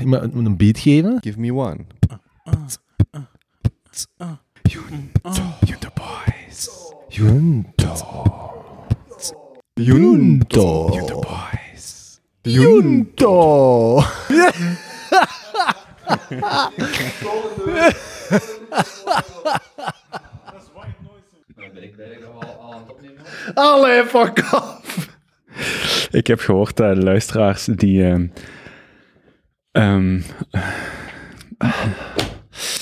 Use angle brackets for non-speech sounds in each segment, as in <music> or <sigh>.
iemand moet een beat geven. Give me one. Junto boys. Junto. Junto. Junto boys. Junto. Allee, fuck off. Ik heb gehoord dat de luisteraars die. ehm, ehm,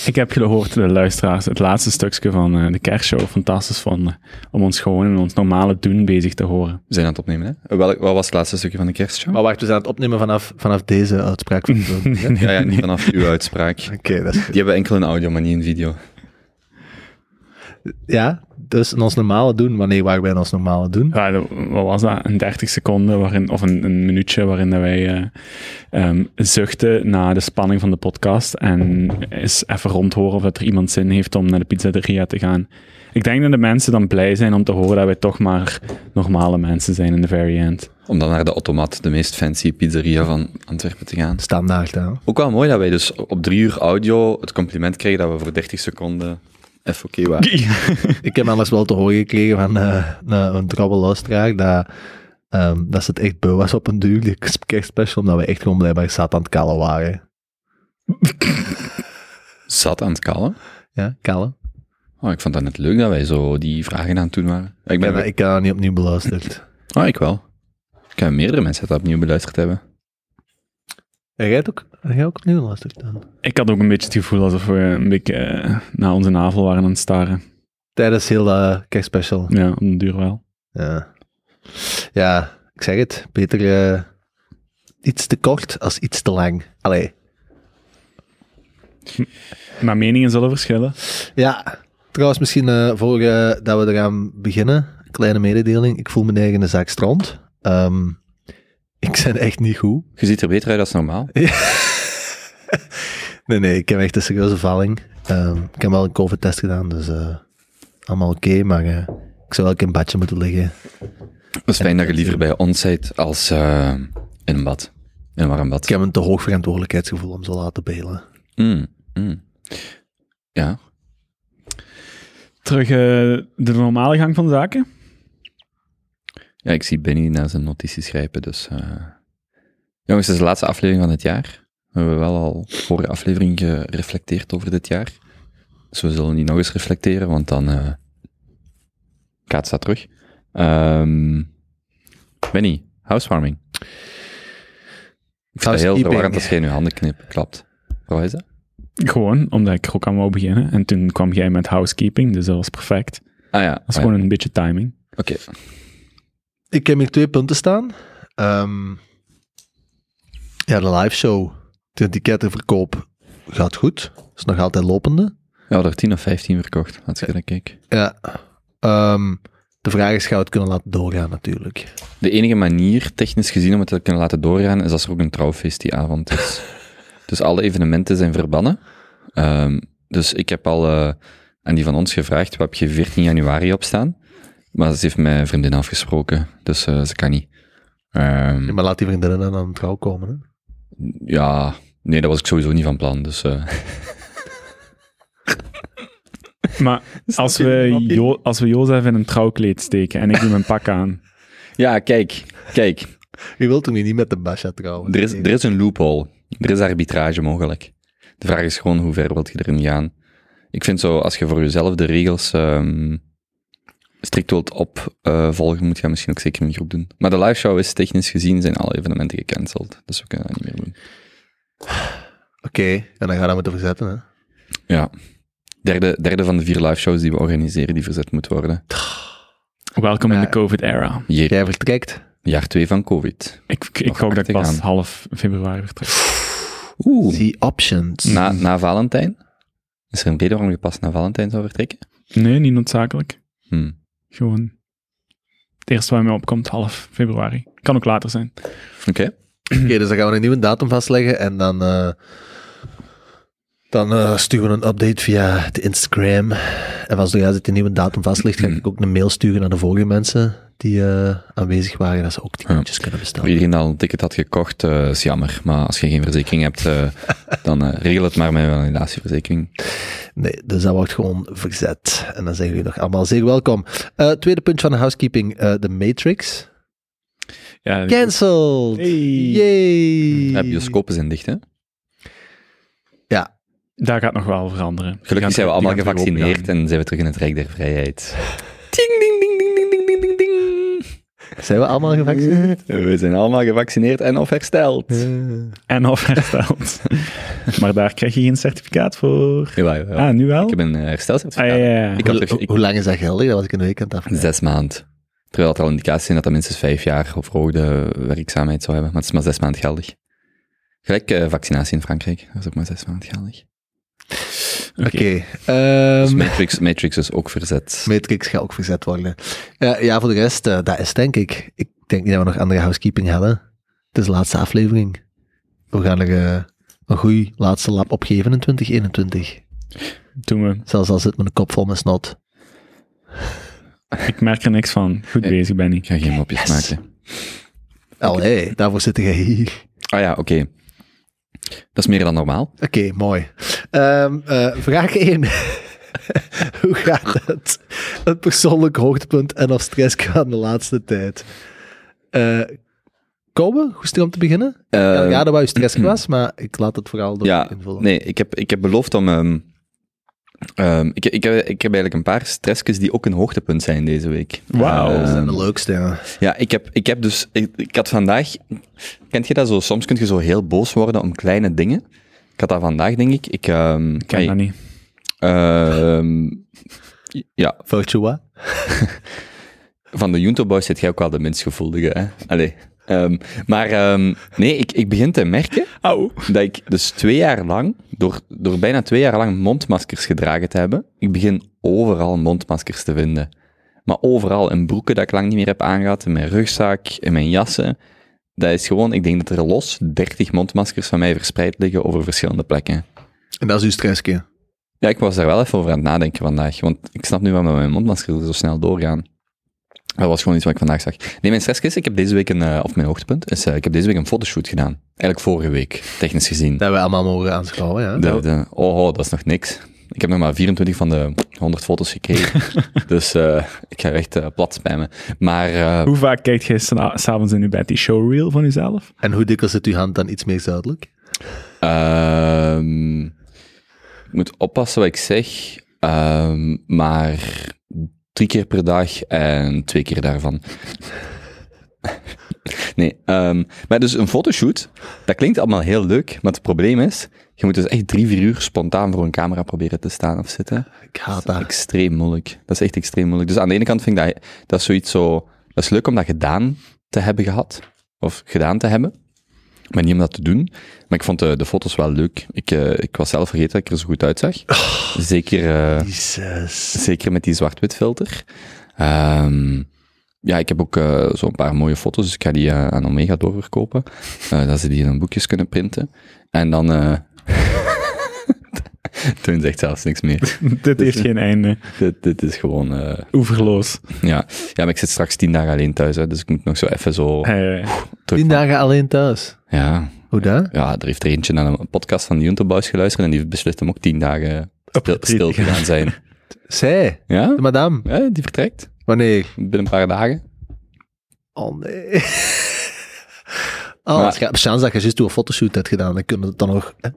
ik heb gehoord dat de luisteraars het laatste stukje van eh, de kerstshow fantastisch vonden. Om ons gewoon in ons normale doen bezig te horen. We zijn aan het opnemen, hè? Welk, wat was het laatste stukje van de kerstshow? Maar wacht, we zijn aan het opnemen vanaf, vanaf deze uitspraak van. Oké, <laughs> Ja, ja, niet vanaf uw uitspraak. <laughs> dat is goed. Die hebben enkel een audio, maar niet een video. Ja, dus in ons normale doen. Wanneer waren wij in ons normale doen? Ja, dat- wat was dat? Een 30 seconden waarin, of een, een minuutje waarin dat wij eh, ehm, zuchten naar de spanning van de podcast en eens even rondhoren of dat er iemand zin heeft om naar de pizzeria te gaan. Ik denk dat de mensen dan blij zijn om te horen dat wij toch maar normale mensen zijn in the very end. Om dan naar de Automat, de meest fancy pizzeria van Antwerpen te gaan. Standaard, hè. Ook wel mooi dat wij dus op drie uur audio het compliment kregen dat we voor 30 seconden even oké waren. <laughs> Ik heb anders wel te horen gekregen van eh, een, een trouwe luisteraar dat, ehm, dat ze het echt beu was op een duur, die kerstspecial, omdat we echt gewoon blijkbaar zat aan het kallen waren. <laughs> Zat aan het kallen. Ja, kallen. Oh, ik vond dat net leuk dat wij zo die vragen aan het doen waren. Ik ben, ben, ik heb dat niet opnieuw beluisterd. Ah, ik wel. Ik heb meerdere mensen dat opnieuw beluisterd hebben. En jij ook, jij ook opnieuw beluisterd dan? Ik had ook een beetje het gevoel alsof we een beetje eh, naar onze navel waren aan het staren. Tijdens heel dat kerstspecial. Ja, op de duur wel. Ja. ja, ik zeg het. Beter eh, iets te kort als iets te lang. Allee. <laughs> Maar meningen zullen verschillen. Ja, trouwens misschien eh, voor dat we eraan beginnen, kleine mededeling. Ik voel me eigen zak strand. Ehm, ik ben echt niet goed. Je ziet er beter uit dan normaal. <laughs> Nee, nee, ik heb echt een serieuze valling. Ehm, ik heb wel een COVID-test gedaan, dus eh, allemaal oké, maar eh, ik zou wel in een badje moeten liggen. Het is fijn dat je liever bij ons bent als eh, in een bad. In een warm Ik bad. heb een te hoog verantwoordelijkheidsgevoel om zo laten belen. Mm, mm. Ja, Terug eh, de normale gang van zaken. Ja, ik zie Benny naar zijn notities grijpen, dus... eh. Jongens, het is de laatste aflevering van het jaar. We hebben wel al vorige aflevering gereflecteerd over dit jaar. Dus we zullen niet nog eens reflecteren, want dan... eh Kaat staat terug. Ehm Benny, housewarming. Ik vind het heel verwarrend als jij nu handen knip, klapt. Wat is dat? Gewoon, omdat ik ook aan wou beginnen. En toen kwam jij met housekeeping, dus dat was perfect. Ah ja, Dat is ah, ja. gewoon een beetje timing. oké. Ik heb hier twee punten staan. Ehm, ja, de live show, de ticketenverkoop gaat goed. Is nog altijd lopende. Ja, er 10 of 15 verkocht, als ik dat kijk. Ja. Ehm, de vraag is, gaan we het kunnen laten doorgaan natuurlijk. De enige manier, technisch gezien, om het te kunnen laten doorgaan, is als er ook een trouwfeest die avond is. <laughs> dus alle evenementen zijn verbannen. Ehm, dus ik heb al eh, aan die van ons gevraagd, wat heb je 14 januari op staan? Maar ze heeft mijn vriendin afgesproken, dus eh, ze kan niet. Ehm, Ja, maar laat die vriendinnen dan aan het trouw komen. Hè? ja, nee, dat was ik sowieso niet van plan. Dus, eh, Maar als we, jo als we Jozef in een trouwkleed steken en ik doe mijn pak aan. <laughs> ja, kijk, kijk. Je wilt toch niet met de Basha trouwen? Er is, er is een loophole. Er is arbitrage mogelijk. De vraag is gewoon hoe ver wilt je erin gaan. Ik vind zo, als je voor jezelf de regels ehm, strikt wilt opvolgen, moet je dat misschien ook zeker in een groep doen. Maar de live show is technisch gezien zijn alle evenementen gecanceld. Dus we kunnen dat niet meer doen. Oké, en dan gaan we dat moeten verzetten. Hè? Ja. Derde, derde van de vier live shows die we organiseren, die verzet moet worden. Welkom in de COVID-era. Jij vertrekt. jaar twee van COVID. Ik, ik hoop dat ik pas half februari vertrek. Oeh. See options. Na, na Valentijn? Is er een reden waarom je pas na Valentijn zou vertrekken? Nee, niet noodzakelijk. Hm. Gewoon het eerste waar mij opkomt, half februari. Kan ook later zijn. Oké. Oké, dus dan gaan we een nieuwe datum vastleggen en dan, eh, Dan eh, sturen we een update via de Instagram. En als er de nieuwe datum vast ligt, ga ik ook een mail sturen naar de vorige mensen die eh, aanwezig waren, dat ze ook ticketjes kunnen Voor bestellen. iedereen die al een ticket had gekocht, eh, is jammer. Maar als je geen verzekering hebt, eh, <laughs> dan regel het maar met een validatieverzekering. Nee, dus dat wordt gewoon verzet. En dan zijn jullie nog allemaal zeer welkom. Eh, tweede punt van de housekeeping, eh, de Matrix. Ja, Cancelled! Hey. Yay! Ja, bioscopen zijn dicht, hè? Daar gaat nog wel veranderen. Gelukkig gaan zijn we allemaal gevaccineerd en zijn we terug in het Rijk der Vrijheid. Ding, <laughs> ding, ding, ding, ding, ding, ding, ding, ding. zijn we allemaal gevaccineerd? <laughs> We zijn allemaal gevaccineerd en of hersteld. En of hersteld. <laughs> maar daar krijg je geen certificaat voor. Jawel, jawel. Ah, nu wel? Ik heb een eh, Ah, herstelcertificaat. ja, ja, ja. Ik had Hoe, toch- ik- hoe lang is dat geldig? Dat was ik een week aan het afvragen. Zes maanden. Terwijl er al indicaties zijn dat dat minstens vijf jaar of verhoogde werkzaamheid zou hebben. Maar het is maar zes maanden geldig. Gelijk eh, vaccinatie in Frankrijk. Dat is ook maar zes maanden geldig. Oké. Dus ehm, Matrix, Matrix is ook verzet. Matrix gaat ook verzet worden. Ja, ja, voor de rest, eh, dat is denk ik. Ik denk niet dat we nog andere housekeeping hebben. Het is de laatste aflevering. We gaan er eh, een goede laatste lap opgeven in 2021. Doen we. Zelfs al zit met een kop vol met snot. Ik merk er niks van. Goed bezig, Benny. Ik ga geen mopjes Yes. maken. Allee, daarvoor zit jij hier. Ah ja, oké. Dat is meer dan normaal. Oké, mooi. Ehm, eh, vraag 1. <laughs> Hoe gaat het? Het persoonlijk hoogtepunt en of stress aan de laatste tijd. Eh Kobe, het om te beginnen? ja, Eh, ja, dat wou je stress <clears throat> was, maar ik laat het vooral door ja, invullen. nee, ik heb, ik heb beloofd om... ehm, ehm, ik, ik, heb, ik heb eigenlijk een paar stressjes die ook een hoogtepunt zijn deze week. Wauw. Dat zijn Ehm, de leukste, ja. Ja, ik heb, ik heb dus, ik, ik had vandaag, kent je dat zo, soms kun je zo heel boos worden om kleine dingen. Ik had dat vandaag, denk ik. Ik, ehm, Ik ken dat niet. ehm, ja, wat? <laughs> van de Junto Boys zit jij ook wel de minst gevoelige, hè? Allee. Ehm, maar ehm, nee, ik, ik begin te merken Au. dat ik dus twee jaar lang, door, door bijna twee jaar lang mondmaskers gedragen te hebben, ik begin overal mondmaskers te vinden. Maar overal in broeken dat ik lang niet meer heb aangehad, in mijn rugzak, in mijn jassen. Dat is gewoon, ik denk dat er los 30 mondmaskers van mij verspreid liggen over verschillende plekken. En dat is uw stressje. Ja, ik was daar wel even over aan het nadenken vandaag, want ik snap nu waarom mijn mondmaskers zo snel doorgaan. Dat was gewoon iets wat ik vandaag zag. Nee, mijn stress is, ik heb deze week een, eh, of mijn hoogtepunt, is, eh, ik heb deze week een fotoshoot gedaan. Eigenlijk vorige week, technisch gezien. Dat hebben we allemaal mogen aanschouwen, ja. De, de, oh, oh, dat is nog niks. Ik heb nog maar 24 van de 100 foto's gekregen. <laughs> dus eh, ik ga echt eh, plat spammen. Maar eh, Hoe vaak kijkt jij s'avonds in je bed die showreel van jezelf? En hoe dikwijls zit uw hand dan iets meer zuidelijk? ehm, ik moet oppassen wat ik zeg. ehm, maar drie keer per dag en twee keer daarvan. nee, ehm, maar dus een fotoshoot, dat klinkt allemaal heel leuk, maar het probleem is, je moet dus echt drie, vier uur spontaan voor een camera proberen te staan of zitten. Ik haat Dat is extreem moeilijk. Dat is echt extreem moeilijk. Dus aan de ene kant vind ik dat, dat is zoiets zo... Dat is leuk om dat gedaan te hebben gehad. Of gedaan te hebben. Maar niet om dat te doen. Maar ik vond de, de foto's wel leuk. Ik, eh, ik was zelf vergeten dat ik er zo goed uitzag. Zeker, eh, zeker met die zwart-wit filter. Ehm, ja, ik heb ook eh, zo'n paar mooie foto's, dus ik ga die aan Omega doorverkopen. dat ze die in een boekjes kunnen printen. En dan... <laughs> Toen zegt zelfs niks meer. <laughs> Dit heeft geen einde. dit, dit is gewoon... eh, Oeverloos. ja. ja, maar ik zit straks tien dagen alleen thuis, hè, dus ik moet nog zo even zo Hey. Tien dagen alleen thuis. Ja, Hoe dat? ja, er heeft er eentje naar een podcast van Juntoboys geluisterd en die heeft beslist om ook tien dagen stil, stil te gaan zijn. <laughs> Zij, Ja? de madame. ja, die vertrekt Wanneer? binnen een paar dagen. Oh nee. Oh, Maar- chance dat je juist door een fotoshoot hebt gedaan, dan kunnen we het dan nog... hè?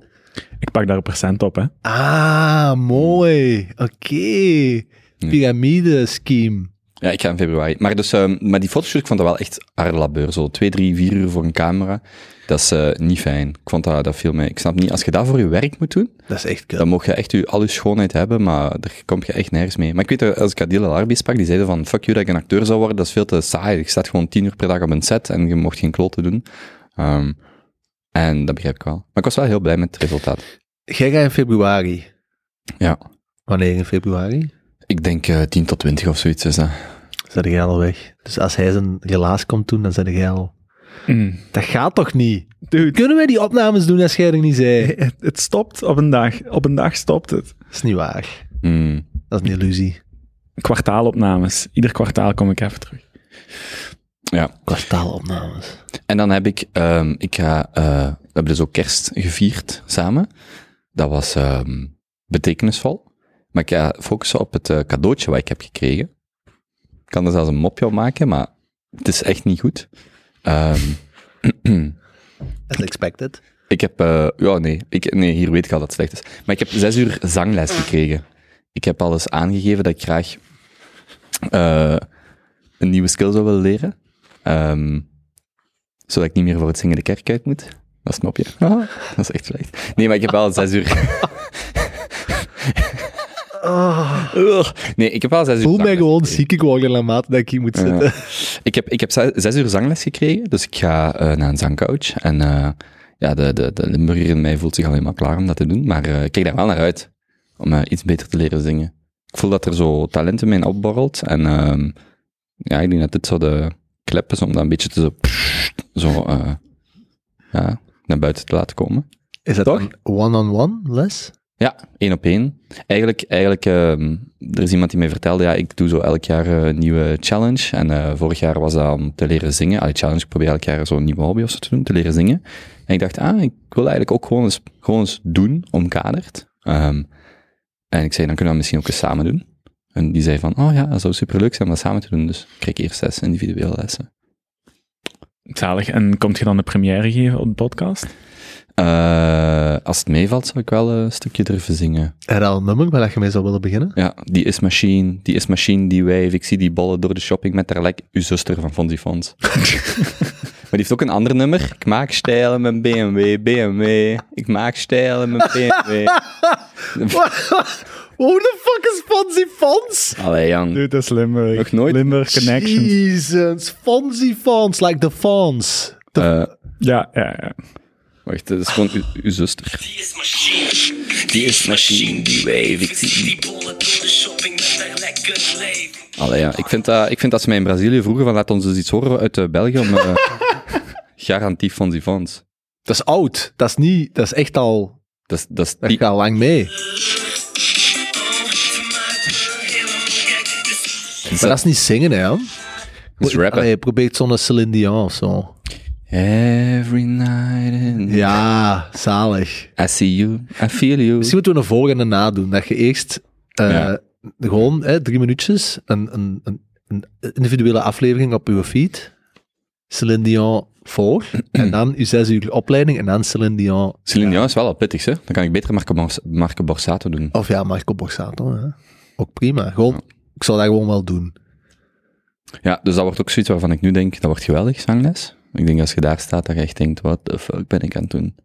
Ik pak daar een procent op, hè. Ah, mooi. Oké. Pyramide-scheme. Ja, ik ga in februari. Maar, dus, ehm, maar die fotoshoot, ik vond dat wel echt harde labeur. Zo twee, drie, vier uur voor een camera. Dat is eh, niet fijn. Ik vond dat, dat viel mij. Ik snap niet, als je dat voor je werk moet doen, Dat is echt kut. dan mocht je echt je, al je schoonheid hebben, maar daar kom je echt nergens mee. Maar ik weet, dat als ik Adil Larbi sprak, die zeiden van, fuck you dat ik een acteur zou worden, dat is veel te saai. Je staat gewoon tien uur per dag op een set en je mocht geen kloten doen. Ehm, en dat begrijp ik wel. Maar ik was wel heel blij met het resultaat. Jij gaat in februari. Ja. Wanneer in februari? Ik denk eh 10 tot 20 of zoiets is dat. Zet jij al weg. Dus als hij zijn relaas komt doen, dan zet jij al... Mm. Dat gaat toch niet? Dude, Kunnen wij die opnames doen als jij er niet zei? <laughs> het, het stopt op een dag. Op een dag stopt het. Dat is niet waar. Hmm. Dat is een illusie. Kwartaalopnames. Ieder kwartaal kom ik even terug. Ja. Kwartaalopnames. En dan heb ik, ehm, ik ga, eh, we hebben dus ook kerst gevierd samen. Dat was ehm, betekenisvol. Maar ik ga focussen op het eh, cadeautje wat ik heb gekregen. Ik kan er zelfs een mopje op maken, maar het is echt niet goed. Ehm, <clears throat> As expected. ik heb, eh, ja nee, ik, nee, hier weet ik al dat het slecht is. Maar ik heb zes uur zangles gekregen. Ik heb al eens aangegeven dat ik graag een nieuwe skill zou willen leren. Ehm, zodat ik niet meer voor het zingen de kerk uit moet. Dat het mopje. <laughs> Ah, dat is echt slecht. Nee, maar ik heb wel zes uur... Ugh. <laughs> Nee, ik heb wel zes uur Voel mij gewoon gekregen. ziek geworden naarmate dat ik hier moet zitten. Ik heb, ik heb zes, zes uur zangles gekregen, dus ik ga eh, naar een zangcoach. En eh, ja, de, de, de Limburger in mij voelt zich al helemaal klaar om dat te doen. Maar eh, ik kijk daar wel naar uit, om iets beter te leren zingen. Ik voel dat er zo talent in mij opborrelt. En ehm, ja, ik denk dat dit zo de klep is om dat een beetje te zo, zo eh, ja, naar buiten te laten komen. Is dat Toch? one-on-one les? Ja, één op één. Eigenlijk, eigenlijk ehm, er is iemand die mij vertelde, ja, ik doe zo elk jaar een nieuwe challenge. En eh, vorig jaar was dat om te leren zingen. Allee, challenge, ik probeer elk jaar zo'n nieuwe hobby of zo te doen, te leren zingen. En ik dacht, ah, ik wil eigenlijk ook gewoon eens, gewoon eens doen, omkaderd. Ehm, en ik zei, dan kunnen we dat misschien ook eens samen doen. En die zei van, oh ja, dat zou superleuk zijn om dat samen te doen. Dus ik kreeg eerst zes individuele lessen. Zalig. En komt je dan de première geven op de podcast? Eh, als het meevalt, zou ik wel een stukje durven zingen. Er al een nummer waar je mee zou willen beginnen? Ja, die is machine, die is machine, die wijf. Ik zie die bollen door de shopping met haar lek. Uw zuster van Fonzie Fons. <laughs> maar die heeft ook een ander nummer. Ik maak stijlen met BMW, BMW. Ik maak stijlen met BMW. <laughs> <laughs> Who the fuck is Fonzie Fons? Allee, Jan. Dude, dat is Limburg. Nog nooit? Limburg Connection. Jesus, Fonzie Fons, like the Fons. Eh, Ja, ja, ja. wacht, dat is gewoon uw, uw zuster. Die is machine. Die is machine, die wijf. Ik zie die... Bollen door de shopping met haar lekker leven. Allee, ja. Ik vind, dat, ik vind dat ze mij in Brazilië vroegen van laat ons eens iets horen uit eh, België om... eh, <laughs> garantie Fonzie Fons. Dat is oud. Dat is niet, dat is echt al, Dat is, dat is dat die- gaat lang mee. Maar dat is niet zingen, hè, dat is rappen. Allee, probeer zo'n Celine Dion of zo. Every night in... Ja, zalig. I see you, I feel you. Misschien moeten we een voor en een na doen. Dat je eerst eh, Ja. gewoon hè, drie minuutjes, een, een, een, een individuele aflevering op uw feed. Celine Dion voor. en <clears throat> dan uw zes uur opleiding en dan Celine Dion. Celine Dion is wel al pittig, hè? Dan kan ik beter Marco, Bors- Marco Borsato doen. Of ja, Marco Borsato. Hè. Ook prima. Gewoon, ik zal dat gewoon wel doen. Ja, dus dat wordt ook zoiets waarvan ik nu denk, dat wordt geweldig, zangles. Ik denk als je daar staat, dat je echt denkt, wat de fuck ben ik aan het doen?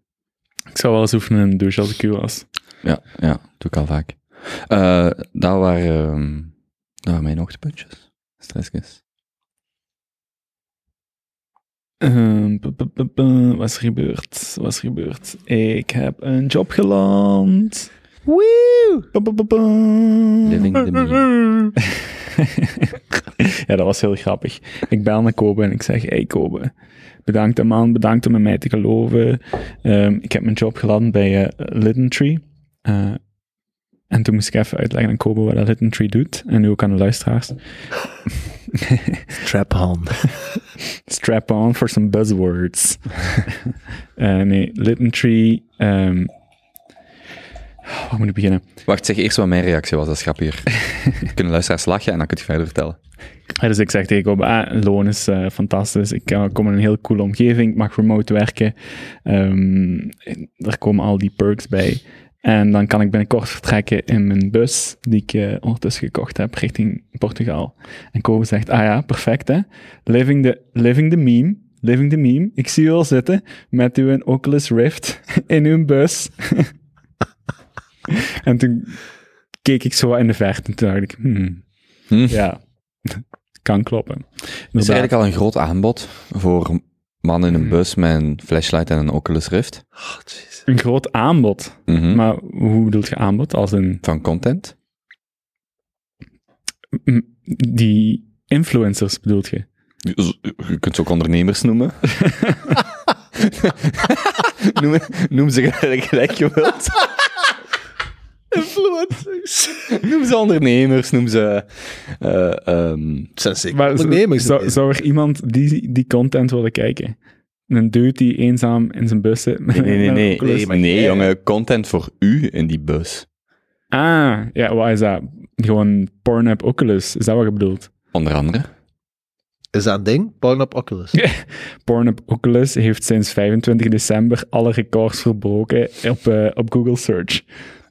Ik zou wel eens oefenen in een douche als ik u was. Ja, ja, doe ik al vaak. Eh dat, waren, ehm, dat waren mijn hoogtepuntjes. Stressjes. Ehm, pu- pu- Wat is er gebeurd? Wat is er gebeurd? Ik heb een job geland. Pu. Living the meme. <laughs> ja, dat was heel grappig. Ik bel naar Kobe en ik zeg, hey Kobe, bedankt hè, man, bedankt om in mij te geloven. Ehm, ik heb mijn job geland bij Lidden Tree. Eh, en toen moest ik even uitleggen aan Kobe wat dat Lidden Tree doet. En nu ook aan de luisteraars. Trap on. <laughs> Strap on for some buzzwords. <laughs> Eh, nee, Lidden Tree... ehm waar moet ik beginnen? Wacht, zeg eerst wat mijn reactie was, dat is grappiger. <laughs> Kunnen luisteraars lachen en dan kun je verder vertellen. Ja, dus ik zeg tegen Kobe, ah, loon is eh, fantastisch. Ik eh, kom in een heel coole omgeving, ik mag remote werken. Ehm, en er komen al die perks bij. En dan kan ik binnenkort vertrekken in mijn bus, die ik eh, ondertussen gekocht heb, richting Portugal. En Kobe zegt, ah ja, perfect hè. Living the, living the meme, living the meme. Ik zie u al zitten met uw Oculus Rift <laughs> in uw bus. <laughs> <laughs> en toen keek ik zo in de verte en toen dacht ik, hmm, Hm. ja, <laughs> kan kloppen. Er is eigenlijk al een groot aanbod voor mannen in een bus met een flashlight en een Oculus Rift. Oh. Een groot aanbod. Mhm. Maar hoe bedoelt je aanbod? Als een, Van content. die influencers bedoelt je? Je kunt ze ook ondernemers noemen. <laughs> noem, noem ze gelijk, gelijk je wilt. Influencers. <laughs> Noem ze ondernemers, noem ze... eh, ehm, Het zijn zeker Maar ondernemers. zou, er iemand die, die content willen kijken? Een dude die eenzaam in zijn bus zit. nee, nee, nee. Nee. Nee, maar nee jij- jongen, content voor u in die bus. Ah, ja, wat is dat? Gewoon Pornhub Oculus, is dat wat je bedoelt? Onder andere. Is dat een ding? Pornhub Oculus. <laughs> Pornhub Oculus heeft sinds 25 december alle records verbroken op, eh, op Google Search.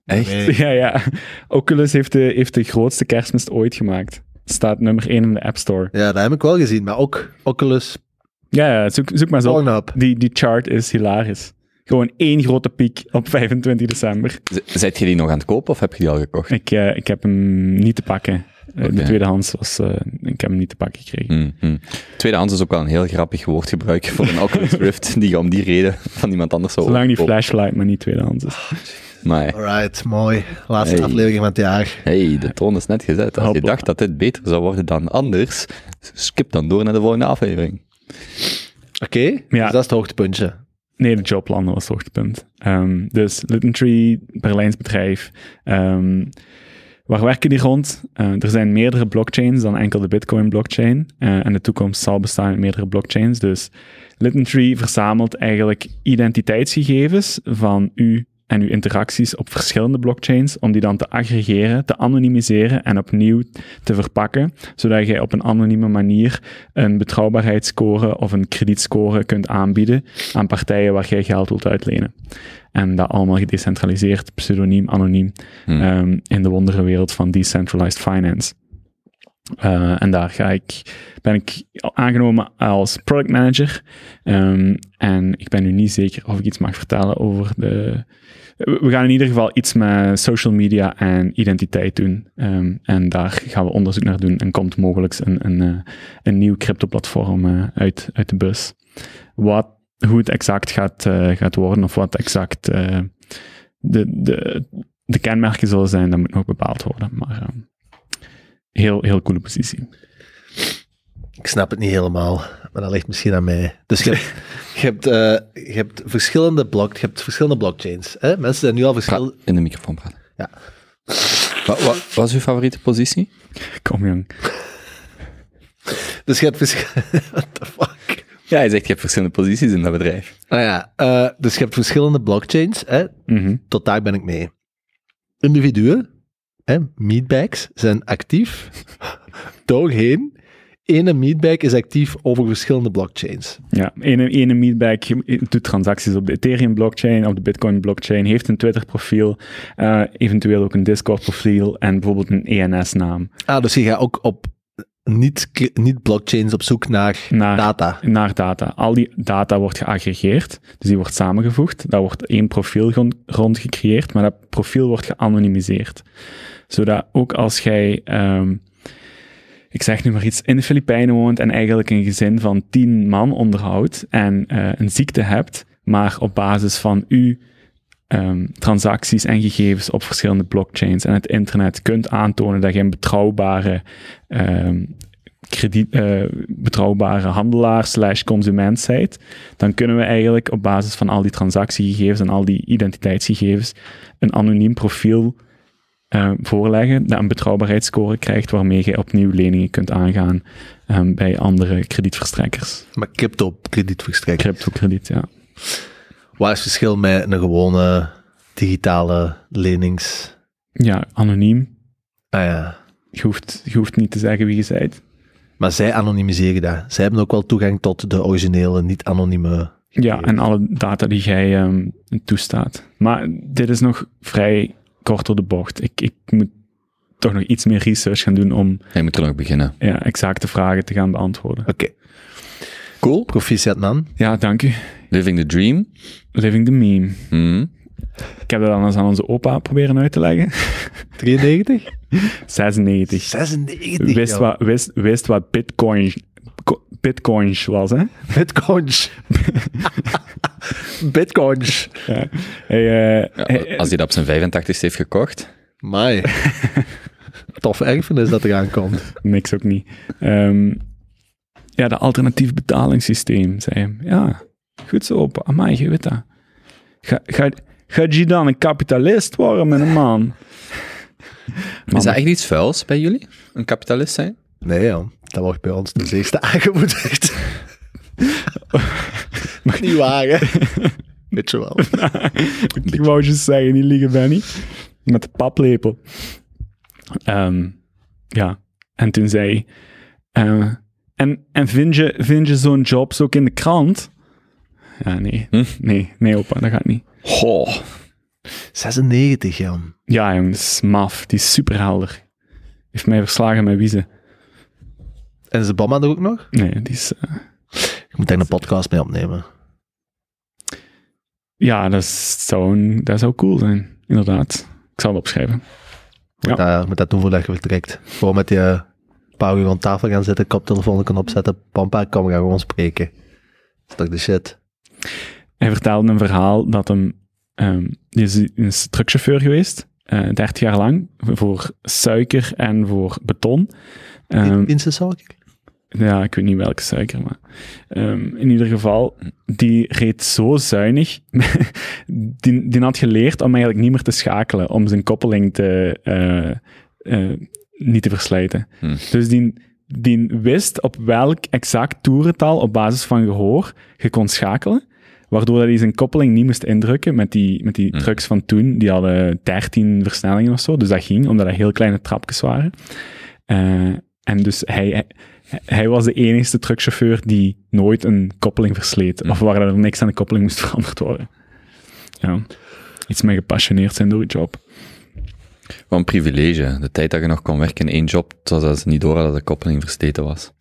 Echt? Nee. Ja, ja. Oculus heeft de, heeft de grootste kerstmis ooit gemaakt. Staat nummer 1 in de App Store. Ja, dat heb ik wel gezien. Maar ook Oculus Ja, ja zoek, zoek maar zo. op. Die, die chart is hilarisch. Gewoon één grote piek op 25 december. Z- Zijt je die nog aan het kopen of heb je die al gekocht? Ik, eh, ik heb hem niet te pakken. Eh. De tweedehands was... eh, ik heb hem niet te pakken gekregen. Hmm, hmm. Tweedehands is ook wel een heel grappig woordgebruik voor een Oculus <laughs> Rift die je om die reden van iemand anders zou Zolang die flashlight maar niet tweedehands is. Maar Alright, mooi. Laatste Hey. aflevering van het jaar. hey, de toon is net gezet. Als je dacht dat dit beter zou worden dan anders, skip dan door naar de volgende aflevering. Oké, Ja. dus dat is het hoogtepuntje. Nee, de joblanden was het hoogtepunt. Ehm, dus Littentree, Berlijns bedrijf. Ehm, waar werken die rond? Eh, er zijn meerdere blockchains dan enkel de Bitcoin-blockchain. Eh, en de toekomst zal bestaan uit meerdere blockchains. Dus Littentree verzamelt eigenlijk identiteitsgegevens van u en uw interacties op verschillende blockchains, om die dan te aggregeren, te anonimiseren en opnieuw te verpakken, zodat jij op een anonieme manier een betrouwbaarheidsscore of een kredietscore kunt aanbieden aan partijen waar jij geld wilt uitlenen. En dat allemaal gedecentraliseerd, pseudoniem, anoniem, Hmm. ehm, in de wondere wereld van decentralized finance. Eh, en daar ga ik, ben ik aangenomen als product manager. Ehm, en ik ben nu niet zeker of ik iets mag vertellen over de. We gaan in ieder geval iets met social media en identiteit doen. Ehm, en daar gaan we onderzoek naar doen. En komt mogelijk een, een, eh, een nieuw crypto-platform eh, uit, uit de bus. Wat, hoe het exact gaat, gaat worden, of wat exact de, de, de kenmerken zullen zijn, dat moet nog bepaald worden. Maar ehm, heel, heel coole positie. Ik snap het niet helemaal, maar dat ligt misschien aan mij. Dus je hebt, <laughs> je hebt, eh, je hebt verschillende block, je hebt verschillende blockchains. Hè? Mensen zijn nu al verschillende. In de microfoon praten. Ja. Wat, wat was uw favoriete positie? Kom jong. Dus je hebt verschillende. <laughs> What the fuck? Ja, hij zegt je hebt verschillende posities in dat bedrijf. Nou ja, eh, dus je hebt verschillende blockchains. Hè? Mhm. Tot daar ben ik mee. Individuen, hè, meatbags, zijn actief <laughs> doorheen. Ene meatbag is actief over verschillende blockchains. Ja, ene, ene meatbag doet transacties op de Ethereum blockchain, op de Bitcoin blockchain, heeft een Twitter profiel, eh, eventueel ook een Discord profiel en bijvoorbeeld een ENS naam. Ah, dus je gaat ook op niet, niet blockchains op zoek naar, Naar- data. Naar data. Al die data wordt geaggregeerd, dus die wordt samengevoegd. Daar wordt één profiel rond, rond gecreëerd, maar dat profiel wordt geanonimiseerd. Zodat ook als jij, ehm, ik zeg nu maar iets, in de Filipijnen woont en eigenlijk een gezin van tien man onderhoudt en eh, een ziekte hebt, maar op basis van uw ehm, transacties en gegevens op verschillende blockchains en het internet kunt aantonen dat je een betrouwbare ehm, krediet, eh, betrouwbare handelaar slash consument zijt, dan kunnen we eigenlijk op basis van al die transactiegegevens en al die identiteitsgegevens een anoniem profiel eh, voorleggen dat een betrouwbaarheidsscore krijgt waarmee je opnieuw leningen kunt aangaan ehm, bij andere kredietverstrekkers. Maar crypto kredietverstrekker. Cryptokrediet, ja. Wat is het verschil met een gewone digitale lenings? Ja, anoniem. Ah ja. Je hoeft, je hoeft niet te zeggen wie je bent. Maar zij anonimiseren dat. Zij hebben ook wel toegang tot de originele, niet-anonieme. Ja, en alle data die jij ehm, toestaat. Maar dit is nog vrij kort door de bocht. Ik, ik moet toch nog iets meer research gaan doen om Hij moet er nog beginnen. ja, exacte vragen te gaan beantwoorden. Oké. Cool. Proficiat man. Ja, dank u. Living the dream. Living the meme. Hmm. Ik heb dat dan eens aan onze opa proberen uit te leggen. 93? 96. 96. Wist joh. wat, wist, wist wat bitcoin, co- bitcoins was, hè? Bitcoins. <laughs> Bitcoins. Ja. Eh, Ja, als hij dat op zijn 85 heeft gekocht. Mai. <laughs> Toffe erfenis dat eraan komt. Niks ook niet. Ehm, ja, de alternatief betalingssysteem, zei hij. Ja, Goed zo, opa. Amai, je weet dat. Ga, ga, gaat je dan een kapitalist worden met een man? <laughs> Is dat echt iets vuils bij jullie? Een kapitalist zijn? Nee, ja. Dat wordt bij ons <laughs> ten eerste aangemoedigd. Niet waar, hè? <laughs> Weet je wel. Ik wou je zeggen, niet liegen, Benny. Met de paplepel. Ehm, ja, en toen zei hij... eh, en en vind je, vind je zo'n jobs ook in de krant? Ja, nee. Hm? Nee, nee opa, dat gaat niet. Goh. 96, Jan. Ja, jongen, dat is maf. Die is superhelder. Heeft mij verslagen met Wiese. En is de Bama er ook nog? Nee, die is... eh, Ik moet daar een podcast mee opnemen. ja, dat, is, zou een- dat zou cool zijn. Inderdaad. Ik zal het opschrijven. Dat, moet dat doen voordat je vertrekt. Gewoon met je paar uur aan tafel gaan zitten, koptelefoon kan opzetten, pampa, kom, we gaan gewoon spreken. Dat is toch de shit? Hij vertelde een verhaal dat hem... ehm, die is, is truckchauffeur geweest, eh 30 jaar lang, voor suiker en voor beton. Ehm, Pinse suiker? ja, ik weet niet welke suiker, maar ehm, in ieder geval, die reed zo zuinig. <laughs> die, die had geleerd om eigenlijk niet meer te schakelen, om zijn koppeling te, eh, eh, niet te verslijten. Hm. Dus die, die wist op welk exact toerental op basis van gehoor je kon schakelen, waardoor dat hij zijn koppeling niet moest indrukken met die, met die trucks van toen. Die hadden 13 versnellingen of zo, dus dat ging, omdat dat heel kleine trapjes waren. Eh, en dus hij, hij, hij was de enige truckchauffeur die nooit een koppeling versleet, of waar er niks aan de koppeling moest <laughs> veranderd worden. Ja, iets mee gepassioneerd zijn door je job. Wat een privilege. De tijd dat je nog kon werken in één job, totdat ze niet door hadden dat de koppeling versleten was.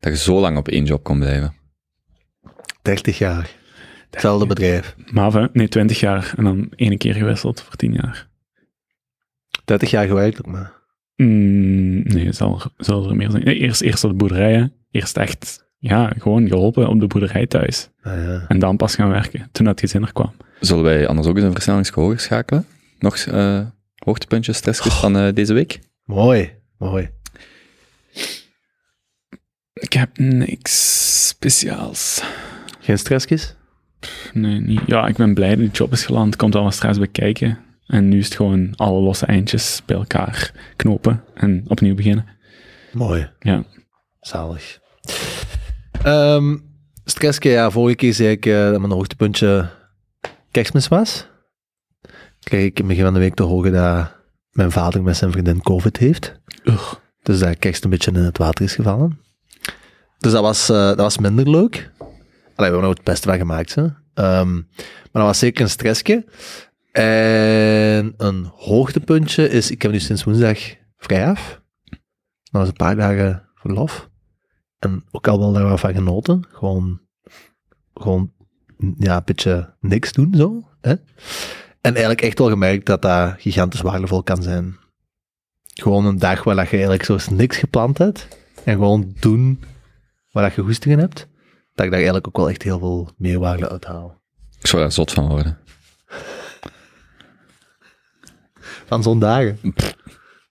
Dat je zo lang op één job kon blijven. 30 jaar. Hetzelfde bedrijf. Maar nee, 20 jaar en dan één keer gewisseld voor 10 jaar. 30 jaar gewerkt ook maar. Mm, nee, zal er, zal er meer zijn. Nee, Eerst, eerst op de boerderij, hè. Eerst echt, ja, gewoon geholpen op de boerderij thuis. Ah, ja. En dan pas gaan werken, toen dat gezin er kwam. Zullen wij anders ook eens een versnellingsgehoor schakelen? Nog eh hoogtepuntjes, stressjes van eh, deze week? Mooi, mooi. Ik heb niks speciaals. Geen stressjes? Nee, niet. Ja, ik ben blij dat die job is geland. Komt allemaal straks bekijken. En nu is het gewoon alle losse eindjes bij elkaar knopen en opnieuw beginnen. Mooi. Ja. Zalig. Ehm stressje, ja, vorige keer zei ik eh, dat mijn hoogtepuntje kerstmis was. Kreeg ik in het begin van de week te horen dat mijn vader met zijn vriendin COVID heeft. Ugh. Dus dat kerst een beetje in het water is gevallen. Dus dat was, eh, dat was minder leuk. We hebben er het beste van gemaakt. Hè? Ehm, maar dat was zeker een stressje. En een hoogtepuntje is, ik heb nu sinds woensdag vrij af. Dat was een paar dagen verlof. En ook al wel daar wat van genoten. Gewoon, gewoon ja, een beetje niks doen zo. Hè? En eigenlijk echt wel gemerkt dat dat gigantisch waardevol kan zijn. Gewoon een dag waar je eigenlijk zo niks gepland hebt. En gewoon doen waar je goesting in hebt. Dat ik daar eigenlijk ook wel echt heel veel meerwaarde uit haal. Ik zou daar zot van worden. Van zo'n dagen.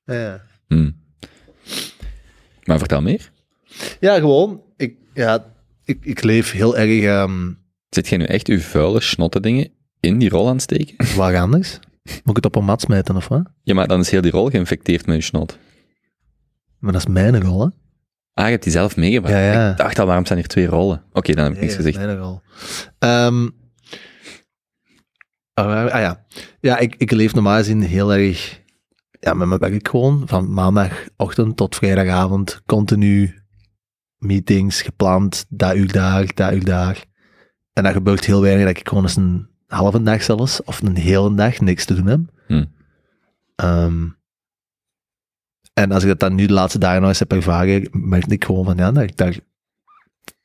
Ja. Hm. Maar vertel meer. ja, gewoon. Ik, ja, ik, ik leef heel erg ehm Zit jij nu echt uw vuile, snotte dingen in die rol aan het steken? <laughs> waar anders. Moet ik het op een mat smijten of wat? Ja, maar dan is heel die rol geïnfecteerd met je snot. Maar dat is mijn rol, hè? Ah, je hebt die zelf meegebracht. Ja, ja. Ik dacht al, waarom staan hier twee rollen? Oké, dan heb ik niks Nee, is gezegd. Rol. Ehm, ah, ah, ja, ja ik, ik leef normaal gezien heel erg ja, met mijn werk gewoon. Van maandagochtend tot vrijdagavond continu meetings gepland. Dat uur daar, dat uur daar. En dat gebeurt heel weinig dat ik gewoon eens een halve dag zelfs, of een hele dag niks te doen heb. Hm. Ehm, en als ik dat dan nu de laatste dagen nog eens heb ervaren, merk ik gewoon van ja, dat ik daar,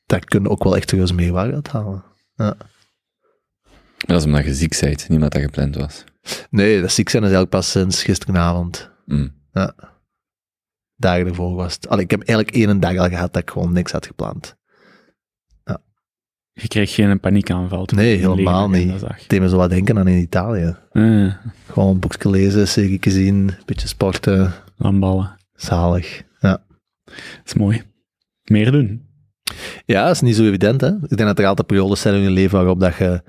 daar kunnen ook wel echt serieus meerwaarde uit halen. Dat is omdat je ziek bent, niet omdat dat gepland was. Nee, dat ziek zijn is eigenlijk pas sinds gisteravond. Hm. Ja. Dagen ervoor was het. Allee, ik heb eigenlijk één dag al gehad dat ik gewoon niks had gepland. Je kreeg geen paniekaanval. toen Nee, helemaal niet. Het deed me zo wat denken aan in Italië. Gewoon een boekje lezen, serie zien, een beetje sporten. Landballen. Zalig. Ja. Dat is mooi. Meer doen. Ja, dat is niet zo evident, hè. Ik denk dat er altijd periodes zijn in je leven waarop dat je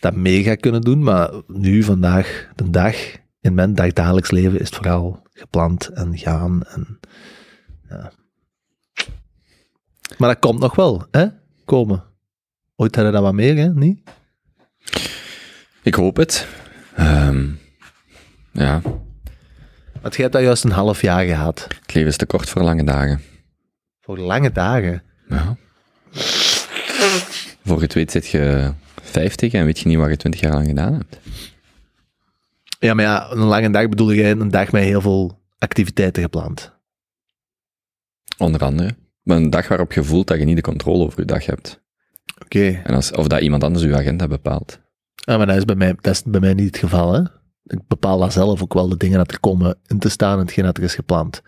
dat mee gaat kunnen doen, maar nu, vandaag, de dag, in mijn dagdagelijks leven is het vooral gepland en gaan en... Ja. Maar dat komt nog wel, hè? Komen. Ooit hadden we dat wat meer, hè? Niet? Ik hoop het. Ehm, ja, Want jij hebt dat juist een half jaar gehad. het leven is te kort voor lange dagen. Voor lange dagen. Ja. Voor je het weet zit je 50 en weet je niet wat je 20 jaar lang gedaan hebt. Ja, maar ja, een lange dag bedoel jij een dag met heel veel activiteiten gepland. Onder andere. Maar een dag waarop je voelt dat je niet de controle over je dag hebt. Oké. En als, of dat iemand anders je agenda bepaalt. Ja, maar dat is, bij mij, dat is bij mij niet het geval, hè. Ik bepaal dat zelf ook wel, de dingen dat er komen in te staan en hetgeen dat er is gepland.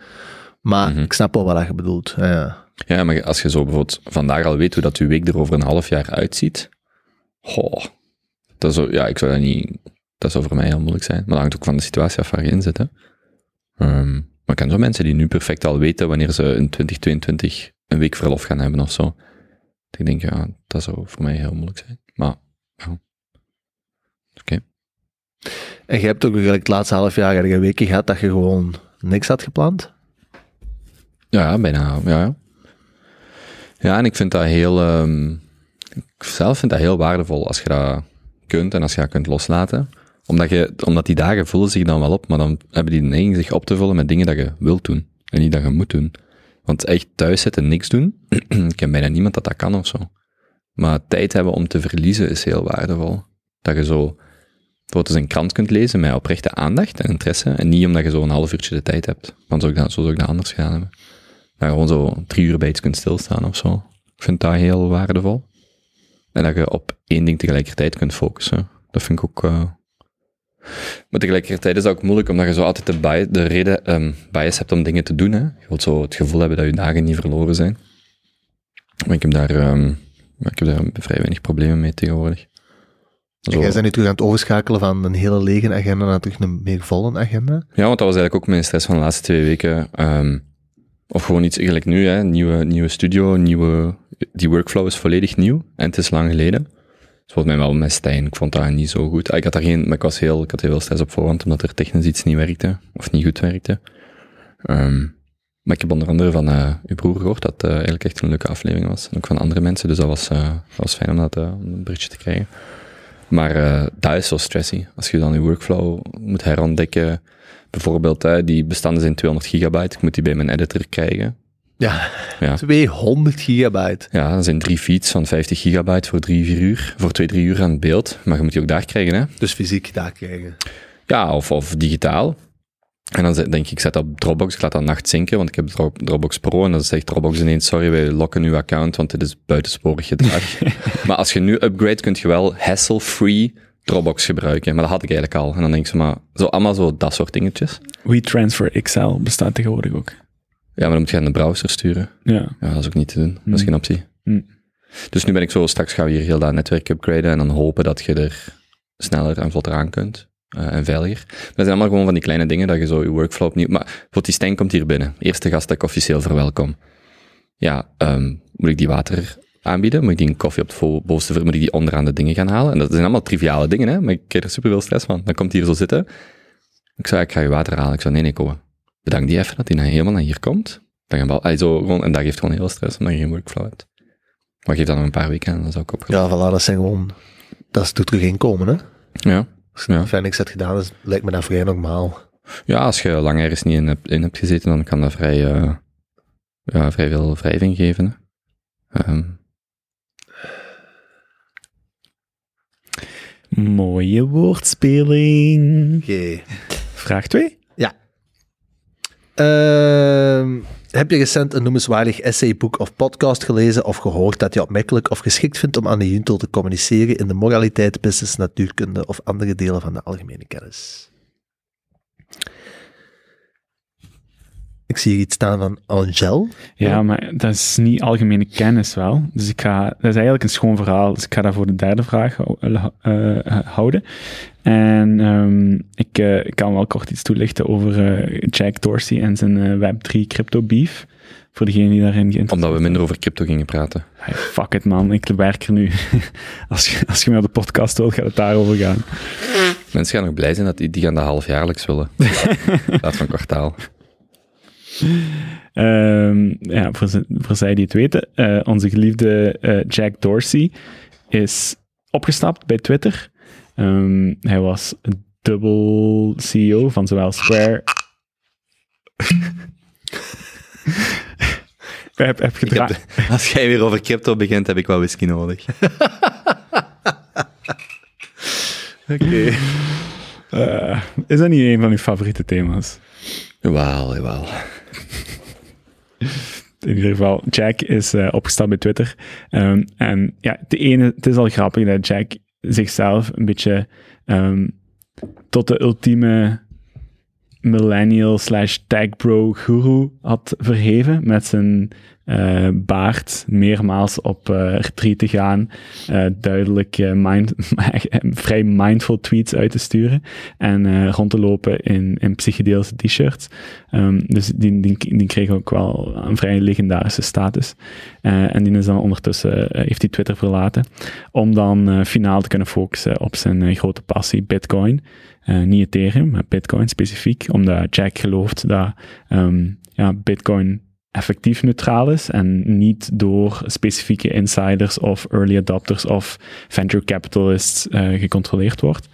Maar Mhm. ik snap wel wat je bedoelt. Ja, ja. Maar als je zo bijvoorbeeld vandaag al weet hoe dat je week er over een half jaar uitziet. Goh, dat, is, zo- ja, ik zou dat niet... Dat zou voor mij heel moeilijk zijn. Maar dat hangt ook van de situatie af waar je in zit. Hè. Ehm, maar ik ken zo mensen die nu perfect al weten wanneer ze in 2022 een week verlof gaan hebben of zo. Ik denk, ja, dat zou voor mij heel moeilijk zijn. Maar, ja. En je hebt ook eigenlijk het laatste half jaar heb je weken gehad dat je gewoon niks had gepland. Ja, bijna, ja. ja. En ik vind dat heel... ehm, ik zelf vind dat heel waardevol als je dat kunt en als je dat kunt loslaten. Omdat, je, omdat die dagen vullen zich dan wel op, maar dan hebben die neiging zich op te vullen met dingen dat je wilt doen. En niet dat je moet doen. Want echt thuis zitten en niks doen, <clears throat> ik ken bijna niemand dat dat kan of zo. Maar tijd hebben om te verliezen is heel waardevol. Dat je zo bijvoorbeeld eens een krant kunt lezen met oprechte aandacht en interesse. En niet omdat je zo een half uurtje de tijd hebt. Want zo, zou ik dat, dat anders gedaan hebben. Dat je gewoon zo drie uur bij iets kunt stilstaan of zo. Ik vind dat heel waardevol. En dat je op één ding tegelijkertijd kunt focussen. Dat vind ik ook... eh, Maar tegelijkertijd is dat ook moeilijk, omdat je zo altijd de, de reden, ehm, bias hebt om dingen te doen. Hè. Je wilt zo het gevoel hebben dat je dagen niet verloren zijn. Maar ik heb daar, ehm, maar ik heb daar vrij weinig problemen mee tegenwoordig. En jij bent nu terug aan het overschakelen van een hele lege agenda naar terug een meer volle agenda. Ja, want dat was eigenlijk ook mijn stress van de laatste twee weken. Ehm, of gewoon iets eigenlijk nu, hè. Nieuwe, nieuwe studio, nieuwe... Die workflow is volledig nieuw en het is lang geleden. Dus volgens mij wel met Stijn. Ik vond dat niet zo goed. Ah, Ik had daar geen... Maar ik, was heel, ik had heel veel stress op voorhand, omdat er technisch iets niet werkte. Of niet goed werkte. Ehm, maar ik heb onder andere van eh, uw broer gehoord dat het eigenlijk echt een leuke aflevering was. En ook van andere mensen, dus dat was, eh, dat was fijn om dat eh, een berichtje te krijgen. Maar eh dat is zo stressy. Als je dan je workflow moet herontdekken. Bijvoorbeeld, die bestanden zijn 200 gigabyte. Ik moet die bij mijn editor krijgen. Ja, Ja. 200 gigabyte. Ja, dat zijn drie feeds van 50 gigabyte voor drie, vier uur. Voor twee, drie uur aan het beeld. Maar je moet die ook daar krijgen, hè. Dus fysiek daar krijgen. Ja, of, of digitaal. En dan denk ik, ik zet dat op Dropbox, ik laat dat nacht zinken, want ik heb Dro- Dropbox Pro en dan zegt Dropbox ineens, sorry, wij lokken uw account, want dit is buitensporig gedrag. <laughs> maar als je nu upgrade, kun je wel hassle-free Dropbox gebruiken. Maar dat had ik eigenlijk al. En dan denk ik zo, maar, zo allemaal zo dat soort dingetjes. WeTransfer XL bestaat tegenwoordig ook. Ja, maar dan moet je aan de browser sturen. Ja. Ja, dat is ook niet te doen. Dat is geen optie. Hm. Dus nu ben ik zo, straks gaan we hier heel dat netwerk upgraden en dan hopen dat je er sneller en vlotter aan kunt. Eh, en veiliger. Maar dat zijn allemaal gewoon van die kleine dingen dat je zo je workflow opnieuw... Maar voor die Stijn komt hier binnen. Eerste gast dat ik officieel verwelkom. Ja, ehm, moet ik die water aanbieden? Moet ik die een koffie op het bovenste ver... Moet ik die onderaan de dingen gaan halen? En dat zijn allemaal triviale dingen, hè. Maar ik krijg er super veel stress van. Dan komt hij hier zo zitten. Ik zei, ik ga je water halen. Ik zei, nee, nee, kom. Bedank die even dat hij nou helemaal naar hier komt. Dan gaan we, al- zo, gewoon, en dat geeft gewoon heel stress, omdat je geen workflow hebt. Maar geef dat nog een paar weken en dan zou ik op. Ja, voilà, dat zijn gewoon... Dat is toe terug inkomen, hè. Ja. Als je Ja. fijn niks hebt gedaan, is, lijkt me dat vrij normaal. ja, als je lang ergens niet in hebt, in hebt gezeten, dan kan dat vrij, eh, ja, vrij veel wrijving geven. hè. Ehm, Mooie woordspeling. Oké. Vraag 2. Ehm, heb je recent een noemenswaardig essay, boek of podcast gelezen of gehoord dat je opmerkelijk of geschikt vindt om aan de junto te communiceren in de moraliteit, business, natuurkunde of andere delen van de algemene kennis? Ik zie hier iets staan van Angel. Ja, maar dat is niet algemene kennis wel. Dus ik ga, dat is eigenlijk een schoon verhaal. Dus ik ga dat voor de derde vraag hou- eh, eh, houden. En ehm, ik, eh, ik kan wel kort iets toelichten over eh, Jack Dorsey en zijn eh, Web3 crypto beef. Voor degene die daarin geïnteresseerd Omdat we minder over crypto gingen praten. Hey, fuck it man, ik werk er nu. <laughs> als, je, als je mij op de podcast wilt, gaat het daarover gaan. Mensen gaan nog blij zijn dat die, die gaan dat halfjaarlijks willen. <laughs> In plaats van kwartaal. Ehm, ja, voor, voor zij die het weten, eh, onze geliefde eh, Jack Dorsey is opgestapt bij Twitter. Ehm, hij was dubbel CEO van zowel Square. <laughs> Ik heb, heb gedra- heb de- als jij weer over crypto begint, heb ik wel whisky nodig. <laughs> Oké. Eh, is dat niet een van uw favoriete thema's? Jawel, jawel. In ieder geval, Jack is eh, opgestapt bij Twitter. Ehm, en ja, de ene, het is al grappig dat Jack zichzelf een beetje ehm, tot de ultieme millennial slash tech bro guru had verheven met zijn eh, baard meermaals op eh retreat te gaan, eh, duidelijk mind, <laughs> vrij mindful tweets uit te sturen en rond te lopen in, in psychedelische t-shirts. Ehm, dus die, die, die kreeg ook wel een vrij legendarische status. En die is dan ondertussen, heeft hij Twitter verlaten, om dan finaal te kunnen focussen op zijn grote passie, Bitcoin. Niet Ethereum, maar Bitcoin specifiek, omdat Jack gelooft dat ehm, ja, Bitcoin effectief neutraal is en niet door specifieke insiders of early adopters of venture capitalists eh, gecontroleerd wordt.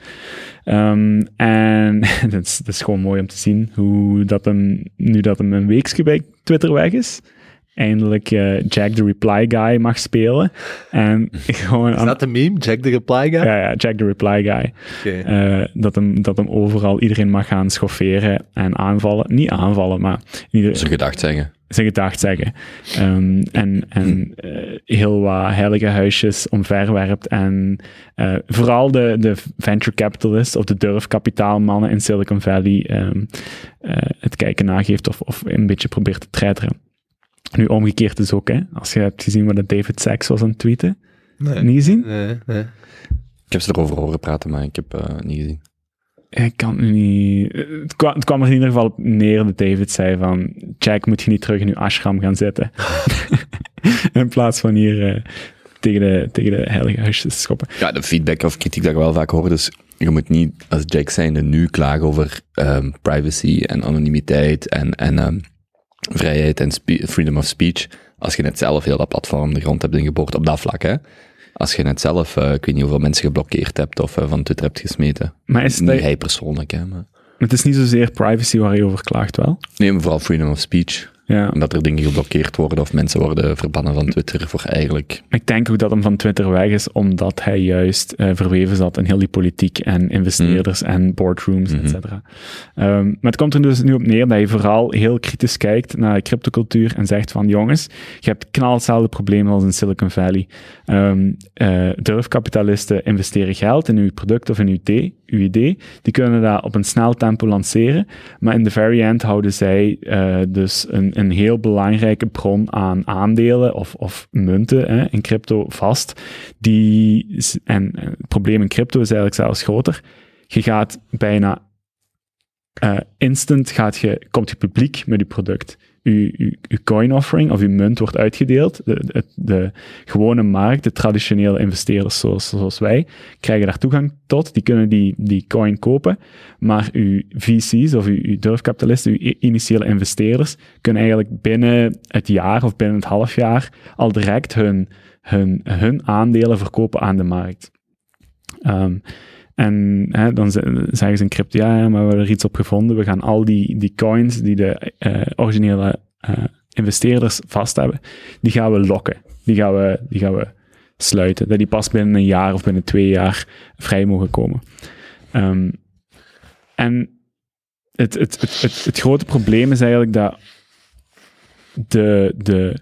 Ehm, en <laughs> het is, gewoon mooi om te zien hoe dat hem, nu dat hem een weekje bij Twitter weg is, eindelijk eh, Jack the Reply Guy mag spelen. En <laughs> gewoon Is dat de meme? Jack the Reply Guy? ja, ja, Jack the Reply Guy. Eh, dat, hem, dat hem overal iedereen mag gaan schofferen en aanvallen. Niet aanvallen, maar ieder, Zijn gedacht zeggen. Zijn gedacht zeggen. Ehm, en en eh, heel wat heilige huisjes omverwerpt. En eh, vooral de, de venture capitalists of de durfkapitaalmannen in Silicon Valley ehm, eh, het kijken nageeft of, of een beetje probeert te treiteren. Nu omgekeerd is ook, hè, als je hebt gezien wat David Sachs was aan het tweeten. Nee. Niet gezien? Nee, nee. Ik heb ze erover horen praten, maar ik heb eh niet gezien. Ik kan het niet. Het kwam, er in ieder geval op neer dat David zei van Jack moet je niet terug in uw ashram gaan zitten. <laughs> in plaats van hier eh, tegen, de, tegen de heilige huisjes te schoppen. Ja, de feedback of kritiek dat ik wel vaak hoor, dus je moet niet als Jack zijnde nu klagen over ehm, privacy en anonimiteit en, en ehm, vrijheid en freedom of speech, als je net zelf heel dat platform de grond hebt ingeboord op dat vlak, hè. Als je net zelf, eh, ik weet niet hoeveel mensen geblokkeerd hebt of eh, van Twitter hebt gesmeten. Maar is Niet hij persoonlijk, hè. Maar... het is niet zozeer privacy waar je over klaagt, wel? Nee, maar vooral freedom of speech. Ja. Omdat er dingen geblokkeerd worden of mensen worden verbannen van Twitter voor eigenlijk... Ik denk ook dat hem van Twitter weg is, omdat hij juist eh, verweven zat in heel die politiek en investeerders en boardrooms, et cetera. Ehm, maar het komt er dus nu op neer dat je vooral heel kritisch kijkt naar de cryptocultuur en zegt van, jongens, je hebt knal hetzelfde probleem als in Silicon Valley. Ehm eh, durfkapitalisten investeren geld in uw product of in uw idee, uw idee. Die kunnen dat op een snel tempo lanceren, maar in the very end houden zij eh, dus een, een heel belangrijke bron aan aandelen of, of munten hè, in crypto vast. Die, en het probleem in crypto is eigenlijk zelfs groter. Je gaat bijna eh, instant gaat je, komt je publiek met je product. Uw, uw, uw coin offering of uw munt wordt uitgedeeld. De, de, de gewone markt, de traditionele investeerders zoals, zoals wij, krijgen daar toegang tot. Die kunnen die, die coin kopen. Maar uw VC's of uw, uw durfkapitalisten, uw initiële investeerders, kunnen eigenlijk binnen het jaar of binnen het half jaar al direct hun, hun, hun aandelen verkopen aan de markt. Ehm, en hè, dan ze- zeggen ze in crypto, ja, maar we hebben er iets op gevonden. We gaan al die, die coins die de eh, originele eh, investeerders vast hebben, die gaan we lokken. Die gaan we, die gaan we sluiten. Dat die pas binnen een jaar of binnen twee jaar vrij mogen komen. Ehm, en het, het, het, het, het grote probleem is eigenlijk dat de, de,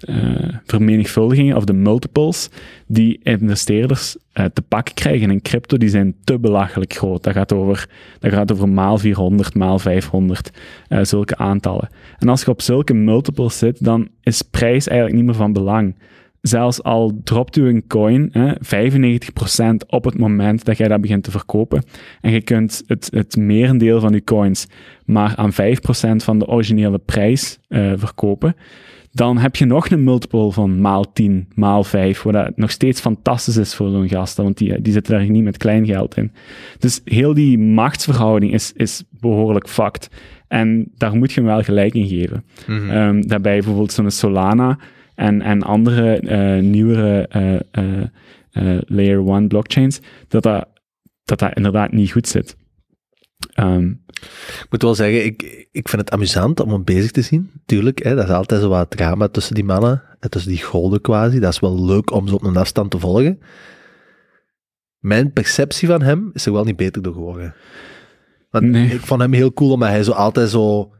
eh, vermenigvuldigingen of de multiples die investeerders eh, te pakken krijgen in crypto, die zijn te belachelijk groot. Dat gaat over, dat gaat over maal 400, maal 500, eh, zulke aantallen. En als je op zulke multiples zit, dan is prijs eigenlijk niet meer van belang. Zelfs al dropt u een coin hè, 95% op het moment dat jij dat begint te verkopen, en je kunt het, het merendeel van je coins maar aan 5% van de originele prijs verkopen, dan heb je nog een multiple van maal 10, maal 5, wat dat nog steeds fantastisch is voor zo'n gasten, want die, die zitten daar niet met klein geld in. Dus heel die machtsverhouding is, is behoorlijk fucked. En daar moet je hem wel gelijk in geven. Ehm, daarbij bijvoorbeeld zo'n Solana en, en andere eh, nieuwere eh, eh, layer 1 blockchains, dat dat, dat dat inderdaad niet goed zit. Ehm, Ik moet wel zeggen, ik, ik vind het amusant om hem bezig te zien. Tuurlijk, hè, dat is altijd zo wat drama tussen die mannen. En tussen die golden quasi. Dat is wel leuk om ze op een afstand te volgen. Mijn perceptie van hem is er wel niet beter door geworden. Want Nee. ik vond hem heel cool, omdat hij zo altijd zo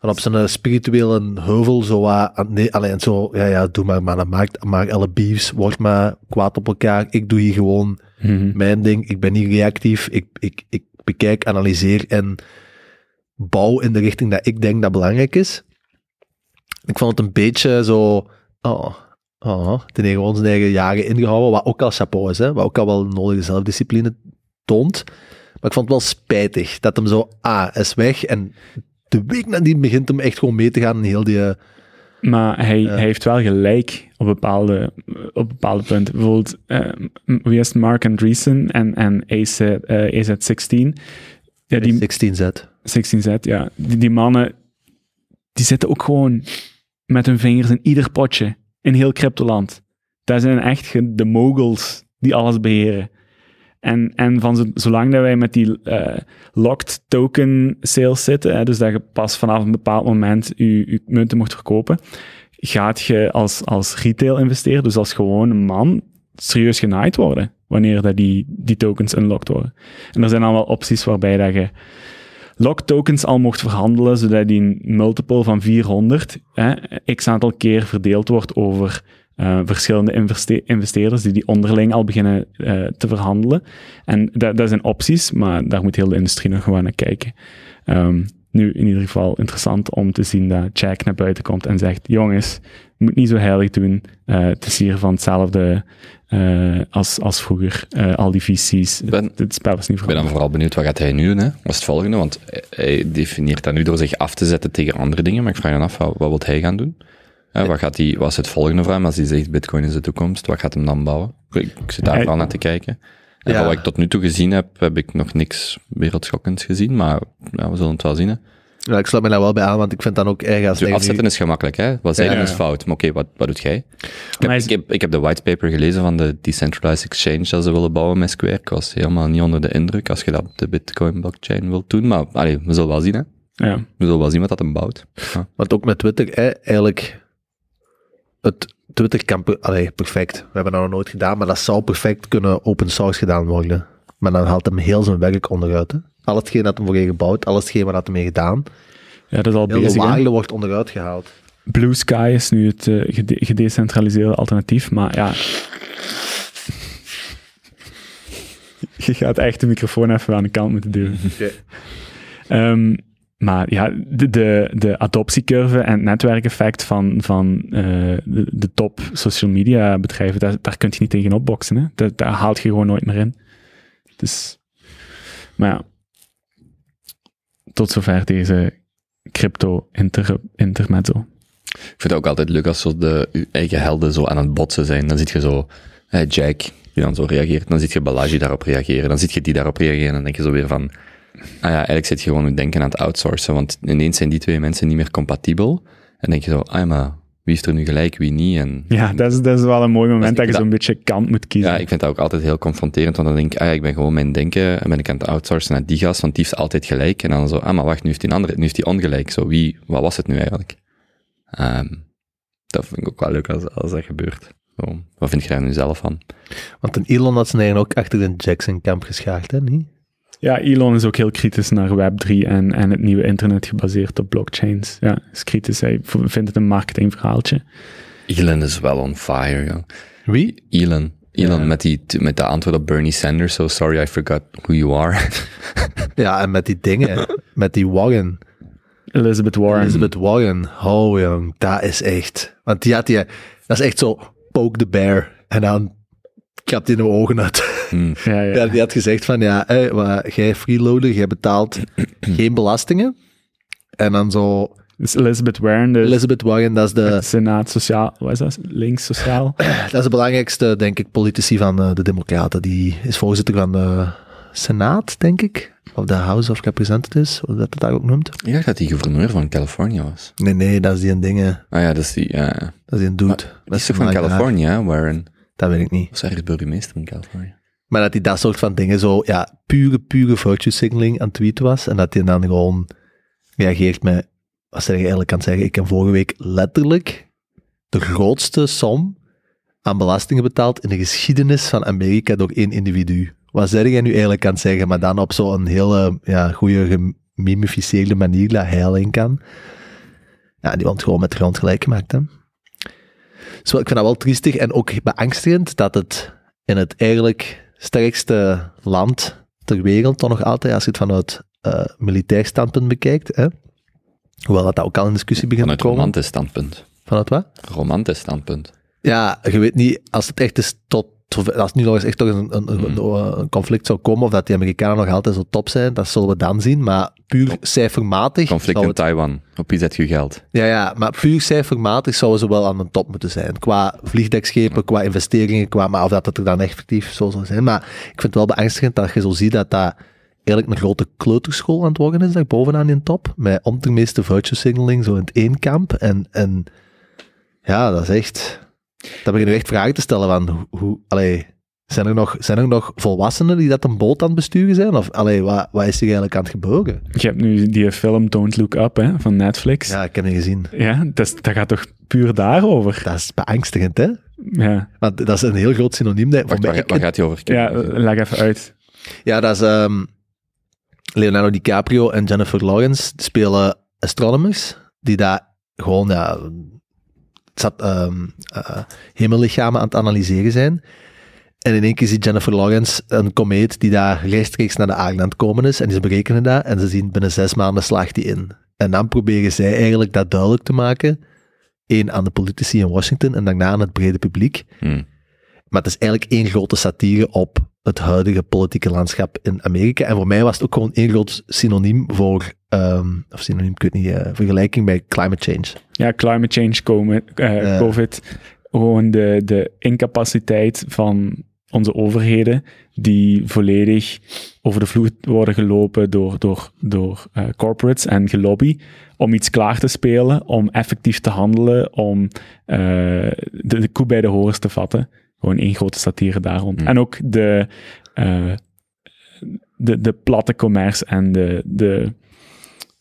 op zijn spirituele heuvel zo wat, nee, alleen zo, ja, ja, doe maar mannen, maak, maak alle beefs, word maar kwaad op elkaar. Ik doe hier gewoon mhm. mijn ding. Ik ben niet reactief. Ik, ik, ik bekijk, analyseer en bouw in de richting dat ik denk dat belangrijk is. Ik vond het een beetje zo... Oh, oh, ten gewoon zijn eigen jaren ingehouden, wat ook al chapeau is, hè, wat ook al wel nodige zelfdiscipline toont. Maar ik vond het wel spijtig dat hem zo, ah, is weg en de week nadien begint hem echt gewoon mee te gaan in heel die... Maar hij, hij heeft wel gelijk op bepaalde, op bepaalde punten. Bijvoorbeeld, eh, wie is? Mark Andreessen en, en AZ, eh, AZ16. Ja, die, 16Z. 16Z, ja. Die, die mannen, die zitten ook gewoon met hun vingers in ieder potje in heel cryptoland. Dat zijn echt de moguls die alles beheren. En, en van zo, zolang dat wij met die eh, locked token sales zitten, hè, dus dat je pas vanaf een bepaald moment je, je munten mocht verkopen, gaat je als, als retail investeerder, dus als gewone man, serieus genaaid worden wanneer dat die, die tokens unlocked worden. En er zijn dan wel opties waarbij dat je lock tokens al mocht verhandelen, zodat die multiple van 400 hè, x aantal keer verdeeld wordt over eh, verschillende investe- investeerders die die onderling al beginnen eh, te verhandelen. En dat, dat zijn opties, maar daar moet heel de industrie nog gewoon naar kijken. Ehm, nu, in ieder geval interessant om te zien dat Jack naar buiten komt en zegt, jongens, je moet niet zo heilig doen. Eh, het is hier van hetzelfde als, als vroeger. Al die VC's. Ben- Het, het spel is niet Ik ben dan veranderd. vooral benieuwd, wat gaat hij nu doen? Hè? Wat is het volgende? Want hij- hij definieert dat nu door zich af te zetten tegen andere dingen, maar ik vraag me af, wat, wat wil hij gaan doen? Hè, wat, gaat hij, wat is het volgende voor hem als hij zegt bitcoin is de toekomst? Wat gaat hem dan bouwen? Ik, ik zit daar vooral naar te kijken. En Ja. wat ik tot nu toe gezien heb, heb ik nog niks wereldschokkends gezien, maar ja, we zullen het wel zien. Hè. Ja, ik sluit me daar wel bij aan, want ik vind dan ook erg als nu- afzetten is gemakkelijk, hè? Wat zeggen Ja. is fout. Maar oké, wat, wat doet jij? Ik heb, is- ik, heb, ik heb de whitepaper gelezen van de Decentralized Exchange dat ze willen bouwen met Square. Ik was helemaal niet onder de indruk als je dat op de Bitcoin blockchain wilt doen. Maar allee, we zullen wel zien, hè? Ja. We zullen wel zien wat dat hem bouwt. Ja. Want ook met Twitter, hè, eigenlijk, het Twitter kan per- allee, perfect. We hebben dat nog nooit gedaan, maar dat zou perfect kunnen open source gedaan worden. Maar dan haalt hem heel zijn werk onderuit. Hè. Al hetgeen dat hem voor je gebouwd, al hetgeen wat hij mee gedaan, ja, dat is al heel bezig. waarde wordt onderuit gehaald. Blue Sky is nu het eh, gede- gedecentraliseerde alternatief, maar ja. <laughs> Je gaat echt de microfoon even aan de kant moeten duwen. Oké. Ehm, maar ja, de, de, adoptiecurve en het netwerkeffect van, van eh, de, top social media bedrijven, daar, daar kun je niet tegen opboksen. Hè? Daar, haalt je gewoon nooit meer in. Dus, maar ja, tot zover deze crypto inter, intermezzo. Ik vind het ook altijd leuk als zo de eigen helden zo aan het botsen zijn. Dan zit je zo Jack, die dan zo reageert. Dan zit je Balaji daarop reageren. Dan zit je die daarop reageren. En dan denk je zo weer van... Ah ja, eigenlijk zit je gewoon je denken aan het outsourcen. Want ineens zijn die twee mensen niet meer compatibel. En denk je zo, ah ja, maar wie is er nu gelijk, wie niet? En Ja, dat is, dat is wel een mooi moment dat, je zo'n beetje kant moet kiezen. Ja, ik vind dat ook altijd heel confronterend, want dan denk ik, ah, ja, ik ben gewoon mijn denken en ben ik aan het outsourcen naar die gast, want die heeft altijd gelijk. En dan zo, ah, maar wacht, nu heeft die een andere, nu heeft die ongelijk. Zo, wie, wat was het nu eigenlijk? Ehm, dat vind ik ook wel leuk als, als dat gebeurt. Zo, wat vind je daar nu zelf van? Want een Elon had zijn eigen ook achter de Jackson-kamp geschaard, hè, niet? Ja, Elon is ook heel kritisch naar Web3 en, en het nieuwe internet gebaseerd op blockchains. Ja, is kritisch. Hij vindt het een marketingverhaaltje. Elon is wel on fire, joh. Wie? Elon. Elon met, die, met de antwoord op Bernie Sanders. So sorry, I forgot who you are. <laughs> Ja, en met die dingen, met die wagon. Elizabeth Warren. Elizabeth Warren. Oh, jong, dat is echt. Want die had die, dat is echt zo poke the bear. En dan klapt hij in de ogen uit. <laughs> Ja, ja. Ja, die had gezegd van, ja, hé, maar jij freeloader, jij betaalt <clears throat> geen belastingen. En dan zo, Dus Elizabeth Warren, de Elizabeth Warren, dat is de, Senaat Sociaal, wat is dat? Links Sociaal. <clears throat> dat is de belangrijkste, denk ik, politici van eh, de Democraten. Die is voorzitter van de Senaat, denk ik. Of de House of Representatives, hoe dat het daar ook noemt. Ik dacht dat hij gouverneur van Californië was. Nee, nee, dat is die een dingen. Ah ja, dat is die, ja. Dat is die een dude. Dat is toch van. Californië, hè, Warren? Dat weet ik niet. Was ergens burgemeester in Californië? Maar dat hij dat soort van dingen zo, ja, pure, pure virtue signaling aan het tweeten was. En dat hij dan gewoon reageert met, wat zeg je eigenlijk kan zeggen, ik heb vorige week letterlijk de grootste som aan belastingen betaald in de geschiedenis van Amerika door één individu. Wat zeg jij nu eigenlijk het zeggen, maar dan op zo'n hele ja, goede gemimificeerde manier dat hij alleen kan. Ja, die wordt gewoon met de grond gelijk gemaakt, hè. Dus ik vind dat wel triestig en ook beangstigend dat het in het eigenlijk sterkste land ter wereld, toch nog altijd, als je het vanuit eh, militair standpunt bekijkt, hè? hoewel dat, dat ook al in discussie begint Vanuit te komen. romantisch standpunt. Vanuit wat? Romantisch standpunt. Ja, je weet niet, als het echt is tot, als nu nog eens echt toch een, een, een, een conflict zou komen, of dat die Amerikanen nog altijd zo top zijn, dat zullen we dan zien, maar puur cijfermatig Conflict in het Taiwan. Op wie zet je geld? Ja, ja, maar puur cijfermatig zouden ze wel aan de top moeten zijn. Qua vliegdekschepen, qua investeringen, qua, maar of dat het er dan effectief zo zou zijn. Maar ik vind het wel beangstigend dat je zo ziet dat dat eigenlijk een grote kleuterschool aan het worden is, daar bovenaan in top. Met om de meeste virtue signaling zo in het één kamp. En, en ja, dat is echt... Dan begin je echt vragen te stellen van, hoe, allee, zijn er, nog, zijn er nog volwassenen die dat een boot aan het besturen zijn? Of allee, wat, wat is er eigenlijk aan het gebeuren? Je hebt nu die film Don't Look Up hè, van Netflix. Ja, Ja, ik heb het gezien. dat, is- dat gaat toch puur daarover? Dat is beangstigend, hè? Ja, Want dat is een heel groot synoniem. ik. Wacht, Voor waar, waar gaat hij over? ja leg even uit. Ja, dat is ehm, Leonardo DiCaprio en Jennifer Lawrence spelen astronomers die daar gewoon ja, zat, ehm, eh, hemellichamen aan het analyseren zijn. En in één keer ziet Jennifer Lawrence een komeet die daar rechtstreeks naar de aarde aan het komen is. En ze berekenen dat. En ze zien binnen zes maanden slaagt die in. En dan proberen zij eigenlijk dat duidelijk te maken. Eén aan de politici in Washington en daarna aan het brede publiek. Hmm. Maar het is eigenlijk één grote satire op het huidige politieke landschap in Amerika. En voor mij was het ook gewoon één groot synoniem voor, ehm, of synoniem, ik weet niet, eh, vergelijking bij climate change. Ja, climate change, komen, eh, Ja. COVID. Gewoon de, de incapaciteit van onze overheden, die volledig over de vloer worden gelopen door, door, door eh, corporates en gelobby, om iets klaar te spelen, om effectief te handelen, om eh, de, de koe bij de horens te vatten. Gewoon één grote satire daar rond. Hmm. En ook de, eh, de, de platte commerce en de, de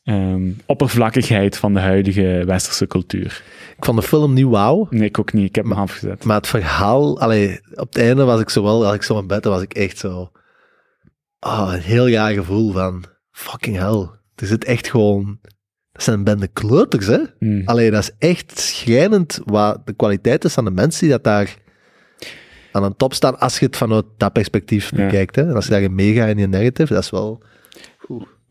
ehm, oppervlakkigheid van de huidige westerse cultuur. Ik vond de film niet wauw, Nee, ik ook niet. Ik heb hem afgezet. maar het verhaal, allee, op het einde was ik zo wel, als ik zo in bed was ik echt zo, ah, een heel raar gevoel van, fucking hell. Er zit echt gewoon, dat zijn een bende kleuters, hè? Hmm. Allee, dat is echt schrijnend wat de kwaliteit is van de mensen die dat daar aan een top staan, als je het vanuit dat perspectief Ja. bekijkt. Hè? En als je daar een mega in je narrative, dat is wel...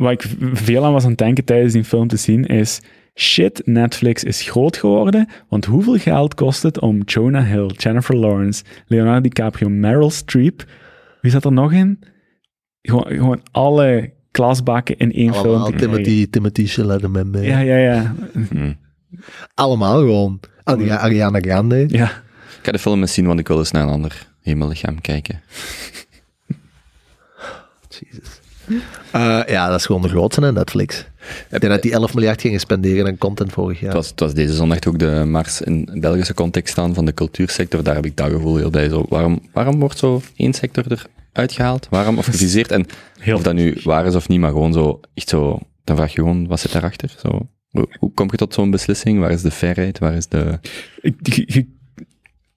Wat ik veel aan was aan het denken tijdens die film te zien is... Shit, Netflix is groot geworden, want hoeveel geld kost het om Jonah Hill, Jennifer Lawrence, Leonardo DiCaprio, Meryl Streep, wie zat er nog in? Gewoon, gewoon alle klasbakken in één film Allemaal te krijgen. Timothy, Timothy Chalamet. Ja, ja, ja. Hmm. Allemaal gewoon. Ari- Ariana Grande. Ja, Ik ga de film eens zien, want ik wil eens naar een ander hemellichaam kijken. <laughs> Jezus. Eh, ja, dat is gewoon de grootste, hè, Netflix. Ik denk dat die 11 miljard gingen spenderen aan content vorig jaar. Het, was, het was deze zondag ook de mars in Belgische context staan van de cultuursector. Daar heb ik dat gevoel heel bij. Zo, waarom, waarom wordt zo één sector eruit gehaald? Waarom? Of <laughs> geviseerd? En heel of dat nu waar is of niet, maar gewoon zo, echt zo, dan vraag je gewoon, wat zit daarachter? Zo, hoe, hoe kom je tot zo'n beslissing? Waar is de fairheid? Waar is de... ik, ik- ik-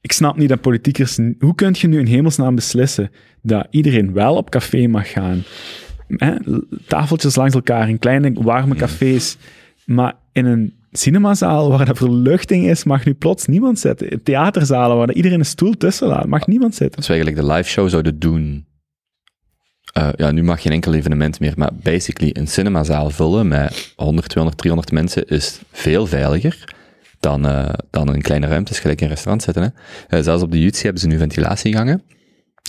ik snap niet dat politiekers... Hoe kun je nu in hemelsnaam beslissen dat iedereen wel op café mag gaan? Hè? Tafeltjes langs elkaar in kleine, warme cafés. Maar in een cinemazaal waar de verluchting is, mag nu plots niemand zitten. Theaterzalen waar iedereen een stoel tussen laat, mag niemand zitten. Als we eigenlijk de live show zouden doen. eh, ja, nu mag geen enkel evenement meer, maar basically een cinemazaal vullen met 100, 200, 300 mensen is veel veiliger dan, eh, dan een kleine ruimte, gelijk in een restaurant zitten. Hè. Eh, zelfs op de Jutsi hebben ze nu ventilatiegangen.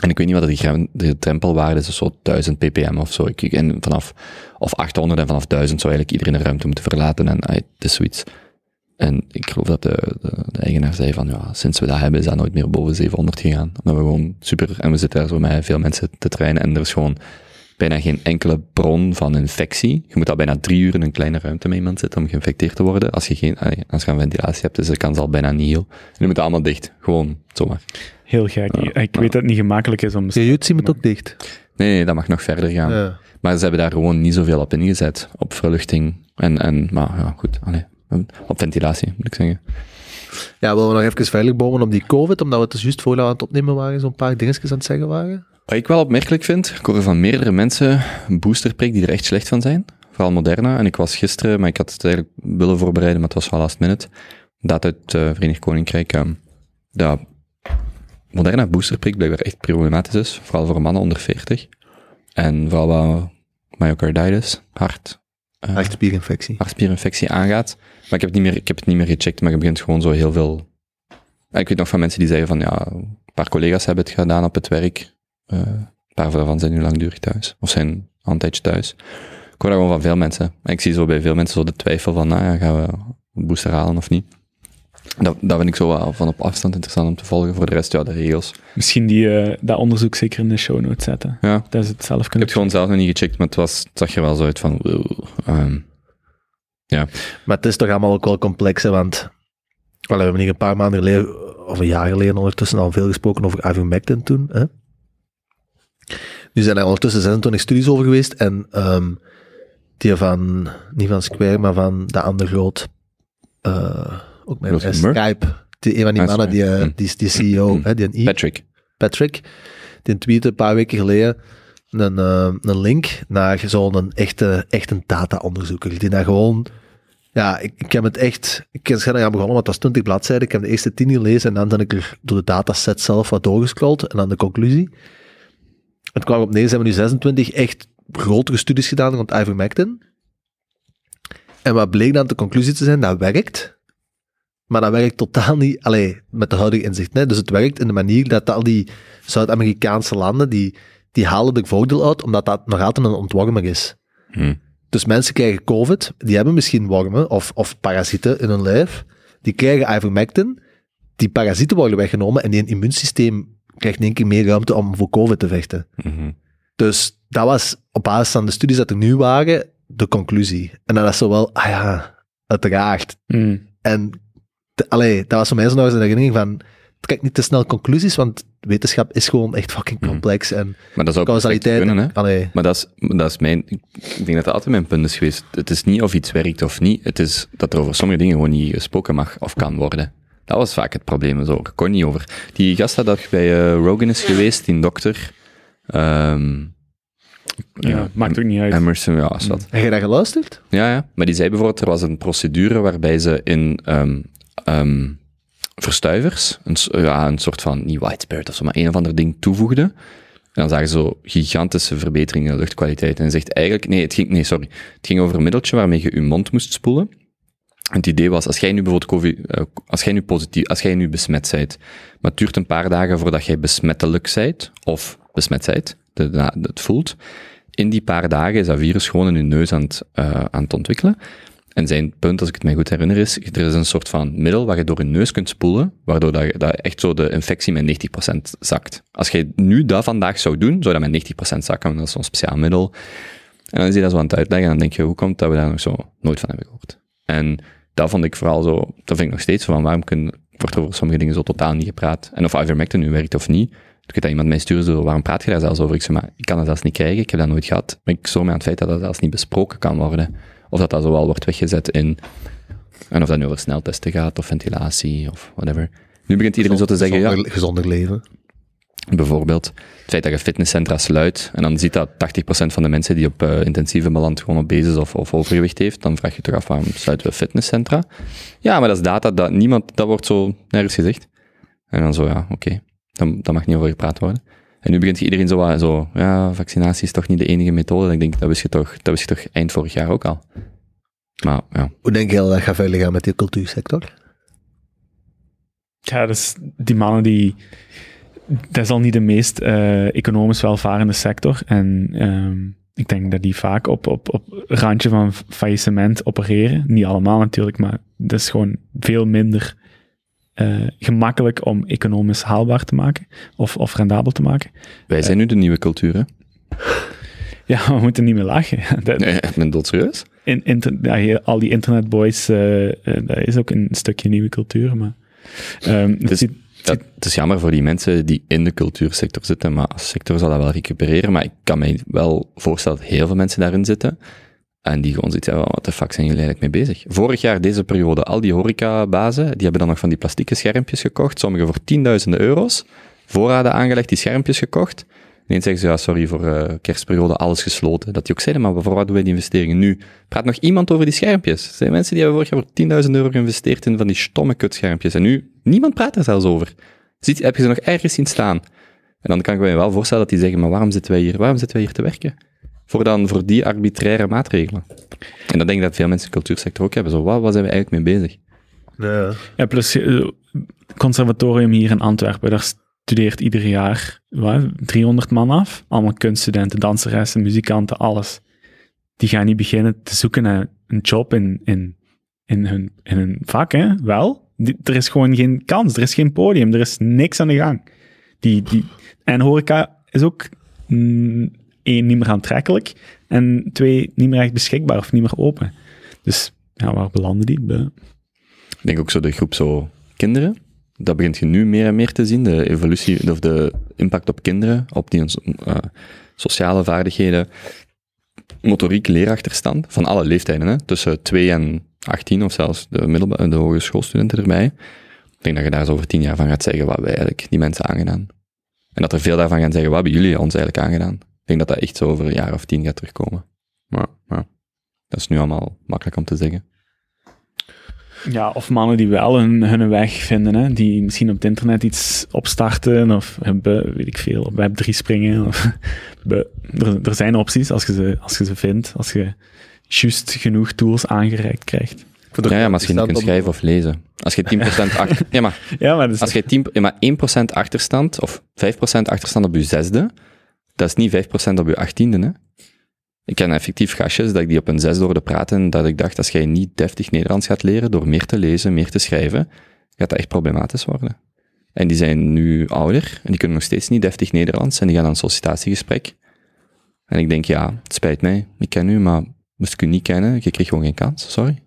En ik weet niet wat de, grem- de drempelwaarde is, zo 1000 ppm of zo. Ik, en vanaf, of 800 en vanaf 1000 zou eigenlijk iedereen de ruimte moeten verlaten. En het is zoiets. En ik geloof dat de, de, de eigenaar zei van, ja, sinds we dat hebben is dat nooit meer boven 700 gegaan. Omdat we gewoon super, en we zitten daar zo met veel mensen te trainen en er is gewoon bijna geen enkele bron van infectie. Je moet al bijna drie uur in een kleine ruimte met iemand zitten om geïnfecteerd te worden. Als je geen, allee, als je ventilatie hebt, is de kans al bijna niet heel. En die moeten allemaal dicht. Gewoon, zomaar. Heel gek. Ja, ik weet dat het niet gemakkelijk is om... Je Jutsi moet ook dicht. Nee, nee, dat mag nog verder gaan. Ja. Maar ze hebben daar gewoon niet zoveel op ingezet. Op verluchting. En, en maar ja, goed. Allee, op ventilatie, moet ik zeggen. Ja, willen we nog even veilig bouwen op die COVID, omdat we het dus juist we aan het opnemen waren, zo'n paar dingetjes aan het zeggen waren? Wat ik wel opmerkelijk vind, ik hoor van meerdere mensen een boosterprik die er echt slecht van zijn. Vooral Moderna. En ik was gisteren, maar ik had het eigenlijk willen voorbereiden, maar het was wel last minute. Dat uit het eh, Verenigd Koninkrijk, dat Moderna boosterprik blijkbaar echt problematisch is. Vooral voor mannen onder 40. En vooral wat myocarditis, hart, eh, Hartspierinfectie. hartspierinfectie aangaat. Maar ik heb het niet meer, ik heb het niet meer gecheckt, maar je begint gewoon zo heel veel... Ja, Ik weet nog van mensen die zeggen van, ja, een paar collega's hebben het gedaan op het werk. Eh, een paar daarvan zijn nu langdurig thuis. Of zijn al een tijdje thuis. Ik hoor dat gewoon van veel mensen. En ik zie zo bij veel mensen zo de twijfel van, nou ja, gaan we een booster halen of niet? Dat, dat vind ik zo wel van op afstand interessant om te volgen. Voor de rest, ja, de regels. Misschien die, eh, dat onderzoek zeker in de show notes zetten. Ja, Dat is het zelf ik heb het gewoon zelf nog niet gecheckt, maar het, was, het zag er wel zo uit van, ehm, Maar het is toch allemaal ook wel complex, hè, want we hebben hier een paar maanden geleden, of een jaar geleden ondertussen, al veel gesproken over ivermectin toen. Hè? Nu zijn er ondertussen 26 studies over geweest en ehm, die van, niet van Square, maar van de andere groot, eh, ook met eh? Skype. Die, een van die Ah, mannen, die, eh, Skype. die, die CEO, hè, die een I, Patrick. Patrick, die tweette een paar weken geleden een, eh, een link naar zo'n echte, echt een data-onderzoeker. Die daar gewoon, ja, ik, ik heb het echt, ik ben aan begonnen, want dat is 20 bladzijden. Ik heb de eerste 10 gelezen en dan ben ik er door de dataset zelf wat doorgescrolld en dan de conclusie. Het kwam op neer, ze hebben nu 26 echt grotere studies gedaan rond ivermectin. En wat bleek dan de conclusie te zijn, dat werkt. Maar dat werkt totaal niet, allee, met de huidige inzicht. Hè? Dus het werkt in de manier dat al die Zuid-Amerikaanse landen, die, die halen er voordeel uit, omdat dat nog altijd een ontwormer is. Hm. Dus mensen krijgen COVID, die hebben misschien wormen of, of parasieten in hun lijf, die krijgen ivermectin, die parasieten worden weggenomen en die immuunsysteem krijgt in één keer meer ruimte om voor COVID te vechten. Mhm. Dus dat was op basis van de studies dat er nu waren, de conclusie. En dan is zo wel, ah ja, uiteraard. Mm. En allee, dat was voor mij zo'n een herinnering van, trek niet te snel conclusies, want wetenschap is gewoon echt fucking Mhm. complex. En Maar dat zou causaliteit, kunnen, hè? allee, Maar dat is, dat is mijn... Ik denk dat dat altijd mijn punt is geweest. Het is niet of iets werkt of niet. Het is dat er over sommige dingen gewoon niet gesproken mag of kan worden. Dat was vaak het probleem. Zo. Ik kon niet over. Die gast dat bij eh, Rogan is geweest, die dokter... ehm Ja, maakt ook niet uit. Emerson, ja, is wat. heb je dat geluisterd? Ja, ja. Maar die zei bijvoorbeeld, er was een procedure waarbij ze in ehm, ehm, verstuivers, een, ja, een soort van, niet white spirit of zo, maar een of ander ding toevoegden. En dan zagen ze zo gigantische verbeteringen in de luchtkwaliteit. En zegt eigenlijk, nee, het ging, nee, sorry. Het ging over een middeltje waarmee je je mond moest spoelen. En het idee was, als jij nu bijvoorbeeld COVID, eh, als jij nu positief, als jij nu besmet bent, maar het duurt een paar dagen voordat jij besmettelijk bent, of besmet de, de, het voelt, in die paar dagen is dat virus gewoon in je neus aan het, eh, aan het ontwikkelen. En zijn punt, als ik het mij goed herinner, is, er is een soort van middel waar je door je neus kunt spoelen, waardoor dat, dat echt zo de infectie met 90% zakt. Als je nu dat vandaag zou doen, zou dat met 90% zakken, want dat is zo'n speciaal middel. En dan is hij dat zo aan het uitleggen en dan denk je, hoe komt dat we daar nog zo nooit van hebben gehoord? En dat vond ik vooral zo, dat vind ik nog steeds zo van, waarom kun, wordt er over sommige dingen zo totaal niet gepraat? En of ivermectin nu werkt of niet, ik weet dat iemand mij stuurde, zo, waarom praat je daar zelfs over? Ik zei, maar ik kan dat zelfs niet krijgen, ik heb dat nooit gehad. Maar ik stoor me aan het feit dat dat zelfs niet besproken kan worden. Of dat dat zo wel wordt weggezet in, en of dat nu over sneltesten gaat, of ventilatie, of whatever. Nu begint iedereen zo te zeggen, ja, gezonder, gezonder leven. Bijvoorbeeld het feit dat je fitnesscentra sluit en dan ziet dat 80% van de mensen die op eh, intensieve belandt gewoon obese of, of overgewicht heeft, dan vraag je toch af waarom sluiten we fitnesscentra? Ja, maar dat is data dat niemand, dat wordt zo nergens gezegd. En dan zo, ja, oké, dan, daar mag niet over gepraat worden. En nu begint iedereen zo, wat- zo, ja, vaccinatie is toch niet de enige methode. En ik denk, dat wist je toch, dat wist je toch eind vorig jaar ook al. Maar ja, Hoe denk je dat dat gaat verder gaan met die cultuursector? Ja, dus die mannen die... Dat is al niet de meest eh, economisch welvarende sector. En ehm, ik denk dat die vaak op, op, op randje van faillissement opereren. Niet allemaal natuurlijk, maar dat is gewoon veel minder eh, gemakkelijk om economisch haalbaar te maken. Of, of rendabel te maken. wij zijn nu de nieuwe cultuur, hè? <laughs> Ja, we moeten niet meer lachen. <laughs> Dat, Nee, ik ben doodserieus. in, ja, hier, al die internetboys, eh, eh, dat is ook een stukje nieuwe cultuur. Maar, ehm, het Dus- Ja, het is jammer voor die mensen die in de cultuursector zitten, maar als sector zal dat wel recupereren. Maar ik kan mij wel voorstellen dat heel veel mensen daarin zitten en die gewoon zoiets hebben, wat de fuck zijn jullie eigenlijk mee bezig? Vorig jaar, deze periode, al die horecabazen, die hebben dan nog van die plastieke schermpjes gekocht, sommigen voor tienduizenden euro's, voorraden aangelegd, die schermpjes gekocht. Ineens zeggen ze, ja, sorry, voor eh, kerstperiode alles gesloten. Dat die ook zeiden, maar voor wat doen wij die investeringen nu? Praat nog iemand over die schermpjes? Er zijn mensen die hebben vorig jaar voor 10.000 euro geïnvesteerd in van die stomme kutschermpjes. En nu, niemand praat er zelfs over. Ziet, heb je ze nog ergens zien staan? En dan kan ik me wel voorstellen dat die zeggen, maar waarom zitten wij hier, waarom zitten wij hier te werken? Voor dan, voor die arbitraire maatregelen. En dat denk ik dat veel mensen in de cultuursector ook hebben. Zo, wat, waar zijn we eigenlijk mee bezig? Ja. Ja, plus eh, conservatorium hier in Antwerpen, daar studeert ieder jaar wat, 300 man af. Allemaal kunststudenten, danseressen, muzikanten, alles. Die gaan niet beginnen te zoeken naar een job in, in, in, hun, in hun vak, hè? Wel, die- er is gewoon geen kans, er is geen podium, er is niks aan de gang. Die, die, en horeca is ook mm, één, niet meer aantrekkelijk en twee, niet meer echt beschikbaar of niet meer open. Dus ja, waar belanden die? Ik denk ook zo de groep zo kinderen. Dat begint je nu meer en meer te zien. De evolutie, of de impact op kinderen, op die eh, sociale vaardigheden, motoriek, leerachterstand, van alle leeftijden, hè? tussen 2 en 18 of zelfs de, middelbare, de hogeschoolstudenten erbij. Ik denk dat je daar zo over tien jaar van gaat zeggen wat wij eigenlijk die mensen aangedaan. En dat er veel daarvan gaan zeggen, wat hebben jullie ons eigenlijk aangedaan? Ik denk dat dat echt zo over een jaar of tien gaat terugkomen. Maar, maar dat is nu allemaal makkelijk om te zeggen. Ja, of mannen die wel hun, hun weg vinden, hè? die misschien op het internet iets opstarten of hebben, weet ik veel, op Web3 springen. Of, <laughs> be- er, er zijn opties als je, ze, als je ze vindt, als je juist genoeg tools aangereikt krijgt. Ja, ook ja, maar als je niet kunt interessant om- schrijven of lezen. Als je 10% <laughs> achter... Ja, maar Ja, maar, dus, als je 10, ja, maar 1% achterstand, of 5% achterstand op je zesde, dat is niet 5% op je achttiende, hè. Ik ken effectief gastjes dat ik die op een zesde hoorde praten, en dat ik dacht, als jij niet deftig Nederlands gaat leren, door meer te lezen, meer te schrijven, gaat dat echt problematisch worden. En die zijn nu ouder, en die kunnen nog steeds niet deftig Nederlands, en die gaan aan een sollicitatiegesprek. En ik denk, ja, het spijt mij, ik ken u, maar moest ik u niet kennen, je kreeg gewoon geen kans, sorry.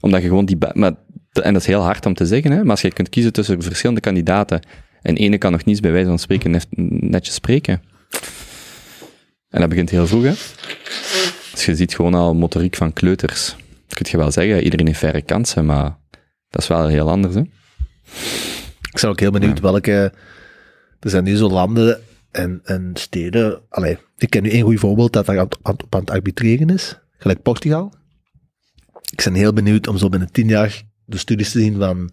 Omdat je gewoon die... en dat is heel hard om te zeggen, hè, maar als je kunt kiezen tussen verschillende kandidaten, en ene kan nog niet bij wijze van spreken net- netjes spreken. En dat begint heel vroeg, hè. Dus je ziet gewoon al motoriek van kleuters. Dat kun je wel zeggen, iedereen heeft verre kansen, maar dat is wel heel anders, hè. Ik ben ook heel benieuwd welke... Er zijn nu zo landen en, en steden... Allee, ik ken nu één goed voorbeeld dat daar aan, op aan het arbitreren is. Gelijk Portugal. Ik ben heel benieuwd om zo binnen tien jaar de studies te zien van...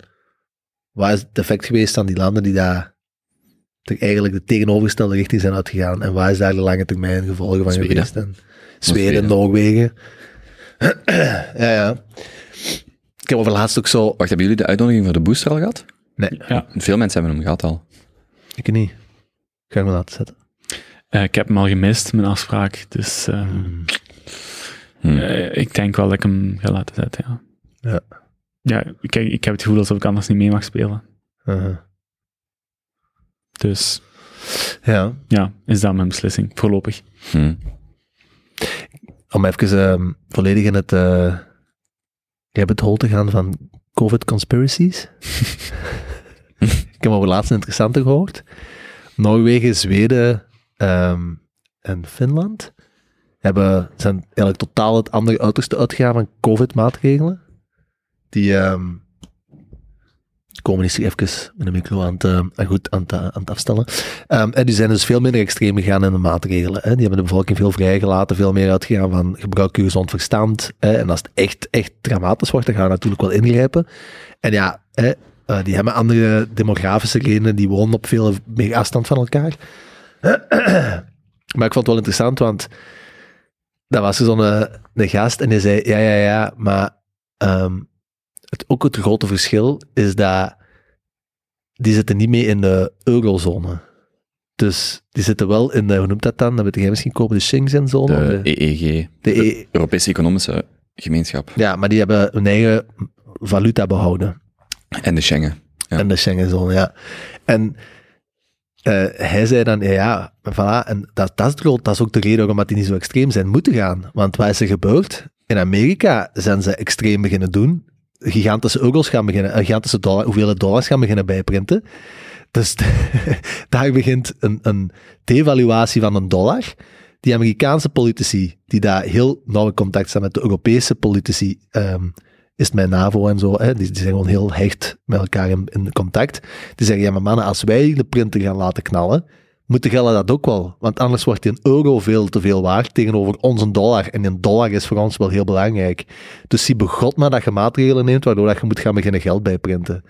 Wat is het effect geweest aan die landen die daar toch eigenlijk de tegenovergestelde richting zijn uitgegaan? En waar is daar de lange termijn gevolgen van Zweden. geweest? En Zweden, Zweden. Noorwegen. <clears throat> ja, ja. Ik heb over laatst ook zo... Wacht, hebben jullie de uitnodiging voor de booster al gehad? Nee, ja, Veel mensen hebben hem gehad al. ik niet. Ga ik me laten zetten. eh, ik heb hem al gemist, mijn afspraak. Dus eh, Hm. eh, ik denk wel dat ik hem ga laten zetten, ja. Ja. Ja, ik, ik heb het gevoel alsof ik anders niet mee mag spelen. Uh-huh. Dus Ja. ja, is dat mijn beslissing, voorlopig. Hm. Om even ehm, volledig in het uh, rabbit hole te gaan van COVID conspiracies. <laughs> ik heb over laatst een interessante gehoord. Noorwegen, Zweden ehm, en Finland hebben, zijn eigenlijk totaal het andere uiterste uitgegaan van COVID-maatregelen. Die, ehm, Komen is even met een micro aan het, eh, aan goed, aan het, aan het afstellen. Ehm, en die zijn dus veel minder extreem gegaan in de maatregelen. Hè. Die hebben de bevolking veel vrijgelaten, veel meer uitgegaan van gebruik je gezond verstand. Hè. En als het echt, echt dramatisch wordt, dan gaan we natuurlijk wel ingrijpen. En ja, hè, eh, die hebben andere demografische redenen, die wonen op veel meer afstand van elkaar. maar ik vond het wel interessant, want dat was er zo'n eh, een gast en die zei, ja, ja, ja, maar ehm, het, ook het grote verschil is dat die zitten niet mee in de eurozone. Dus die zitten wel in de, hoe noemt dat dan? Dat weet jij misschien komen, de Schengen-zone? De EEG, de de E- Europese Economische Gemeenschap. Ja, maar die hebben hun eigen valuta behouden. En de Schengen. Ja. En de Schengenzone, ja. En eh, hij zei dan, ja, ja, voilà, en dat, dat, is het groot, dat is ook de reden waarom die niet zo extreem zijn moeten gaan. Want wat is er gebeurd? In Amerika zijn ze extreem beginnen doen. Gigantische euro's gaan beginnen, eh, gigantische dollar, dollars gaan beginnen bijprinten. Dus <laughs> daar begint een, een devaluatie van een dollar. Die Amerikaanse politici, die daar heel nauw contact staan met de Europese politici, ehm, is het met NAVO en zo, hè, die, die zijn gewoon heel hecht met elkaar in, in contact. Die zeggen, ja maar mannen, als wij de printer gaan laten knallen, moeten gelden dat ook wel. Want anders wordt die een euro veel te veel waard tegenover onze dollar. En een dollar is voor ons wel heel belangrijk. Dus zie begot maar dat je maatregelen neemt, waardoor dat je moet gaan beginnen geld bijprinten.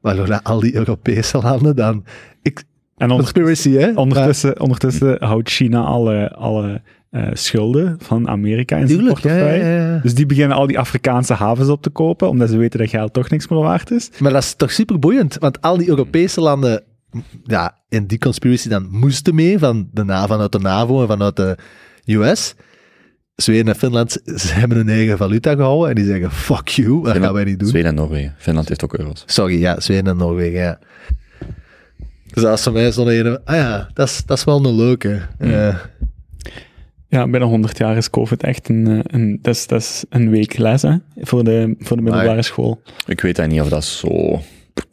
Waardoor dat al die Europese landen dan... Ik, En onder- conspiracy, hè? ondertussen, ondertussen houdt China alle, alle eh, schulden van Amerika in zijn ja, portefeuille. ja, ja. Dus die beginnen al die Afrikaanse havens op te kopen, omdat ze weten dat geld toch niks meer waard is. Maar dat is toch super boeiend, want al die Europese landen, ja, in die conspiracy dan moesten mee, van de, vanuit de NAVO en vanuit de US. Zweden en Finland, ze hebben hun eigen valuta gehouden en die zeggen, fuck you, dat gaan wij niet doen. Zweden en Noorwegen. Finland heeft ook euro's. Sorry, ja, Zweden en Noorwegen, ja. Dus dat is voor mij zo'n ene, ah ja, dat is, dat is wel een leuke. Eh, Ja, binnen 100 jaar is COVID echt een, eh, een, dat is, dat is een week les hè, voor, de, voor de middelbare Maar- school. Ik weet dat niet of dat zo...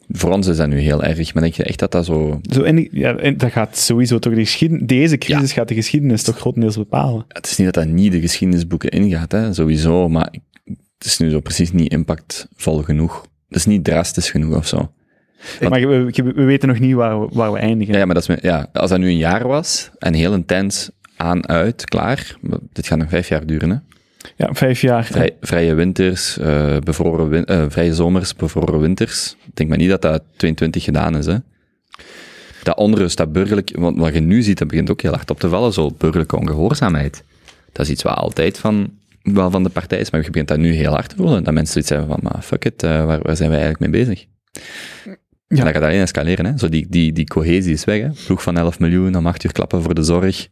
Voor ons is dat nu heel erg, maar denk je echt dat dat zo... Zo die- ja, in- dat gaat sowieso toch de geschiedenis, deze crisis gaat de geschiedenis toch grotendeels bepalen. Het is niet dat dat niet de geschiedenisboeken ingaat, hè, sowieso, maar het is nu zo precies niet impactvol genoeg. Het is niet drastisch genoeg of zo. Want- Maar we, we, we weten nog niet waar we, waar we eindigen. Ja, maar dat is, ja, als dat nu een jaar was en heel intens aan, uit, klaar, dit gaat nog vijf jaar duren, hè. Ja, vijf jaar. Vrij, vrije winters, eh, bevroren win- eh, vrije zomers, bevroren winters. Ik denk maar niet dat dat 22 gedaan is, hè. Dat onrust, dat burgerlijk, want wat je nu ziet, dat begint ook heel hard op te vallen, zo burgerlijke ongehoorzaamheid. Dat is iets wat altijd van, wel van de partij is, maar je begint dat nu heel hard te voelen. Dat mensen zoiets hebben van, maar fuck it, eh, waar, waar zijn wij eigenlijk mee bezig? Ja. En dat gaat alleen escaleren, hè. Zo die, die, die cohesie is weg, hè. Ploeg van 11 miljoen, om 8 uur klappen voor de zorg.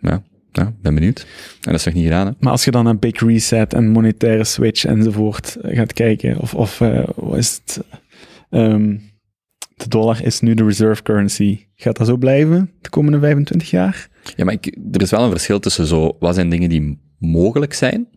Ja, ja, ben benieuwd. En dat is nog niet gedaan, hè. Maar als je dan naar Big Reset en monetaire switch enzovoort eh, gaat kijken, of, of eh, wat is het? Ehm, de dollar is nu de reserve currency. Gaat dat zo blijven de komende 25 jaar? Ja, maar ik, er is wel een verschil tussen zo, wat zijn dingen die mogelijk zijn,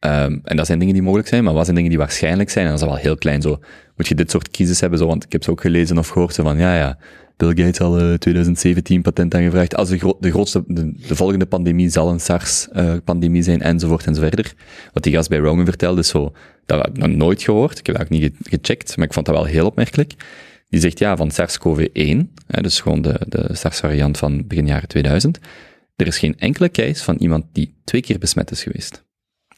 Ehm, en dat zijn dingen die mogelijk zijn, maar wat zijn dingen die waarschijnlijk zijn, en dat is wel heel klein zo. Moet je dit soort crisis hebben, zo, want ik heb ze ook gelezen of gehoord, zo van, ja, ja, Bill Gates al eh, 2017 patent aangevraagd, als de, de grootste, de, de volgende pandemie zal een SARS-pandemie zijn, enzovoort enzoverder. Wat die gast bij Rogan vertelde, zo, dat heb ik nog nooit gehoord, ik heb dat ook niet ge- gecheckt, maar ik vond dat wel heel opmerkelijk. Die zegt, ja, van SARS-CoV-1, hè, dus gewoon de, de SARS-variant van begin jaren 2000, er is geen enkele case van iemand die twee keer besmet is geweest.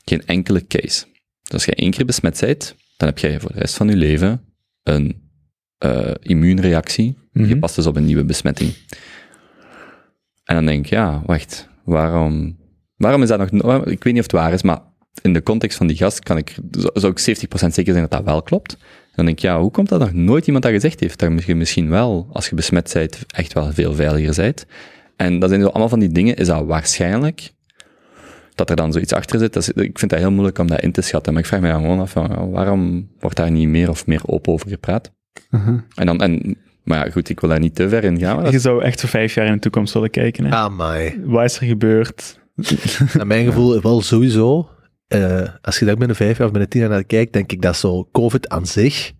Geen enkele case. Dus als jij één keer besmet bent, dan heb jij voor de rest van je leven een eh, immuunreactie, Mhm. gepast is op een nieuwe besmetting. En dan denk ik, ja, wacht, waarom, waarom is dat nog, ik weet niet of het waar is, maar in de context van die gast kan ik, zou ik 70% zeker zijn dat dat wel klopt. Dan denk ik, ja, hoe komt dat nog nooit iemand dat gezegd heeft? Dat je misschien wel, als je besmet bent, echt wel veel veiliger bent. En dat zijn zo allemaal van die dingen, is dat waarschijnlijk dat er dan zoiets achter zit. Dat is- ik vind dat heel moeilijk om dat in te schatten. Maar ik vraag me dan gewoon af, van, waarom wordt daar niet meer of meer open over gepraat? En dan, en, maar ja, goed, ik wil daar niet te ver in gaan. dat- Je zou echt voor vijf jaar in de toekomst willen kijken. Hè? Amai. Wat is er gebeurd? <laughs> Naar mijn gevoel wel sowieso. eh, als je daar binnen vijf jaar of binnen tien jaar naar kijkt, denk ik dat zo COVID aan zich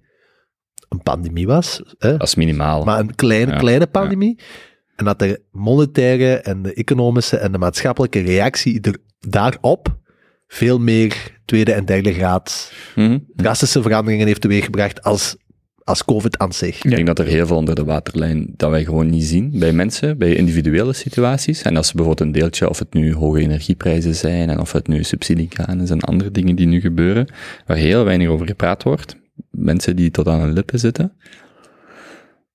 een pandemie was. Hè? dat is minimaal. Maar een kleine, Ja, kleine pandemie. En dat de monetaire en de economische en de maatschappelijke reactie er, daarop veel meer tweede en derde graad Mhm. drastische veranderingen heeft teweeggebracht als, als COVID aan zich. Ik denk dat er heel veel onder de waterlijn dat wij gewoon niet zien bij mensen, bij individuele situaties. En als ze bijvoorbeeld een deeltje, of het nu hoge energieprijzen zijn, en of het nu subsidiekaan is en andere dingen die nu gebeuren, waar heel weinig over gepraat wordt. Mensen die tot aan hun lippen zitten.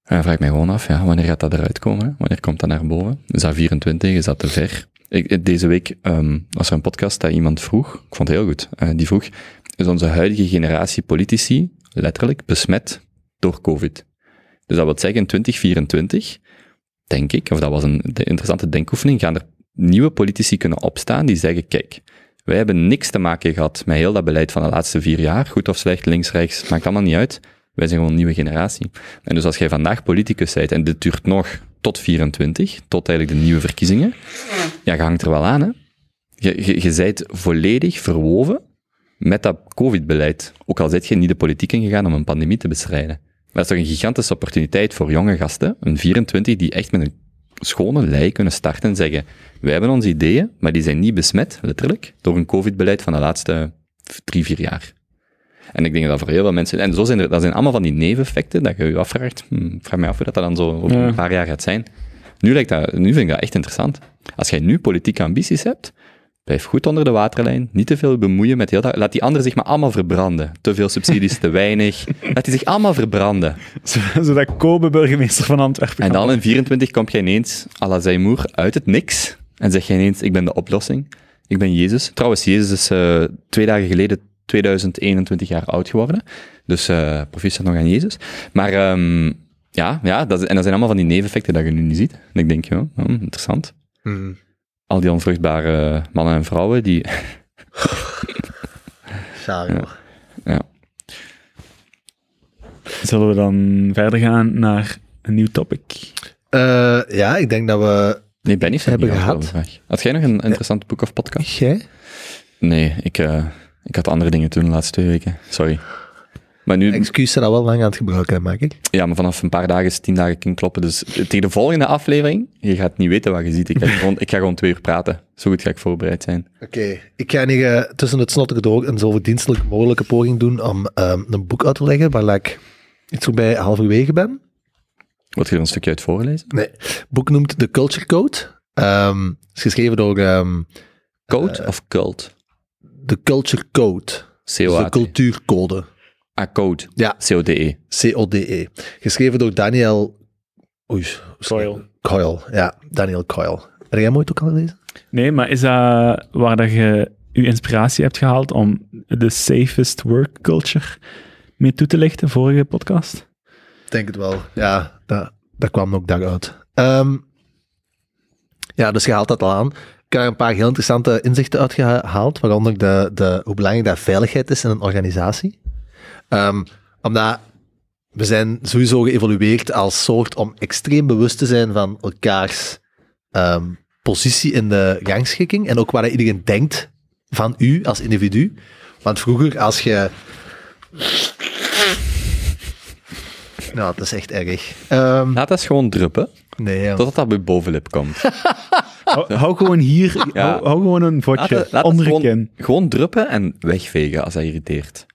En dan vraag ik mij gewoon af, ja, wanneer gaat dat eruit komen? Wanneer komt dat naar boven? Is dat 24? Is dat te ver? Ik, deze week um, was er een podcast dat iemand vroeg, ik vond het heel goed, uh, die vroeg, is onze huidige generatie politici letterlijk besmet door COVID? Dus dat wil zeggen, in 2024, denk ik, of dat was een interessante denkoefening, gaan er nieuwe politici kunnen opstaan die zeggen, kijk, wij hebben niks te maken gehad met heel dat beleid van de laatste vier jaar, goed of slecht, links, rechts, maakt allemaal niet uit. Wij zijn gewoon een nieuwe generatie. En dus als jij vandaag politicus bent, en dit duurt nog tot 24, tot eigenlijk de nieuwe verkiezingen, ja, je hangt er wel aan, hè. Je, je, je bent volledig verwoven met dat COVID-beleid. Ook al zit je niet de politiek ingegaan om een pandemie te bestrijden. Maar dat is toch een gigantische opportuniteit voor jonge gasten, een 24, die echt met een schone lei kunnen starten en zeggen, wij hebben onze ideeën, maar die zijn niet besmet, letterlijk, door een COVID-beleid van de laatste drie, vier jaar. En ik denk dat voor heel veel mensen, en zo zijn er, dat zijn allemaal van die neveneffecten, dat je je afvraagt, hm, vraag me af hoe dat, dat dan zo over Ja. een paar jaar gaat zijn. Nu, lijkt dat, nu vind ik dat echt interessant. Als jij nu politieke ambities hebt, blijf goed onder de waterlijn, niet te veel bemoeien met heel dat, laat die anderen zich maar allemaal verbranden. Te veel subsidies, te weinig. Laat die zich allemaal verbranden. Zodat Kobe burgemeester van Antwerpen En dan in 24 kom jij ineens, à la Zijmoer, uit het niks. En zeg je ineens, ik ben de oplossing. Ik ben Jezus. Trouwens, Jezus is eh, twee dagen geleden 2021 jaar oud geworden. Dus eh proficiat nog aan Jezus. Maar ehm, ja, ja dat, is- en dat zijn allemaal van die neveneffecten dat je nu niet ziet. En ik denk, ja, interessant. Hmm. Al die onvruchtbare mannen en vrouwen, die... <laughs> Zalig, Ja. hoor. Ja. Zullen we dan verder gaan naar een nieuw topic? Eh, ja, ik denk dat we... Nee, Benny Hebben gehad. Had jij nog een interessant boek of podcast? Jij? Nee, ik, eh, ik had andere dingen te doen de laatste twee weken. Sorry. Maar nu, Excuus zijn al wel lang aan het gebruiken, maak ik. ja, maar vanaf een paar dagen is tien dagen inkloppen. Dus tegen de volgende aflevering, je gaat niet weten wat je ziet. Ik ga gewoon, ik ga gewoon twee uur praten. Zo goed ga ik voorbereid zijn. Oké, ik ga hier eh, tussen het snottige door een zo verdienstelijk mogelijke poging doen om ehm, een boek uit te leggen waar ik iets voorbij halverwege ben. Wil je er een stukje uit voorlezen? Nee, het boek noemt The Culture Code. Het is geschreven door ehm, Code of cult? The Culture Code. Dus de cultuurcode. Ah, code. Ja. C-O-D-E. C-O-D-E. E. Geschreven door Daniel... Oei. Coyle. Coyle, ja. Daniel Coyle. Heb jij hem ooit ook al gelezen? Nee, maar is dat waar dat je je inspiratie hebt gehaald om de safest work culture mee toe te lichten, vorige podcast? Ik denk het wel. Ja, dat, dat kwam ook daaruit. Ehm ja, dus je haalt dat al aan. Ik heb er een paar heel interessante inzichten uitgehaald, waaronder de, de, hoe belangrijk dat veiligheid is in een organisatie. Ehm, omdat we zijn sowieso geëvolueerd als soort om extreem bewust te zijn van elkaars ehm, positie in de rangschikking en ook waar iedereen denkt van u als individu. Want vroeger, als je... Nou, dat is echt erg. Ehm, Laat dat eens gewoon druppen, nee, ja. totdat dat bij bovenlip komt. <laughs> Hou, hou gewoon hier, Ja. hou, hou gewoon een Laat vodje laat onder je gewoon druppen en wegvegen als dat irriteert.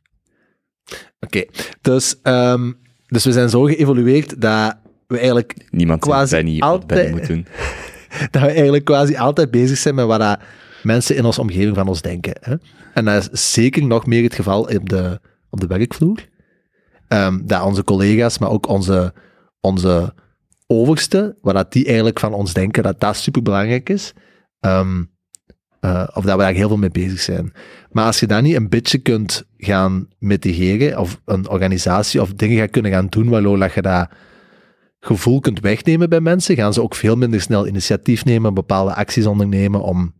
Oké, dus, ehm, dus we zijn zo geëvolueerd dat we eigenlijk, Niemand Quasi Benny wat altijd- Benny moet doen. <laughs> dat we eigenlijk quasi altijd bezig zijn met wat dat mensen in onze omgeving van ons denken. Hè? En dat is zeker nog meer het geval op de, op de werkvloer. Ehm, dat onze collega's, maar ook onze, onze oversten, wat dat die eigenlijk van ons denken, dat dat superbelangrijk is. Ehm, eh, of dat we daar heel veel mee bezig zijn. Maar als je dat niet een beetje kunt gaan mitigeren, of een organisatie of dingen gaat kunnen gaan doen, waardoor dat je dat gevoel kunt wegnemen bij mensen, gaan ze ook veel minder snel initiatief nemen, bepaalde acties ondernemen om,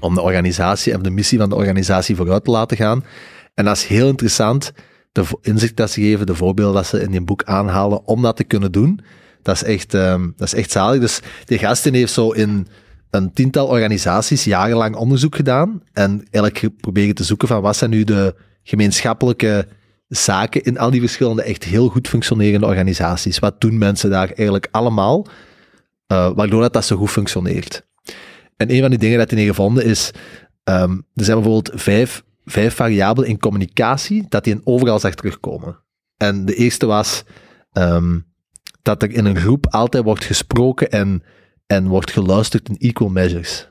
om de organisatie en de missie van de organisatie vooruit te laten gaan. En dat is heel interessant, de inzicht dat ze geven, de voorbeelden dat ze in die boek aanhalen om dat te kunnen doen. Dat is echt, ehm, dat is echt zalig. Dus die gasten heeft zo in een tiental organisaties jarenlang onderzoek gedaan en eigenlijk geprobeerd te zoeken van wat zijn nu de gemeenschappelijke zaken in al die verschillende echt heel goed functionerende organisaties. Wat doen mensen daar eigenlijk allemaal, eh, waardoor dat, dat zo goed functioneert. En een van die dingen dat hij hier gevonden is, Ehm, er zijn bijvoorbeeld vijf, vijf variabelen in communicatie dat die overal zag terugkomen. En de eerste was ehm, dat er in een groep altijd wordt gesproken en, en wordt geluisterd in equal measures.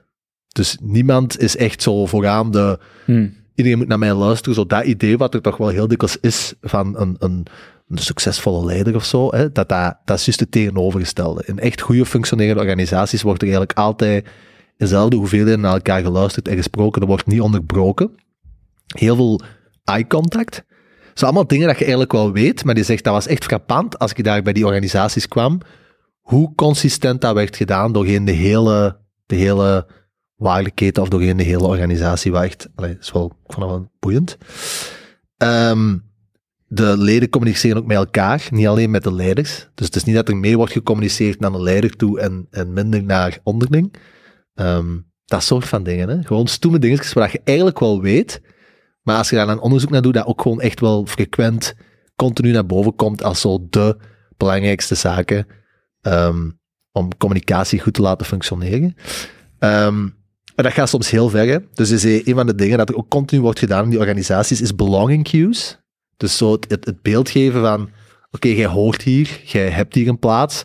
Dus niemand is echt zo vooraan de, Hm. iedereen moet naar mij luisteren. Zo dat idee wat er toch wel heel dikwijls is van een, een, een succesvolle leider of zo, hè, dat, dat, dat is juist het tegenovergestelde. In echt goede functionerende organisaties wordt er eigenlijk altijd in dezelfde hoeveelheid naar elkaar geluisterd en gesproken. Er wordt niet onderbroken. Heel veel eye contact. Dat zijn allemaal dingen dat je eigenlijk wel weet, maar die zegt dat was echt frappant als ik daar bij die organisaties kwam, hoe consistent dat werd gedaan doorheen de hele, de hele waardeketen of doorheen de hele organisatie. Wat echt, is wel, ik vond wel boeiend. Ehm, de leden communiceren ook met elkaar, niet alleen met de leiders. Dus het is niet dat er meer wordt gecommuniceerd naar de leider toe en, en minder naar onderling. Ehm, dat soort van dingen. Hè? Gewoon stoeme dingetjes waar je eigenlijk wel weet, maar als je daar een onderzoek naar doet, dat ook gewoon echt wel frequent continu naar boven komt als zo de belangrijkste zaken ehm, om communicatie goed te laten functioneren. Ehm, maar dat gaat soms heel ver. Hè? Dus is een van de dingen dat er ook continu wordt gedaan in die organisaties, is belonging cues. Dus zo het, beeld geven van, oké, jij hoort hier, jij hebt hier een plaats,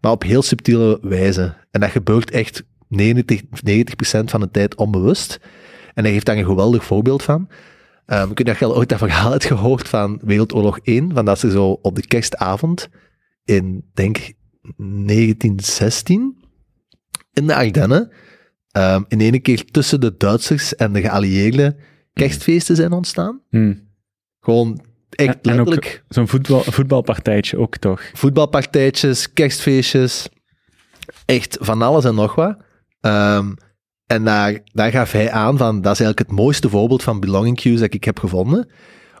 maar op heel subtiele wijze. En dat gebeurt echt 90, 90% van de tijd onbewust. En hij geeft daar een geweldig voorbeeld van. Um, ik weet dat je ooit dat verhaal hebt gehoord van Wereldoorlog 1, van dat ze zo op de kerstavond in, denk 1916, in de Ardennen, um, in ene keer tussen de Duitsers en de geallieerden kerstfeesten zijn ontstaan. Hm. Gewoon echt En- letterlijk Zo'n voetbal, voetbalpartijtje ook toch? voetbalpartijtjes, kerstfeestjes, echt van alles en nog wat. Ehm, en daar, daar gaf hij aan van, dat is eigenlijk het mooiste voorbeeld van belonging cues dat ik heb gevonden.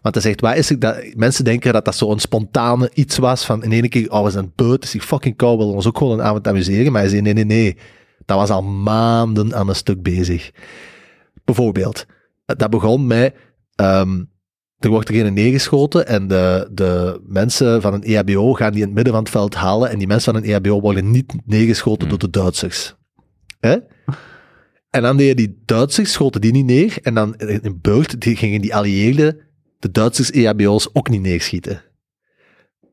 Want hij zegt, waar is het dat, mensen denken dat dat zo'n spontane iets was van in ene keer, oh, we zijn het is hier fucking koud, we willen ons ook gewoon een avond amuseren. Maar hij zei, nee, nee, nee, dat was al maanden aan een stuk bezig. Bijvoorbeeld, dat begon met, ehm, er wordt er een neergeschoten en de, de mensen van een EHBO gaan die in het midden van het veld halen en die mensen van een EHBO worden niet neergeschoten door de Duitsers. Hè? En dan deden die Duitsers, schoten die niet neer en dan in in beurt die gingen die allieerden de Duitsers EHBO's ook niet neerschieten.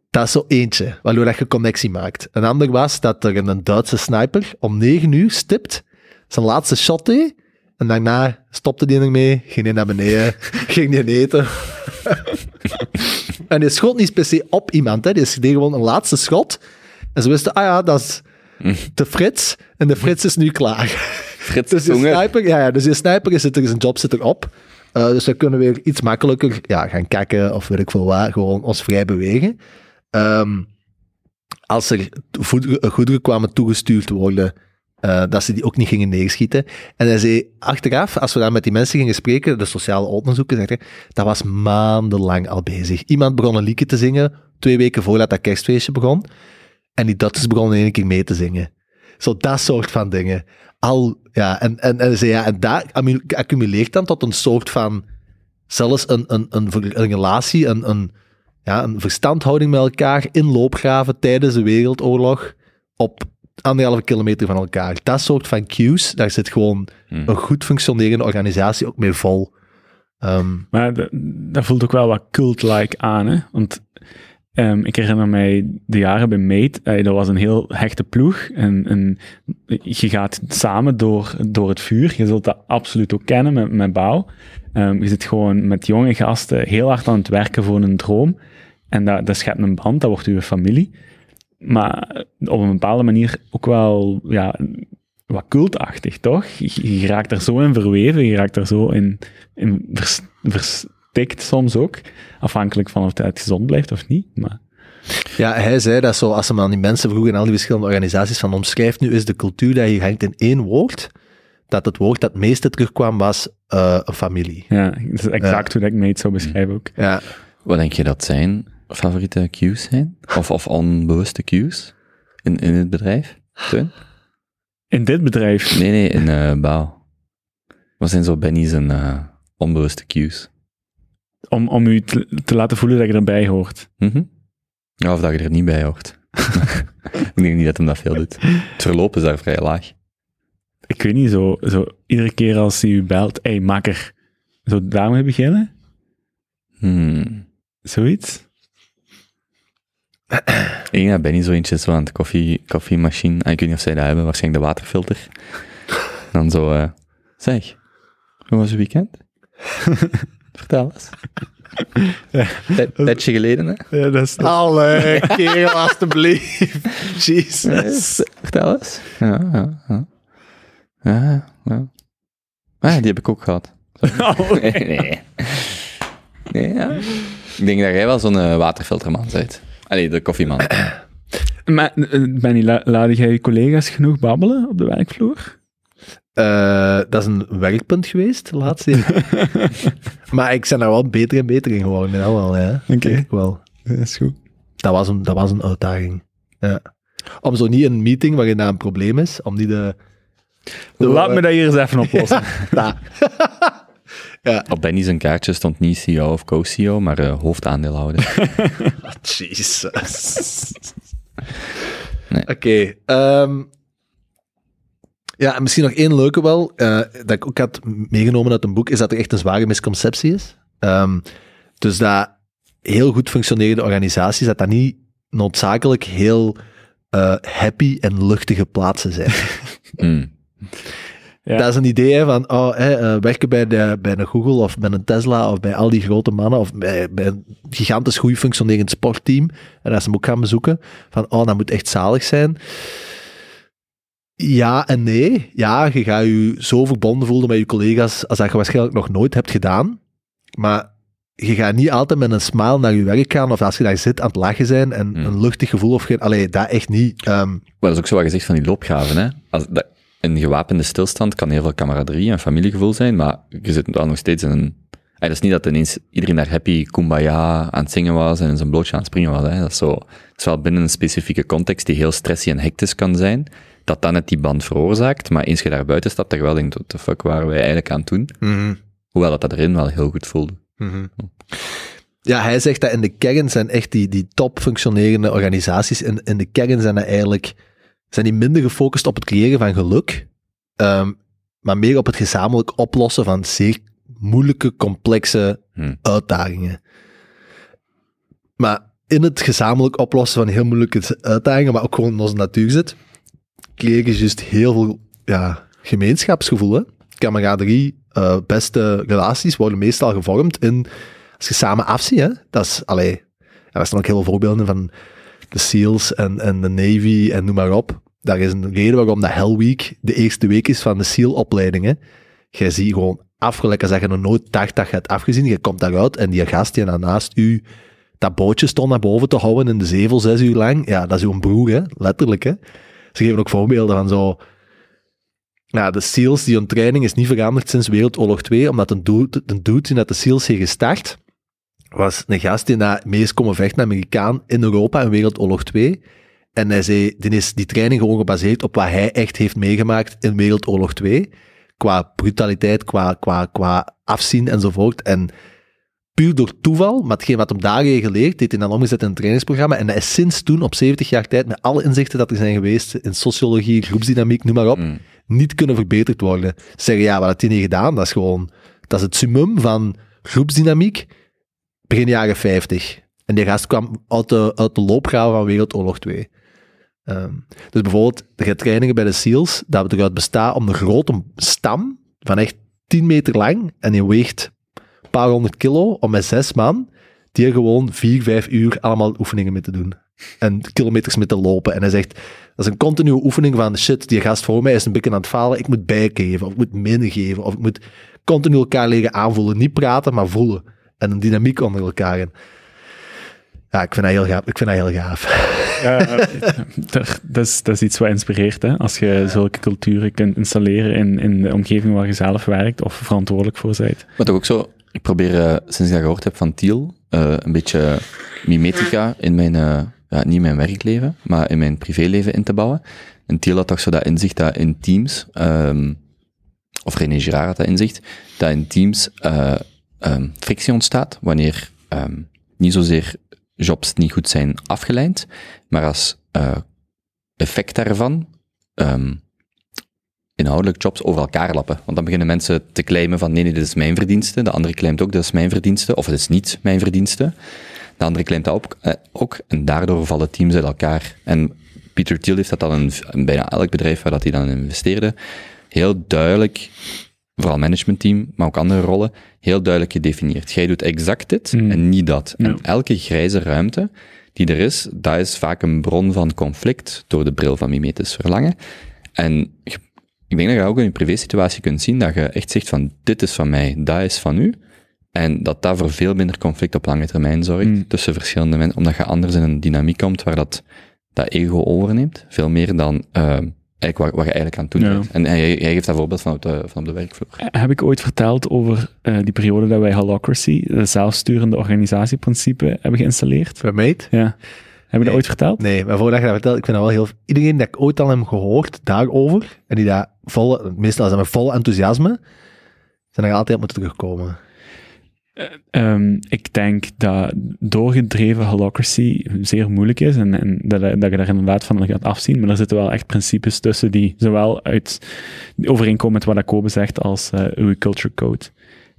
Dat is zo eentje, waardoor dat je connectie maakt. Een ander was dat er een Duitse sniper om 9 uur stipt zijn laatste shot deed en daarna stopte die ermee, ging hij naar beneden, <laughs> ging die eten. <laughs> en die schot niet per se op iemand, hè. die deed gewoon een laatste schot. En ze wisten, ah ja, dat is de Frits, en de Frits is nu klaar. Frits <laughs> Dus die Zonge. sniper, ja, ja, dus die sniper is er, zijn job zit erop. Eh dus we kunnen weer iets makkelijker ja, gaan kijken of weet ik veel waar, gewoon ons vrij bewegen. Ehm, als er eh, goederen kwamen toegestuurd worden, eh, dat ze die ook niet gingen neerschieten. En hij zei achteraf, als we daar met die mensen gingen spreken, de sociale hij, dat was maandenlang al bezig. Iemand begon een liedje te zingen, twee weken voordat dat kerstfeestje begon. En die Duitsers begonnen in één keer mee te zingen. Zo dat soort van dingen. Al, ja, en, en, en, zei, ja, en dat accu- accumuleert dan tot een soort van, zelfs een, een, een, een relatie, een, een, ja, een verstandhouding met elkaar in loopgraven tijdens de Wereldoorlog op anderhalve kilometer van elkaar. Dat soort van cues, daar zit gewoon Hmm. een goed functionerende organisatie ook mee vol. Ehm, Maar dat, dat voelt ook wel wat cult-like aan, hè? Want ehm, ik herinner mij de jaren bij Mate, eh, dat was een heel hechte ploeg. En, je gaat samen door, door het vuur. Je zult dat absoluut ook kennen met, met bouw. Ehm, je zit gewoon met jonge gasten heel hard aan het werken voor een droom. En dat, dat schept een band, dat wordt uw familie. Maar op een bepaalde manier ook wel ja, wat cultachtig, toch? Je, raakt er zo in verweven, je raakt er zo in, in verstikt soms ook. Afhankelijk van of het gezond blijft of niet. Maar Ja, hij zei dat zo, als ze maar aan die mensen vroegen in al die verschillende organisaties, van omschrijf nu eens de cultuur dat hier hangt in één woord, dat het woord dat het meeste terugkwam was eh, een familie. ja, dat is exact hoe dat ik me het zou beschrijven ook. Ja, Wat denk je dat zijn favoriete cues zijn? Of, of onbewuste cues in, in het bedrijf? Teun? In dit bedrijf, Nee, nee, in eh Baal. Wat zijn zo Benny's en eh, onbewuste cues? Om, om u te, te laten voelen dat je erbij hoort. Mhm. Ja, of dat je er niet bij hoort. <laughs> ik denk niet dat hem dat veel doet. Het verloop is daar vrij laag. ik weet niet, zo, zo iedere keer als hij u belt, hey, makker, zo daarmee beginnen? Hmm. Zoiets? Ik dat Benny zo eentje zo aan het koffie, koffiemachine. Ah, ik weet niet of zij dat hebben, waarschijnlijk de waterfilter. Dan zo, eh, zeg, hoe was je weekend? <laughs> Vertel eens. <laughs> Tijd- Tijdje geleden, hè? Ja, dat is Allee, kerel, alstublieft. <laughs> Jesus. Vertel eens. Ja, ja, ja. Ja, ja. Ah, die heb ik ook gehad. <laughs> Nee, nee. Nee, ja. Ik denk dat jij wel zo'n eh, waterfilterman bent. Allee, de koffieman. <clears throat> Maar eh, Benny, la, laat jij je collega's genoeg babbelen op de werkvloer? Eh, dat is een werkpunt geweest, de laatste jaar. <laughs> maar ik ben daar wel beter en beter in geworden, dat wel, ja. Oké. Wel. Dat is goed. Dat was een, dat was een uitdaging. Ja. Om zo niet een meeting waarin dat een probleem is, om niet de... de Laat me dat hier eens even oplossen. <laughs> Ja. ja. Op Benny zijn kaartje stond niet CEO of co-CEO, maar eh, hoofdaandeelhouder. <laughs> Jesus. Nee. Oké. ehm, ja, en misschien nog één leuke wel, eh, dat ik ook had meegenomen uit een boek, is dat er echt een zware misconceptie is. Ehm, dus dat heel goed functionerende organisaties, dat dat niet noodzakelijk heel eh, happy en luchtige plaatsen zijn. Hmm. <laughs> Ja. Dat is een idee hè, van oh, hè, eh, werken bij, de, bij een Google of bij een Tesla of bij al die grote mannen of bij, bij een gigantisch goed functionerend sportteam. En als ze hem ook gaan bezoeken, van oh, dat moet echt zalig zijn. Ja en nee. Ja, je gaat je zo verbonden voelen met je collega's als dat je waarschijnlijk nog nooit hebt gedaan. Maar je gaat niet altijd met een smile naar je werk gaan of als je daar zit aan het lachen zijn en Hmm. een luchtig gevoel of geen... Allee, dat echt niet. Ehm, Maar dat is ook zo wat gezegd van die loopgraven. Hè? Als, dat, een gewapende stilstand kan heel veel camaraderie en familiegevoel zijn, maar je zit dan nog steeds in een... Ah, dat is niet dat ineens iedereen daar happy kumbaya aan het zingen was en in zijn blootje aan het springen was. Hè? Dat is zo, het is wel binnen een specifieke context die heel stressy en hectisch kan zijn, dat dan net die band veroorzaakt, maar eens je daar buiten stapt, je wel denkt, the fuck waren wij eigenlijk aan het doen? Hoewel dat, dat erin wel heel goed voelde. Mhm. Ja, hij zegt dat in de kern zijn echt die, die top functionerende organisaties, in, in de kern zijn dat eigenlijk zijn die minder gefocust op het creëren van geluk, ehm, maar meer op het gezamenlijk oplossen van zeer moeilijke, complexe Hm. uitdagingen. Maar in het gezamenlijk oplossen van heel moeilijke uitdagingen, maar ook gewoon in onze natuur zit, creëer je juist heel veel ja, gemeenschapsgevoel. Hè? Kameraderie, eh, beste relaties worden meestal gevormd in als je samen afziet. Hè? Dat is, allee, er staan ook heel veel voorbeelden van de SEALs en, en de Navy en noem maar op. Daar is een reden waarom de Hell Week de eerste week is van de SEAL-opleiding. hè. Jij ziet gewoon als dat je nog nooit dacht dat je het afgezien. Je komt daaruit en die gast die naast u dat bootje stond naar boven te houden in de zevel zes uur lang. Ja, dat is uw broer, hè? letterlijk. Hè? Ze geven ook voorbeelden van zo... Ja, de SEALs, die hun training is niet veranderd sinds Wereldoorlog 2, omdat een dude, een die net de SEALs heeft gestart, was een gast die na mee is komen vechten, Amerikaan, in Europa in Wereldoorlog 2. En hij zei, die is die training gewoon gebaseerd op wat hij echt heeft meegemaakt in Wereldoorlog 2. Qua brutaliteit, qua, qua, qua afzien enzovoort. En puur door toeval, maar hetgeen wat hem daar heeft geleerd, heeft hij dan omgezet in een trainingsprogramma. En hij is sinds toen, op 70 jaar tijd, met alle inzichten dat er zijn geweest in sociologie, groepsdynamiek, noem maar op, Mm. niet kunnen verbeterd worden. Ze zeggen, ja, wat had hij niet gedaan? Dat is gewoon, dat is het summum van groepsdynamiek begin jaren 50. En die gast kwam uit de, uit de loopgraven van Wereldoorlog 2. Ehm, dus bijvoorbeeld, de trainingen bij de SEALs, dat eruit bestaat om een grote stam van echt 10 meter lang en die weegt paar honderd kilo, om met zes man die er gewoon vier, vijf uur allemaal oefeningen mee te doen. En kilometers mee te lopen. En hij zegt, dat is een continue oefening van shit, die gast voor mij is een beetje aan het falen, ik moet bijgeven, of ik moet minder geven, of ik moet continu elkaar leren aanvoelen. Niet praten, maar voelen. En een dynamiek onder elkaar. En ja, ik vind dat heel gaaf. Ik vind dat heel gaaf. <laughs> Dat, is, dat is iets wat inspireert, hè? als je zulke culturen kunt installeren in, in de omgeving waar je zelf werkt of verantwoordelijk voor bent. Maar toch ook zo, ik probeer, eh, sinds ik dat gehoord heb van Thiel, eh, een beetje mimetica in mijn, eh, ja, niet mijn werkleven, maar in mijn privéleven in te bouwen. En Thiel had toch zo dat inzicht dat in teams, ehm, of René Girard had dat inzicht, dat in teams ehm, frictie ontstaat wanneer ehm, niet zozeer jobs niet goed zijn afgeleid, maar als effect daarvan inhoudelijk jobs over elkaar lappen. Want dan beginnen mensen te claimen van nee, nee, dit is mijn verdienste. De andere claimt ook, dit is mijn verdienste. Of het is niet mijn verdienste. De andere claimt dat ook. eh, ook en daardoor vallen teams uit elkaar. En Peter Thiel heeft dat dan in, bijna elk bedrijf waar dat hij dan in investeerde, heel duidelijk, vooral managementteam, maar ook andere rollen, heel duidelijk gedefinieerd. Jij doet exact dit Mm. en niet dat. En elke grijze ruimte die er is, dat is vaak een bron van conflict door de bril van mimetisch verlangen. En je- ik denk dat je ook in je privé-situatie kunt zien dat je echt zegt van dit is van mij, dat is van u. En dat dat voor veel minder conflict op lange termijn zorgt Mm. tussen verschillende mensen, omdat je anders in een dynamiek komt waar dat, dat ego overneemt. Veel meer dan eh, eigenlijk wat, wat je eigenlijk aan het doen Ja. En hij, hij geeft dat voorbeeld van op de, van op de werkvloer. Heb ik ooit verteld over eh, die periode dat wij Holocracy, de zelfsturende organisatieprincipe, hebben geïnstalleerd? Vermeed? Ja. Heb je dat ooit verteld? Nee, maar voordat je dat vertelt, ik vind dat wel heel... Iedereen dat ik ooit al heb gehoord daarover, en die daar volle, meestal zijn met volle enthousiasme, zijn er altijd op moeten terugkomen. Ehm, ik denk dat doorgedreven holocracy zeer moeilijk is en, en dat, dat je daar inderdaad van gaat afzien. Maar er zitten wel echt principes tussen die zowel uit, overeenkomen met wat Kobe zegt als eh, uw culture code.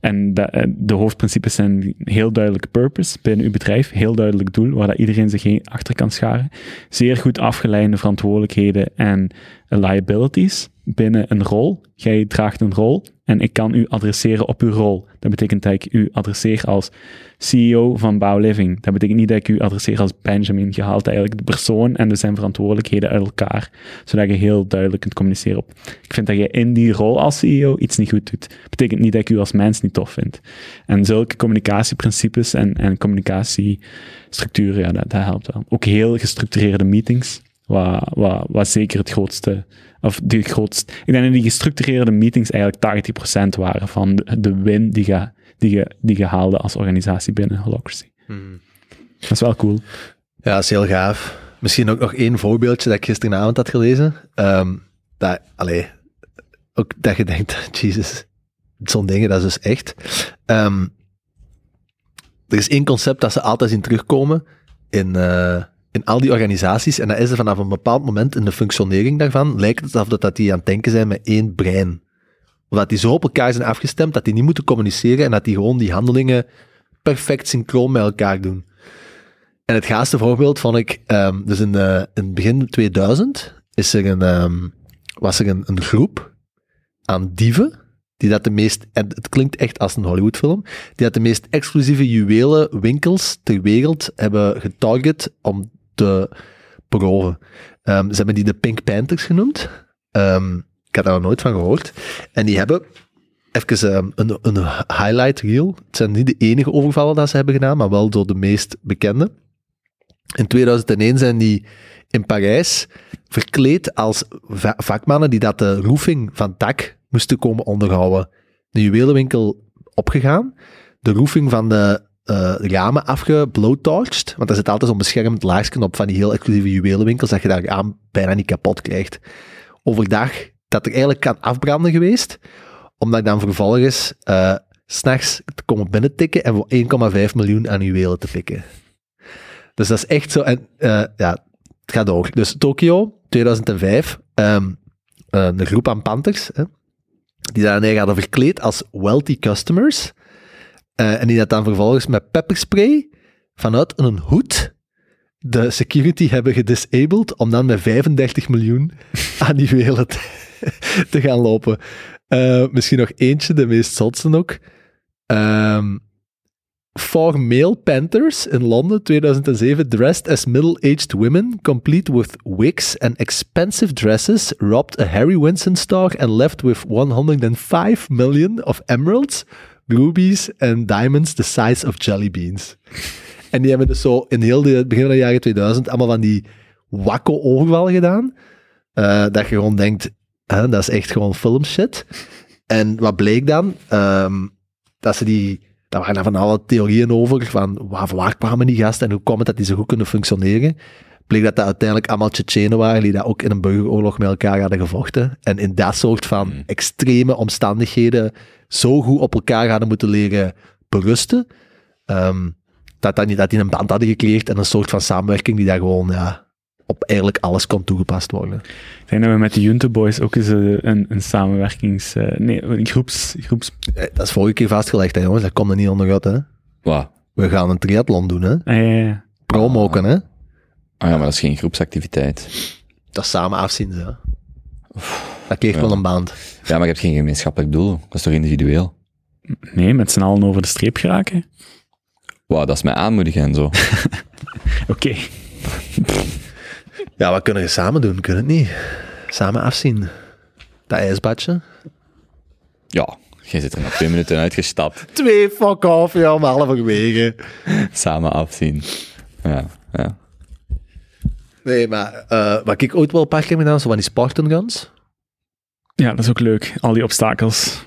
En eh, de hoofdprincipes zijn heel duidelijk purpose binnen uw bedrijf, heel duidelijk doel waar dat iedereen zich achter kan scharen. Zeer goed afgeleide verantwoordelijkheden en liabilities binnen een rol. Jij draagt een rol en ik kan u adresseren op uw rol. Dat betekent dat ik u adresseer als CEO van Bow Living. Dat betekent niet dat ik u adresseer als Benjamin. Je haalt eigenlijk de persoon en dus zijn verantwoordelijkheden uit elkaar, zodat je heel duidelijk kunt communiceren op. Ik vind dat je in die rol als CEO iets niet goed doet. betekent niet dat ik u als mens niet tof vind. En zulke communicatieprincipes en, en communicatiestructuren, ja, dat, dat helpt wel. Ook heel gestructureerde meetings, wat, wat, wat zeker het grootste, of de grootste, ik denk dat die gestructureerde meetings eigenlijk 80% waren van de, de win die je, die, je, die haalde als organisatie binnen Holocracy. Dat is wel cool. Ja, dat is heel gaaf. Misschien ook nog één voorbeeldje dat ik gisteravond had gelezen. Ehm, dat, allee, ook dat je denkt, <laughs> Jesus, zo'n dingen, dat is dus echt. Ehm, er is één concept dat ze altijd zien terugkomen in, eh, in al die organisaties. En dat is er vanaf een bepaald moment in de functionering daarvan, lijkt het alsof dat, dat die aan het denken zijn met één brein. Of dat die zo op elkaar zijn afgestemd, dat die niet moeten communiceren en dat die gewoon die handelingen perfect synchroon met elkaar doen. En het gaafste voorbeeld vond ik, ehm, dus in, in begin 2000 is er een, ehm, was er een, een groep aan dieven, die dat de meest, het klinkt echt als een Hollywoodfilm, die dat de meest exclusieve juwelenwinkels ter wereld hebben getarget om te beroven. Ehm, ze hebben die de Pink Panthers genoemd. Ehm, ik had daar nog nooit van gehoord. En die hebben even ehm, een, een highlight reel. Het zijn niet de enige overvallen dat ze hebben gedaan, maar wel door de meest bekende. In 2001 zijn die in Parijs verkleed als va- vakmannen die dat de roofing van het dak moesten komen onderhouden. De juwelenwinkel opgegaan, de roofing van de eh, ramen afgeblowtorched, want daar zit altijd zo'n beschermd laagje op van die heel exclusieve juwelenwinkels, dat je daar aan bijna niet kapot krijgt. Overdag dat er eigenlijk kan afbranden geweest, omdat ik dan vervolgens eh s'nachts te komen binnentikken en voor 1,5 miljoen aan juwelen te pikken. Dus dat is echt zo. En eh, ja, het gaat door. Dus Tokio, 2005, ehm, een groep aan Panthers, hè, die daar neer hadden verkleed als wealthy customers. Eh, en die dat dan vervolgens met pepperspray vanuit een hoed de security hebben gedisabled om dan met 35 miljoen <laughs> aan die juwelen <laughs> te, gaan lopen. Eh, misschien nog eentje, de meest zotste ook. Ehm Four male Panthers in Londen 2007 dressed as middle-aged women, complete with wigs and expensive dresses, robbed a Harry Winston store and left with 105 million of emeralds, rubies and diamonds the size of jelly beans. En die hebben dus zo in heel de begin van de jaren 2000 allemaal van die wakko overvallen gedaan. eh, dat je gewoon denkt, hè, dat is echt gewoon filmshit. En wat bleek dan? Ehm, dat ze die daar waren van alle theorieën over, van waar, waar kwamen die gasten en hoe komt het dat die zo goed kunnen functioneren. Bleek dat dat uiteindelijk allemaal Tsjetsjenen waren die dat ook in een burgeroorlog met elkaar hadden gevochten. En in dat soort van Hmm. extreme omstandigheden zo goed op elkaar hadden moeten leren berusten, ehm, dat, dat, dat die een band hadden gecreëerd en een soort van samenwerking die daar gewoon, ja, op eigenlijk alles kon toegepast worden. Ik denk dat we met de Junto Boys ook eens eh, een, een samenwerkings... eh, nee, een groeps... groeps Eh, Dat is vorige keer vastgelegd, hè, jongens. Dat komt er niet onderuit, hè. Wat? We gaan een triathlon doen, hè. ah, ja, ja, ja. Promoken, hè. Ah ja, maar dat is geen groepsactiviteit. Dat is samen afzien, hè. Dat kreeg Ja. wel een band. Ja, maar je hebt geen gemeenschappelijk doel. Dat is toch individueel? Nee, met z'n allen over de streep geraken. Wauw, dat is mij aanmoedigen en zo. <laughs> Oké. <laughs> Ja, wat kunnen we samen doen? Kunnen het niet? Samen afzien. Dat ijsbadje. Ja, je zit er na twee minuten uitgestapt. Twee fuck off, ja, om halverwege. <laughs> Samen afzien. Ja, ja. Nee, maar eh, wat ik ooit wel een paar keer heb gedaan, zo van die Spartan Ja, dat is ook leuk. Al die obstakels.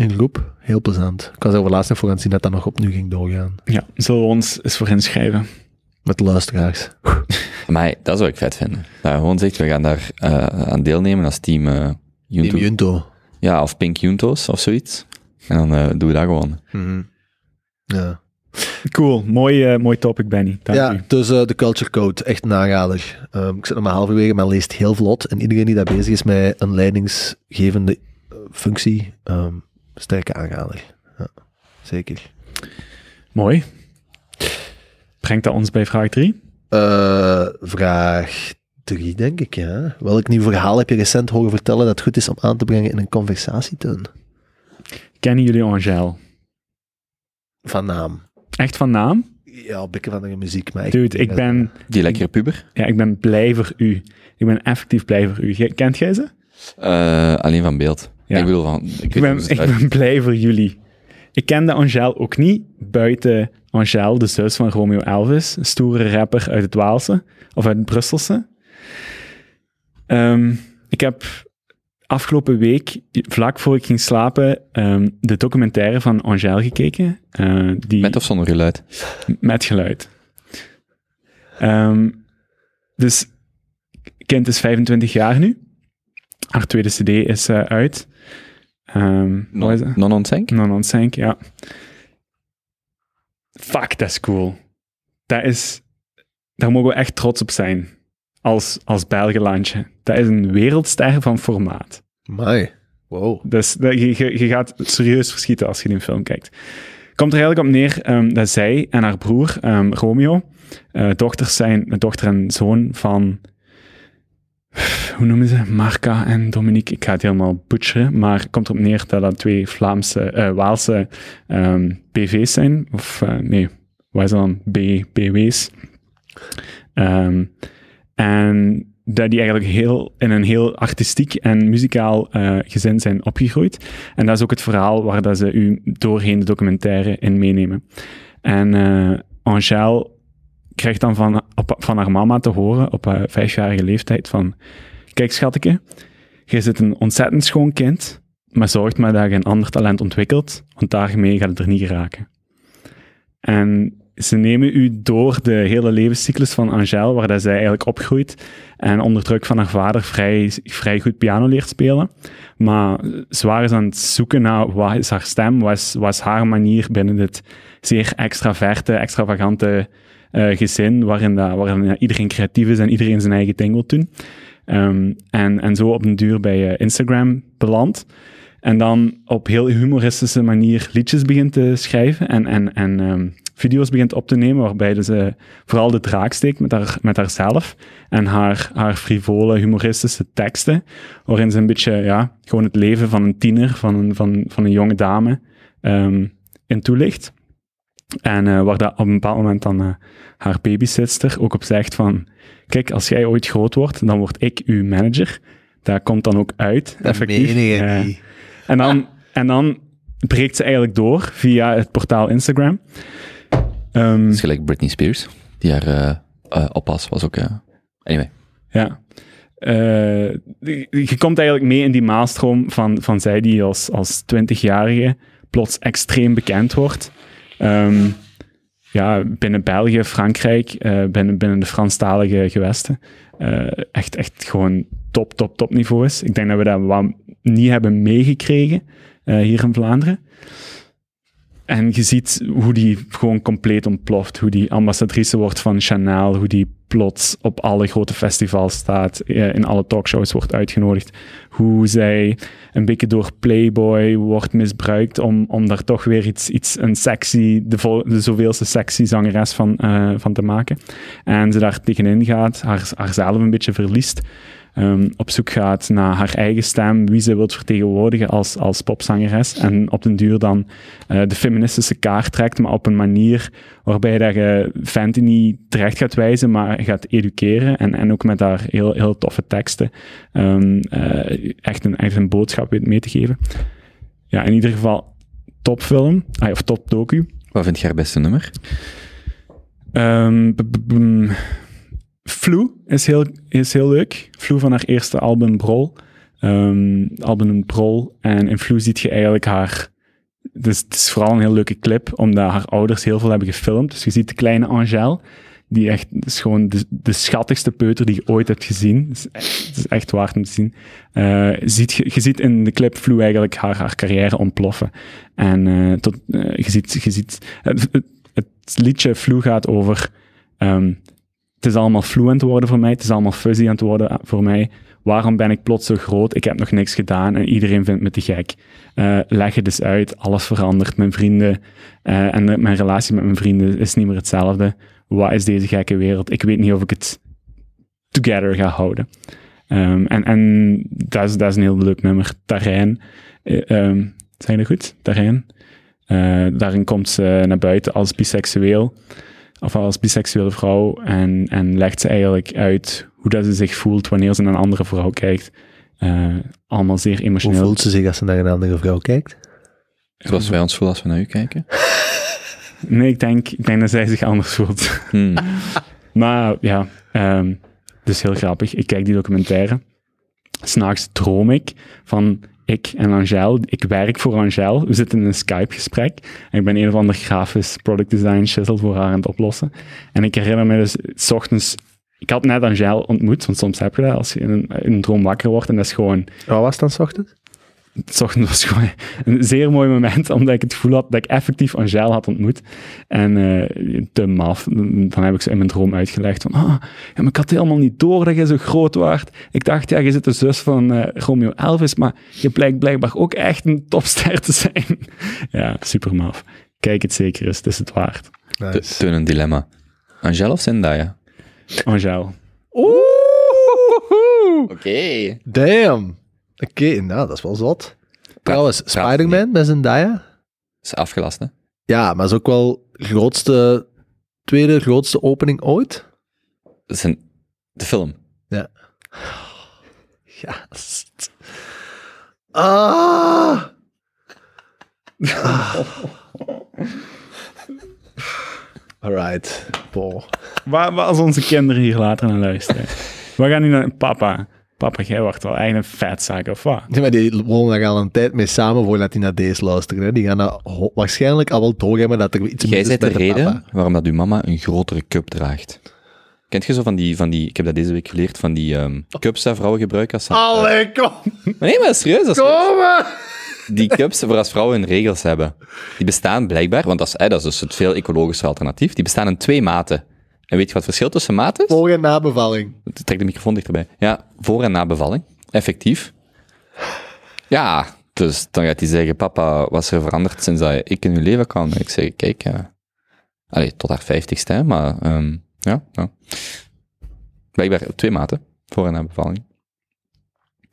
In groep. Heel plezant. Ik was er over laatst nog voor aan het zien dat dat nog opnieuw ging doorgaan. Ja, zullen we ons eens voor inschrijven? Met luisteraars. <laughs> Maar dat zou ik vet vinden. Dat je gewoon zegt, we gaan daar eh, aan deelnemen als team uh, Junto. Team Junto. Ja, of Pink Juntos of zoiets. En dan eh, doen we dat gewoon. Mhm. Ja. Cool. Mooi, eh, mooi topic, Benny. Dank Ja, u. dus eh, de Culture Code, echt aanrader. Ehm, ik zit nog maar halverwege, maar leest heel vlot. En iedereen die daar bezig is met een leidingsgevende eh, functie, ehm, sterke aanrader. Ja, zeker. Mooi. Brengt dat ons bij vraag 3? Eh, vraag drie, denk ik, ja. Welk nieuw verhaal heb je recent horen vertellen dat goed is om aan te brengen in een conversatieteun? Kennen jullie Angèle? Van naam. Echt van naam? Ja, bikken van de muziek, maar Dude, ik ben, Die lekkere puber. ja, ik ben blij voor u. Ik ben effectief blij voor u. Kent jij ze? Eh, alleen van beeld. Ja. Ik bedoel van... Ik, ben, ik ben blij voor jullie. Ik kende Angèle ook niet, buiten Angèle, de zus van Romeo Elvis, een stoere rapper uit het Waalse, of uit het Brusselse. Ehm, ik heb afgelopen week, vlak voor ik ging slapen, ehm, de documentaire van Angèle gekeken. eh, die, Met of zonder geluid? met geluid. Ehm, dus, kind is 25 jaar nu. Haar tweede cd is eh, uit. Ehm wat is? Non on? Non on ja. Fuck, dat is cool. Dat is... Daar mogen we echt trots op zijn. Als, als Belgenlandje. Dat is een wereldster van formaat. Mai. Wow. Dus je, je, je gaat serieus verschieten als je die film kijkt. Komt er eigenlijk op neer ehm, dat zij en haar broer, ehm, Romeo, eh, dochters zijn, dochter en zoon van, hoe noemen ze, Marca en Dominique. Ik ga het helemaal butcheren, maar het komt erop neer dat dat twee Vlaamse, eh, Waalse ehm, BV's zijn. Of eh, nee, wat is dan? B, BW's. En dat die eigenlijk heel, in een heel artistiek en muzikaal eh, gezin zijn opgegroeid. En dat is ook het verhaal waar dat ze u doorheen de documentaire in meenemen. En eh Angèle krijgt dan van, op, van haar mama te horen op haar vijfjarige leeftijd van kijk schatje, je zit een ontzettend schoon kind, maar zorg maar dat je een ander talent ontwikkelt, want daarmee gaat het er niet geraken. En ze nemen u door de hele levenscyclus van Angèle, waar dat zij eigenlijk opgroeit en onder druk van haar vader vrij, vrij goed piano leert spelen. Maar zwaar is aan het zoeken naar wat is haar stem, wat is, wat haar manier binnen dit zeer extraverte, extravagante eh, gezin, waarin, dat, waarin iedereen creatief is en iedereen zijn eigen ding wil doen. Ehm, en, en zo op een duur bij eh, Instagram belandt. En dan op heel humoristische manier liedjes begint te schrijven en, en, en ehm, video's begint op te nemen, waarbij ze vooral de draak steekt met, haar, met haarzelf en haar, haar frivole, humoristische teksten, waarin ze een beetje, ja, gewoon het leven van een tiener, van een, van, van een jonge dame, ehm, in toelicht. En eh, waar dat op een bepaald moment dan eh, haar babysitter ook op zegt van, kijk, als jij ooit groot wordt, dan word ik uw manager. Dat komt dan ook uit, effectief. En dan, en dan breekt ze eigenlijk door via het portaal Instagram. Dat is gelijk Britney Spears. Die haar eh, oppas was ook... eh, anyway. ja. Je komt eigenlijk mee in die maalstroom van, van zij die als, als 20-jarige plots extreem bekend wordt. Ehm, ja, binnen België, Frankrijk, binnen, binnen de Franstalige gewesten. Echt, echt gewoon top, top, top niveau is. Ik denk dat we dat wat niet hebben meegekregen hier in Vlaanderen. En je ziet hoe die gewoon compleet ontploft. Hoe die ambassadrice wordt van Chanel. Hoe die plots op alle grote festivals staat, in alle talkshows wordt uitgenodigd. Hoe zij een beetje door Playboy wordt misbruikt om, om daar toch weer iets, iets een sexy, de, vol, de zoveelste sexy zangeres van, eh, van te maken. En ze daar tegenin gaat, haar, haarzelf een beetje verliest. Ehm, op zoek gaat naar haar eigen stem, wie ze wilt vertegenwoordigen als, als popzangeres. En op den duur dan eh, de feministische kaart trekt, maar op een manier waarbij dat je Fenty niet terecht gaat wijzen, maar gaat educeren. En, en ook met daar heel, heel toffe teksten ehm, eh, echt, een, echt een boodschap weet mee te geven. Ja, in ieder geval topfilm, ah, of top docu. Wat vind je haar beste nummer? Ehm, Flu is heel, is heel leuk. Flu van haar eerste album Brol. Ehm album Brol. En in Flu ziet je eigenlijk haar... Dus het is vooral een heel leuke clip, omdat haar ouders heel veel hebben gefilmd. Dus je ziet de kleine Angèle, die echt is gewoon de, schattigste peuter die je ooit hebt gezien. Het is is echt waard om te zien. Eh, ziet, je, je ziet in de clip Flu eigenlijk haar, haar carrière ontploffen. En eh, tot, eh, je ziet... Je ziet het, liedje Flu gaat over... ehm, het is allemaal flu aan het worden voor mij. Het is allemaal fuzzy aan het worden voor mij. Waarom ben ik plots zo groot? Ik heb nog niks gedaan en iedereen vindt me te gek. Eh, leg het dus uit. Alles verandert. Mijn vrienden eh, en mijn relatie met mijn vrienden is niet meer hetzelfde. Wat is deze gekke wereld? Ik weet niet of ik het together ga houden. Ehm, en en dat, is, dat een heel leuk nummer. Tarijn. Uh, um, zijn er goed? Eh, daarin komt ze naar buiten als biseksueel of als biseksuele vrouw en, en legt ze eigenlijk uit hoe dat ze zich voelt wanneer ze naar een andere vrouw kijkt. Eh, allemaal zeer Hoe emotioneel. voelt ze zich als ze naar een andere vrouw kijkt? Zoals wij ons voelen als we naar u kijken. <laughs> Nee, ik denk, ik denk dat zij zich anders voelt. Hmm. <laughs> maar ja, ehm dus heel grappig. Ik kijk die documentaire. S'nachts droom ik van ik en Angel. Ik werk voor Angel. We zitten in een Skype-gesprek. En ik ben een of ander grafisch product design shizzle voor haar aan het oplossen. En ik herinner me dus, s ochtends... Ik had net Angel ontmoet, want soms heb je dat als je in een, droom wakker wordt. En dat is gewoon Wat was het dan 's ochtends? <laughs> het was gewoon een zeer mooi moment, omdat ik het gevoel had dat ik effectief Angel had ontmoet. En eh, te maf. Dan heb ik ze in mijn droom uitgelegd van, ah, ja, maar ik had helemaal niet door dat je zo groot waart. Ik dacht, ja, je zit de zus van eh, Romeo Elvis, maar je blijkt blijkbaar ook echt een topster te zijn. <laughs> ja, super maf. Kijk het zeker eens, het is het waard. Teun een dilemma. Angel of Zendaya? Angel. Oké. Damn. Oké, nou, dat is wel zot. Trouwens, Spider-Man met Zendaya? Is afgelast, hè? Ja, maar is ook wel grootste, tweede grootste opening ooit. Dat is een, de film. Ja. Gast. Ah! ah. Alright, Paul. Waar, waar als onze kinderen hier later naar luisteren? We gaan nu naar papa. Papa, jij wordt wel echt een vetzak, of wat? Nee, maar die wonen daar al een tijd mee samen voordat die naar deze luisteren. Hè. Die gaan waarschijnlijk al wel doorhebben dat er iets Jij mis is bent de reden papa. waarom dat uw mama een grotere cup draagt. Kent je zo van die, van die ik heb dat deze week geleerd, van die ehm, cups dat vrouwen gebruiken als. Allee, kom! Maar nee, maar serieus, dat is Kom! die cups voor als vrouwen hun regels hebben. Die bestaan blijkbaar, want dat is, hè, dat is dus het veel ecologische alternatief, die bestaan in twee maten. En weet je wat het verschil tussen maten is? Voor en na bevalling. Trek de microfoon dichterbij. Ja, voor en na bevalling. Effectief. Ja, dus dan gaat hij zeggen, papa, wat is er veranderd sinds dat ik in uw leven kan? Ik zeg, kijk, allee, tot haar vijftigste, hè, maar ehm, ja, ja. Blijkbaar twee maten, voor en na bevalling.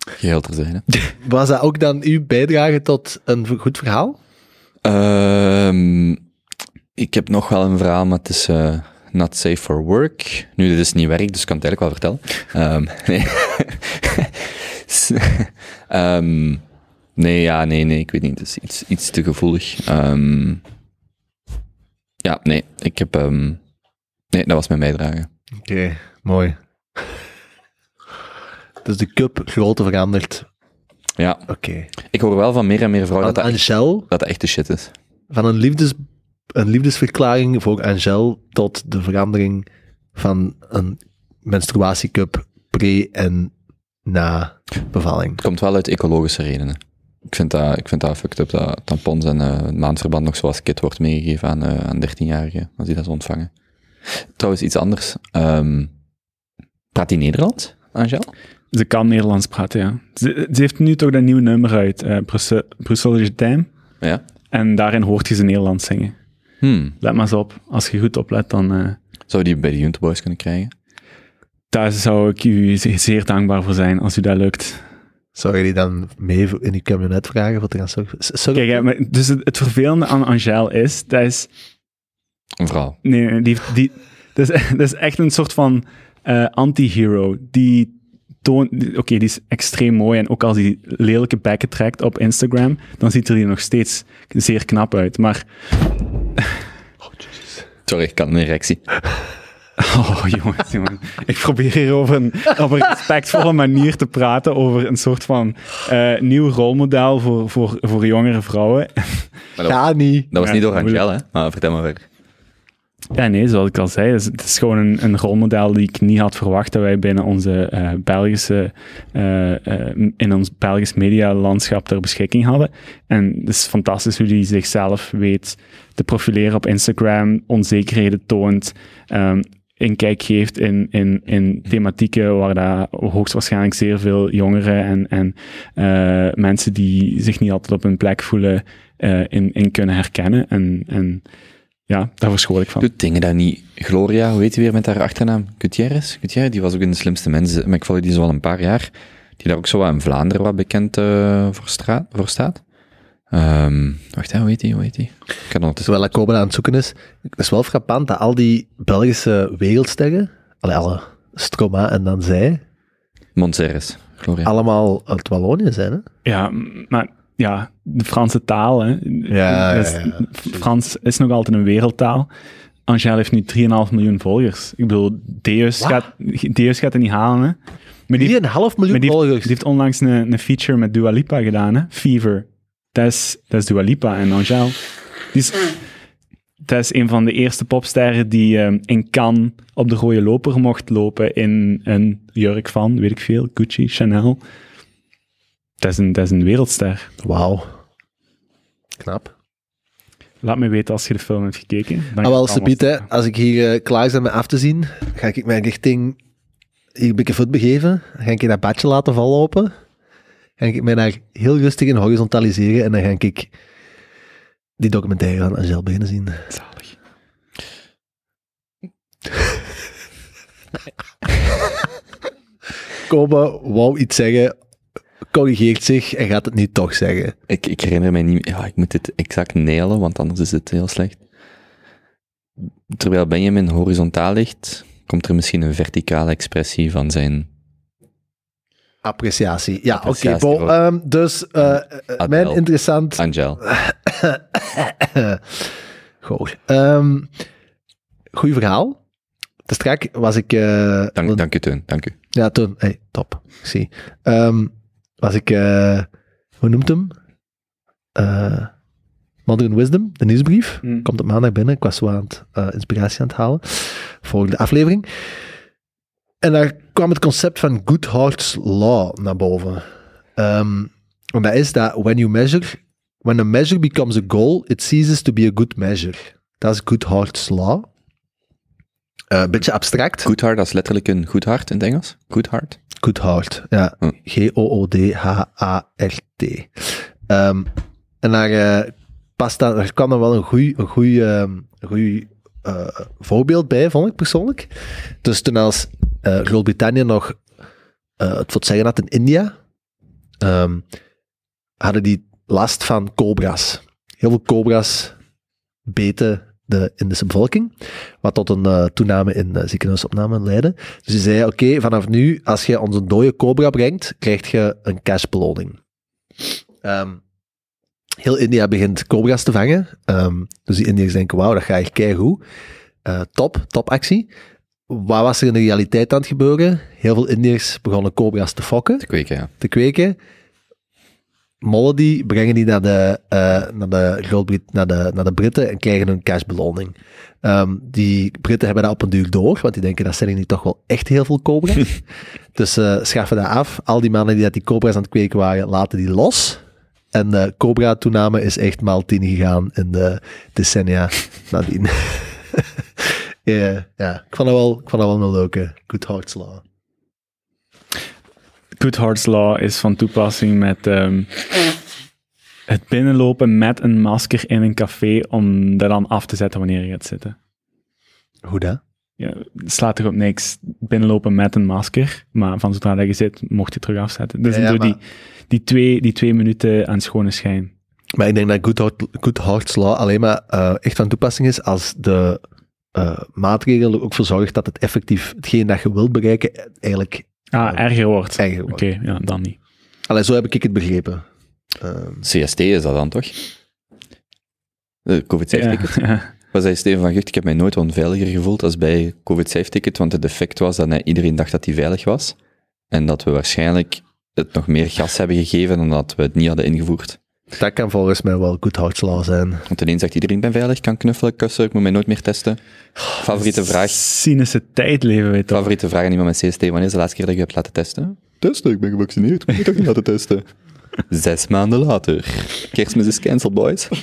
Geheel terzijde. <laughs> Was dat ook dan uw bijdrage tot een goed verhaal? Ehm, ik heb nog wel een verhaal, maar het is eh, not safe for work. Nu, dit is niet werk, dus ik kan het eigenlijk wel vertellen. Ehm, <laughs> nee. <laughs> Ehm, nee, ja, nee, nee, ik weet niet. Het is iets, iets te gevoelig. Ehm, ja, nee, ik heb... nee, dat was mijn bijdrage. Oké, mooi. Dus de cup grootte veranderd. Ja, Oké. ik hoor wel van meer en meer vrouwen dat dat, echt, dat dat echt de shit is. van een, liefdes, een liefdesverklaring voor Angel tot de verandering van een menstruatiecup pre- en na bevalling. Het komt wel uit ecologische redenen. Ik vind dat, ik vind dat fucked up dat tampons en eh, maandverband nog zoals kit wordt meegegeven aan, eh, aan 13-jarigen, als die dat ontvangen. Trouwens, iets anders. Ehm, Praat die Nederlands, Angel? Ze kan Nederlands praten, ja. Ze, ze heeft nu toch dat nieuwe nummer uit, eh Brussel, Brussel is time. Ja. En daarin hoort je ze Nederlands zingen. Hmm. Let maar eens op. Als je goed oplet, dan... eh, Zou die bij de Junte Boys kunnen krijgen? daar zou ik u ze- zeer dankbaar voor zijn, als u dat lukt. Zou je die dan mee in je camionet vragen voor te gaan Kijk, maar dus het, het vervelende aan Angel is, dat is... Een vrouw. Nee, nee, die, die, dat, is, <laughs> dat is echt een soort van eh, anti-hero. Die toont... die- Oké, die is extreem mooi. En ook als hij lelijke bekken trekt op Instagram, dan ziet er die nog steeds zeer knap uit. Maar... <laughs> Sorry, ik had een erectie. <laughs> Oh, jongens, jongens. Ik probeer hier over een, op een respectvolle manier te praten over een soort van eh, nieuw rolmodel voor, voor, voor jongere vrouwen. Dat, Ga niet. dat was Ja, niet door. Angel, hè? Maar vertel maar verder. Ja, nee, zoals ik al zei, het is, gewoon een, een rolmodel die ik niet had verwacht dat wij binnen onze eh, Belgische, eh, eh, in ons Belgisch medialandschap ter beschikking hadden. En het is fantastisch hoe die zichzelf weet te profileren op Instagram, onzekerheden toont, ehm inkijk geeft in, in, in thematieken waar daar hoogstwaarschijnlijk zeer veel jongeren en, en mensen die zich niet altijd op hun plek voelen, in, in kunnen herkennen. En, en ja, daar verschool ik van. Doet dingen dat niet. Gloria, hoe heet die weer met haar achternaam? Gutierrez? Gutierrez, die was ook in de slimste mensen. Maar ik volg die zo al een paar jaar. Die daar ook zo wat in Vlaanderen wat bekend eh, voor, straat, voor staat. Ehm, wacht, hè, hoe heet die? Hoe heet die? Ik kan. Terwijl Kobe aan het zoeken is. Het is wel frappant dat al die Belgische wereldsterren, allee, alle Stroma en dan zij, Montserrat, Gloria. allemaal uit Wallonië zijn. Hè? Ja, maar ja, de Franse taal, hè. Ja, is- ja, ja. Frans is nog altijd een wereldtaal. Angel heeft nu 3,5 miljoen volgers. Ik bedoel, Deus gaat, Deus gaat het niet halen, hè. Maar die, 3,5 miljoen heeft, volgers. die heeft onlangs een, een feature met Dua Lipa gedaan, hè. Fever. Dat is, dat is Dua Lipa en Angel. Die is, dat is een van de eerste popsterren die eh, in Cannes op de rode loper mocht lopen in een jurk van, weet ik veel, Gucci, Chanel. Dat is een, dat is een wereldster. Wauw. Knap. Laat me weten als je de film hebt gekeken. Dan Ah, wel, Sabiet, hè, als ik hier eh, klaar ben met af te zien, ga ik mij richting hier een voet begeven. Dan ga ik dat badje laten vallen open. Ga ik mij daar heel rustig in horizontaliseren en dan ga ik die documentaire van Angel beginnen zien. Zalig. <laughs> Kobe wou iets zeggen, corrigeert zich en gaat het nu toch zeggen. Ik, ik herinner mij niet... Ja, ik moet dit exact nailen, want anders is het heel slecht. Terwijl Benjamin horizontaal ligt, komt er misschien een verticale expressie van zijn... Appreciatie. Ja, oké. Voor- ehm, dus eh, eh, Adel. mijn interessant... Angel. <laughs> Goed. Ehm goeie verhaal. Te strak was ik... eh, Dank, dank u, Teun. Dank u. Ja, toen. Hey, top. Ik zie. Ehm, was ik, eh, hoe noemt hem? Eh, Modern Wisdom, de nieuwsbrief. Mm. Komt op maandag binnen. Ik was zo aan het eh, inspiratie aan het halen voor de aflevering. En daar kwam het concept van Goodhart's Law naar boven. Ehm, en dat is dat when you measure, when a measure becomes a goal, it ceases to be a good measure. Dat is Goodhart's Law. Eh, Een beetje abstract. Good heart, dat is letterlijk een goed hart in het Engels. Good heart. Goodhart, ja. Hm. G-O-O-D-H-A-R-T. Ehm, en daar, eh, past dan, er kwam dan wel een goed een goeie, ehm, goeie, eh, voorbeeld bij, vond ik persoonlijk. Dus toen als eh, Groot-Brittannië nog het voor het zeggen had in India, ehm, hadden die last van cobra's. Heel veel cobra's beten de Indische bevolking, wat tot een eh, toename in uh, ziekenhuisopname leidde. Dus die zei, oké, vanaf nu, als je ons een dode cobra brengt, krijg je een cashbeloning. Ehm, heel India begint cobra's te vangen. Ehm, dus die Indiërs denken, wauw, dat gaat echt keigoed. Eh top, top actie. Wat was er in de realiteit aan het gebeuren? Heel veel Indiërs begonnen cobra's te fokken Te kweken, ja. te kweken. Mollen die, brengen die naar de, eh, naar, de Groot-Brit- naar, de, naar de Britten en krijgen een cashbeloning. Ehm, die Britten hebben dat op een duur door, want die denken dat zijn niet toch wel echt heel veel cobra's. <laughs> dus eh schaffen dat af. Al die mannen die dat die cobra's aan het kweken waren, laten die los. En de cobra-toename is echt maal tien gegaan in de decennia <laughs> nadien. <laughs> ja, ja, ik vond dat wel, ik vond dat wel een leuke Good Hearts Law. Goodhart's Law is van toepassing met ehm, het binnenlopen met een masker in een café om dat dan af te zetten wanneer je gaat zitten. Hoe dat? Ja, het slaat toch op niks binnenlopen met een masker, maar van zodra dat je zit, mocht je het terug afzetten. Dus Ja, ja, door die, maar- die, twee, die twee minuten aan schone schijn. Maar ik denk dat Good, Heart, Good Heart's Law alleen maar eh, echt van toepassing is als de eh, maatregel er ook voor zorgt dat het effectief hetgeen dat je wilt bereiken eigenlijk Ah, erger wordt. erger Oké, wordt. ja, dan niet. Allee, zo heb ik het begrepen. Ehm, CST is dat dan toch? De COVID-safe-ticket? Ja, <laughs> ja. Was zei Steven van Gucht, ik heb mij nooit onveiliger gevoeld als bij COVID-safe-ticket, want het effect was dat eh, iedereen dacht dat die veilig was. En dat we waarschijnlijk het nog meer gas hebben gegeven dan dat we het niet hadden ingevoerd. Dat kan volgens mij wel Good Heart's Law zijn. Want ineens zegt iedereen, ik ben veilig, kan knuffelen, kussen, ik moet mij nooit meer testen. Favoriete vraag, Cynische tijd leven we toch. favoriete vraag aan iemand met CST, wanneer is de laatste keer dat je hebt laten testen? Testen, ik ben gevaccineerd, ik moet toch niet laten testen. <laughs> Zes maanden later. Kerstmis is cancelled, boys. <laughs>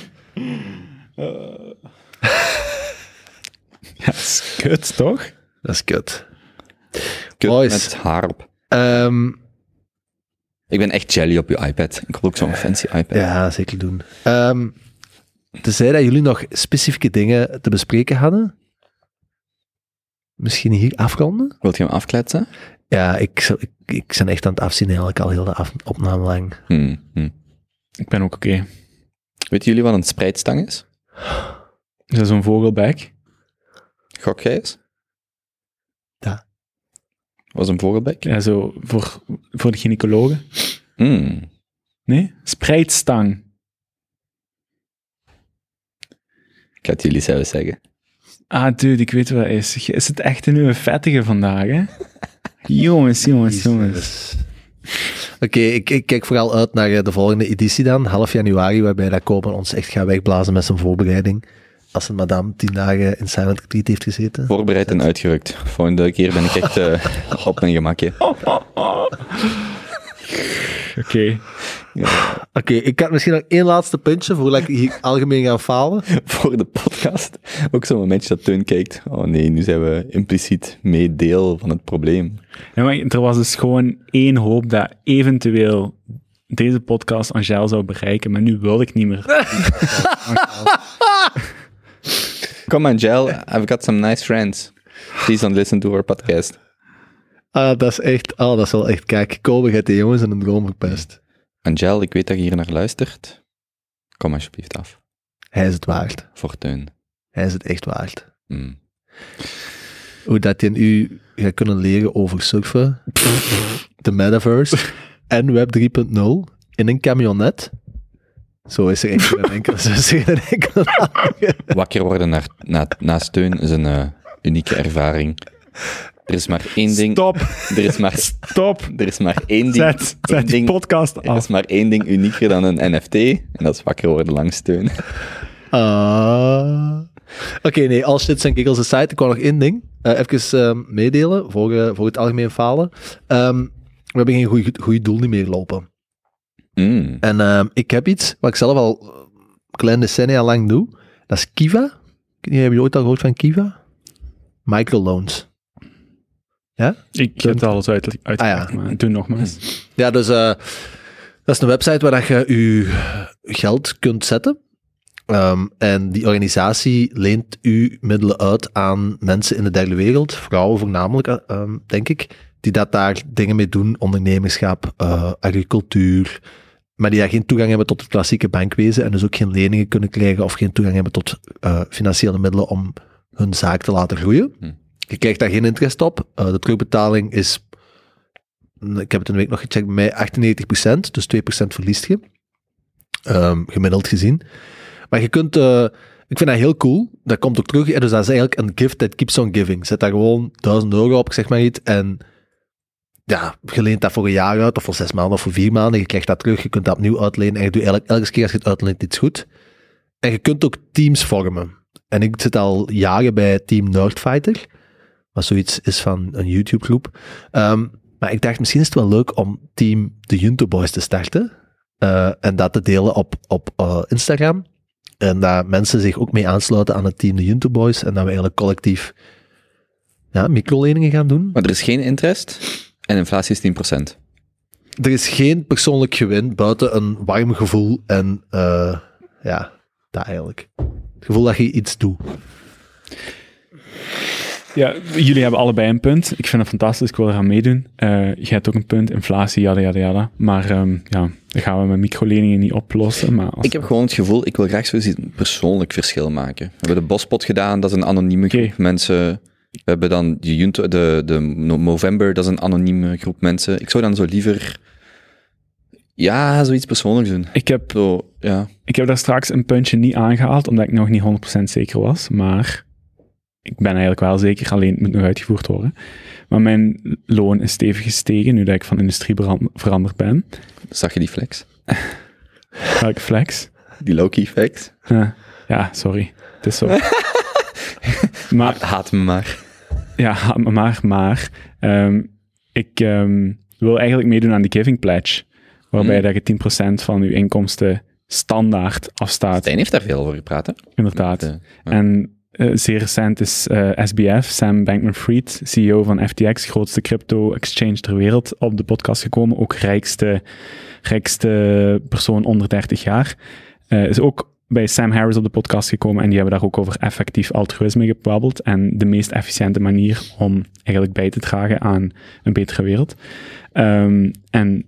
Ja, is kut, toch? Dat is kut. Kut Boys. met haar op. Ik ben echt jelly op je iPad. Ik wil ook zo'n fancy iPad. ja, zeker doen. Ehm tenzij dat jullie nog specifieke dingen te bespreken hadden, misschien hier afronden? Wilt je hem afkletsen? Ja, ik, ik, ik ben echt aan het afzien eigenlijk al heel de af, opname lang. Hmm, hmm. Ik ben ook oké. Weten jullie wat een spreidstang is? Is dat zo'n vogelbek? Gok jij eens? Was een vogelbek? Ja, zo voor, voor de gynaecologen. Hmm. Nee? Spreidstang. Ik ga het jullie zelf zeggen. Ah, dude, ik weet wat het is. Is het echt een nieuwe vettige vandaag, hè? <laughs> jongens, jongens, jongens. Oké, ik, ik kijk vooral uit naar eh, de volgende editie dan, half januari, waarbij dat Kopen ons echt gaat wegblazen met zijn voorbereiding. Als een madame tien dagen in Silent Retreat heeft gezeten. Voorbereid en uitgerukt. Volgende keer ben ik echt eh, <laughs> op mijn gemakje. Oké. Oké, ik had misschien nog één laatste puntje voordat ik hier algemeen ga falen. <laughs> Voor de podcast. Ook zo'n momentje dat Teun kijkt. Oh nee, nu zijn we impliciet mee deel van het probleem. Ja, maar er was dus gewoon één hoop dat eventueel deze podcast Angel zou bereiken, maar nu wil ik niet meer. <laughs> Come on, Gel. I've got some nice friends. Please don't listen to our podcast. Ah, dat is echt, ah, dat is wel echt, kijk, Kobe gaat de jongens in een droom verpest. Angel, ik weet dat je hier naar luistert. Kom alsjeblieft af. Hij is het waard. Voor Teun. Hij is het echt waard. Hmm. Hoe dat hij u gaat kunnen leren over surfen, <laughs> de metaverse en web 3.0 in een camionet. Zo is er echt geen enkele, zo is er geen enkele andere. Wakker worden naar, na, na steun is een eh, unieke ervaring. Er is maar één ding. Stop, Er is maar, stop. er is maar één ding. Zet, één zet die ding podcast er is af. maar één ding unieker dan een NFT. En dat is wakker worden langs steun. Ah. Oké, nee, all shits en giggles aside. Ik wou nog één ding eh, even ehm, meedelen voor, eh, voor het algemeen falen. Ehm, we hebben geen goede- goede doel niet meer lopen. Mm. En ehm, ik heb iets wat ik zelf al eh, klein decennia lang doe. Dat is Kiva. Ik weet niet, Heb je ooit al gehoord van Kiva? Microloans. Ik heb het al eens uit, uitgelegd, Ah, ja. maar doe nogmaals. Ja, dus eh, dat is een website waar dat je je geld kunt zetten. Ehm, en die organisatie leent u middelen uit aan mensen in de derde wereld, vrouwen voornamelijk, eh, ehm, denk ik, die dat daar dingen mee doen, ondernemerschap, eh, agricultuur, maar die daar geen toegang hebben tot het klassieke bankwezen en dus ook geen leningen kunnen krijgen of geen toegang hebben tot eh, financiële middelen om hun zaak te laten groeien. Hm. Je krijgt daar geen interest op. Eh, de terugbetaling is ik heb het een week nog gecheckt, bij mij 98%, dus 2% verliest je. Ehm, gemiddeld gezien. Maar je kunt, eh, ik vind dat heel cool. Dat komt ook terug. En dus dat is eigenlijk een gift that keeps on giving. Zet daar gewoon 1000 euro op, ik zeg maar iets. En ja, je leent dat voor een jaar uit, of voor zes maanden, of voor vier maanden. Je krijgt dat terug, je kunt dat opnieuw uitlenen. En je doet eigenlijk elke keer als je het uitleent iets goed. En je kunt ook teams vormen. En ik zit al jaren bij Team Nerdfighter. Wat zoiets is van een YouTube-groep. Ehm, maar ik dacht, misschien is het wel leuk om team de Junto Boys te starten. eh, en dat te delen op, op eh, Instagram. En dat mensen zich ook mee aansluiten aan het team de Junto Boys. En dat we eigenlijk collectief ja, microleningen gaan doen. Maar er is geen interest en inflatie is 10%. er is geen persoonlijk gewin buiten een warm gevoel en eh, ja, dat eigenlijk. Het gevoel dat je iets doet. Ja, jullie hebben allebei een punt. Ik vind het fantastisch, ik wil eraan meedoen. Eh jij hebt ook een punt, inflatie, yada yada yada. Maar ehm, ja, dat gaan we met microleningen niet oplossen. Maar als- Ik heb gewoon het gevoel, ik wil graag zoiets een persoonlijk verschil maken. We hebben de Bospot gedaan, dat is een anonieme groep mensen. We hebben dan de, Junto, de, de Movember, dat is een anonieme groep mensen. Ik zou dan zo liever, ja, zoiets persoonlijks doen. ik, heb, Zo, ja. ik heb daar straks een puntje niet aangehaald, omdat ik nog niet 100% zeker was. Maar ik ben eigenlijk wel zeker, alleen het moet nog uitgevoerd worden. Maar mijn loon is stevig gestegen, nu dat ik van industrie veranderd ben. Zag je die flex? Welke flex? Die Loki flex? Ja, sorry. Het is zo. <laughs> <laughs> maar Haat me maar. Ja, maar, maar ehm, ik ehm, wil eigenlijk meedoen aan die Giving Pledge, waarbij Hmm. dat je 10% van je inkomsten standaard afstaat, Stijn heeft daar veel over gepraat, hè? inderdaad. De- ja. En eh, zeer recent is eh, SBF, Sam Bankman-Fried, CEO van FTX, grootste crypto-exchange ter wereld, op de podcast gekomen. Ook rijkste, rijkste persoon onder 30 jaar. Eh, is ook bij Sam Harris op de podcast gekomen en die hebben daar ook over effectief altruïsme gebabbeld en de meest efficiënte manier om eigenlijk bij te dragen aan een betere wereld. Ehm, en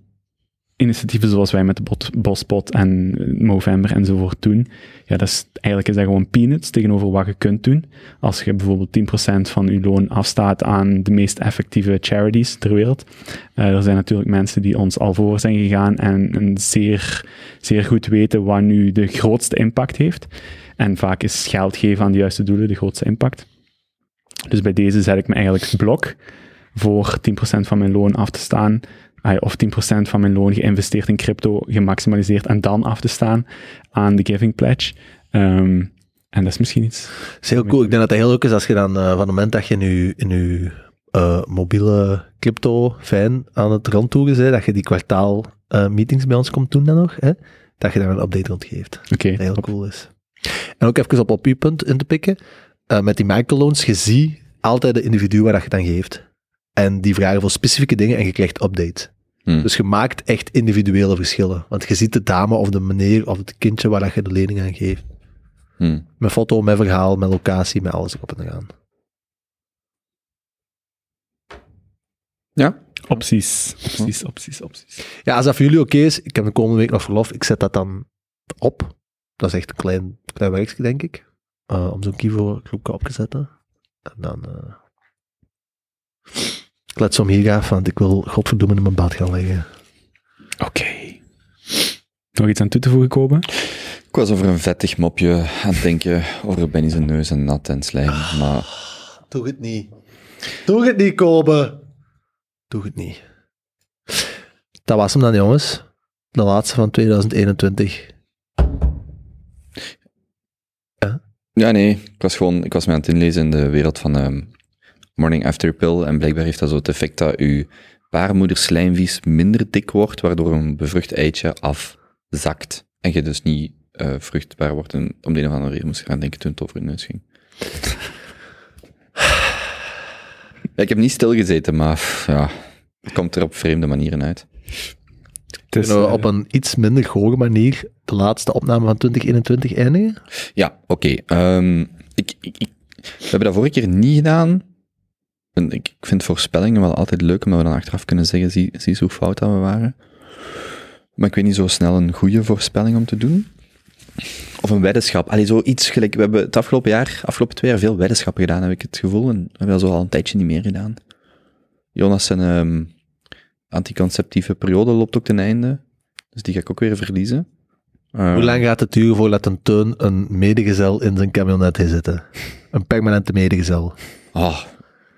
initiatieven zoals wij met de Bospot en Movember enzovoort doen, ja, dat is, eigenlijk is dat gewoon peanuts tegenover wat je kunt doen. Als je bijvoorbeeld 10% van je loon afstaat aan de meest effectieve charities ter wereld. Eh, er zijn natuurlijk mensen die ons al voor zijn gegaan en, en zeer, zeer goed weten wat nu de grootste impact heeft. En vaak is geld geven aan de juiste doelen de grootste impact. Dus bij deze zet ik me eigenlijk blok voor 10% van mijn loon af te staan. Of 10% van mijn loon geïnvesteerd in crypto, gemaximaliseerd en dan af te staan aan de Giving Pledge. Ehm, en dat is misschien iets. Dat is heel cool. Ik denk dat het heel leuk is als je dan eh, van het moment dat je je, in je eh, mobiele crypto-fijn aan het rondtoeren bent, dat je die kwartaal eh, meetings bij ons komt doen dan nog, hè? dat je daar een update rond geeft. Oké, Dat heel top. cool is. En ook even op op uw punt in te pikken. met die microloans, je ziet altijd de individu waar dat je dan geeft. En die vragen voor specifieke dingen en je krijgt update. Hmm. Dus je maakt echt individuele verschillen. Want je ziet de dame of de meneer of het kindje waar dat je de lening aan geeft. Hm. Met foto, met verhaal, met locatie, met alles erop en eraan. Ja? Opties, opties, opties, opties. Ja, als dat voor jullie oké is, ik heb de komende week nog verlof, ik zet dat dan op. Dat is echt een klein, klein werkje, denk ik. Eh, om zo'n Kivo groepje op te zetten. En dan... eh ik let zo hier af, want ik wil godverdomme in mijn bad gaan liggen. Oké. Nog iets aan toe te voegen, Kobe? Ik was over een vettig mopje aan het denken, over Benny zijn neus en nat en slijm, maar Doe het niet. Doe het niet, Kobe. Doe het niet. Dat was hem dan, jongens. De laatste van 2021. Ja, nee, ik was gewoon, ik was me aan het inlezen in de wereld van ehm, Morning After Pill en blijkbaar heeft dat zo het effect dat uw baarmoederslijmvies minder dik wordt, waardoor een bevrucht eitje afzakt en je dus niet eh, vruchtbaar wordt. En om de een of andere reden moest ik aan denken toen het over je neus ging. Ja, ik heb niet stilgezeten, maar ja, het komt er op vreemde manieren uit. Het is, Kunnen we eh, op een iets minder hoge manier de laatste opname van 2021 eindigen? Ja, oké. ehm, ik, ik, ik- we hebben dat vorige keer niet gedaan. Ik, ik vind voorspellingen wel altijd leuk, omdat we dan achteraf kunnen zeggen, zie, zie eens hoe fout dat we waren. Maar ik weet niet zo snel een goede voorspelling om te doen. Of een weddenschap. Allee, zoiets gelijk. We hebben het afgelopen jaar, afgelopen twee jaar, veel weddenschappen gedaan, heb ik het gevoel. En we hebben dat zo al een tijdje niet meer gedaan. Jonas zijn ehm, anticonceptieve periode loopt ook ten einde. Dus die ga ik ook weer verliezen. Eh, Hoe lang gaat het duren voordat een teun een medegezel in zijn camionet heeft zitten? Een permanente medegezel. Oh,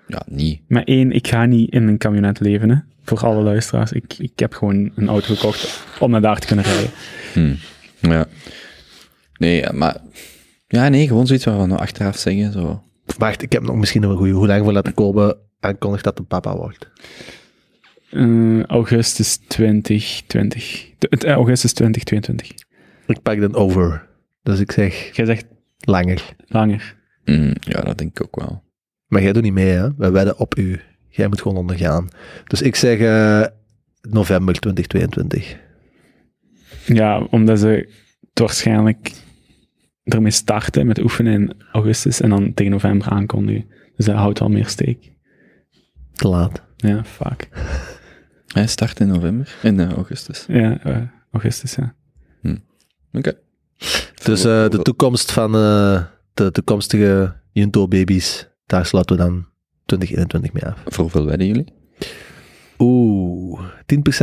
ja, niet. Maar één, ik ga niet in een camionet leven, hè. Voor alle luisteraars. Ik, ik heb gewoon een auto gekocht om naar daar te kunnen rijden. Hm. Ja. Nee, maar... Ja, nee, gewoon zoiets waar we nou achteraf zeggen, zo... Wacht, ik heb nog misschien een goede. Hoe lang voordat de Kobe aankondigt dat een papa wordt? Eh, augustus 2020. T- het, eh, augustus 2022. Ik pak dan over. Dus ik zeg Jij zegt langer. langer. Hm, ja, dat denk ik ook wel. Maar jij doet niet mee, hè? Wij wedden op u. Jij moet gewoon ondergaan. Dus ik zeg eh, november 2022. Ja, omdat ze het waarschijnlijk ermee starten met oefenen in augustus en dan tegen november aankondigen. Dus dat houdt al meer steek. Te laat. Ja, fuck. <laughs> Hij start in november, in eh, augustus. Ja, eh, augustus, ja. Oké. Dus eh, de toekomst van eh, de toekomstige Junto-babies, daar sluiten we dan 2021 mee af. Voor hoeveel wedden jullie? Oeh,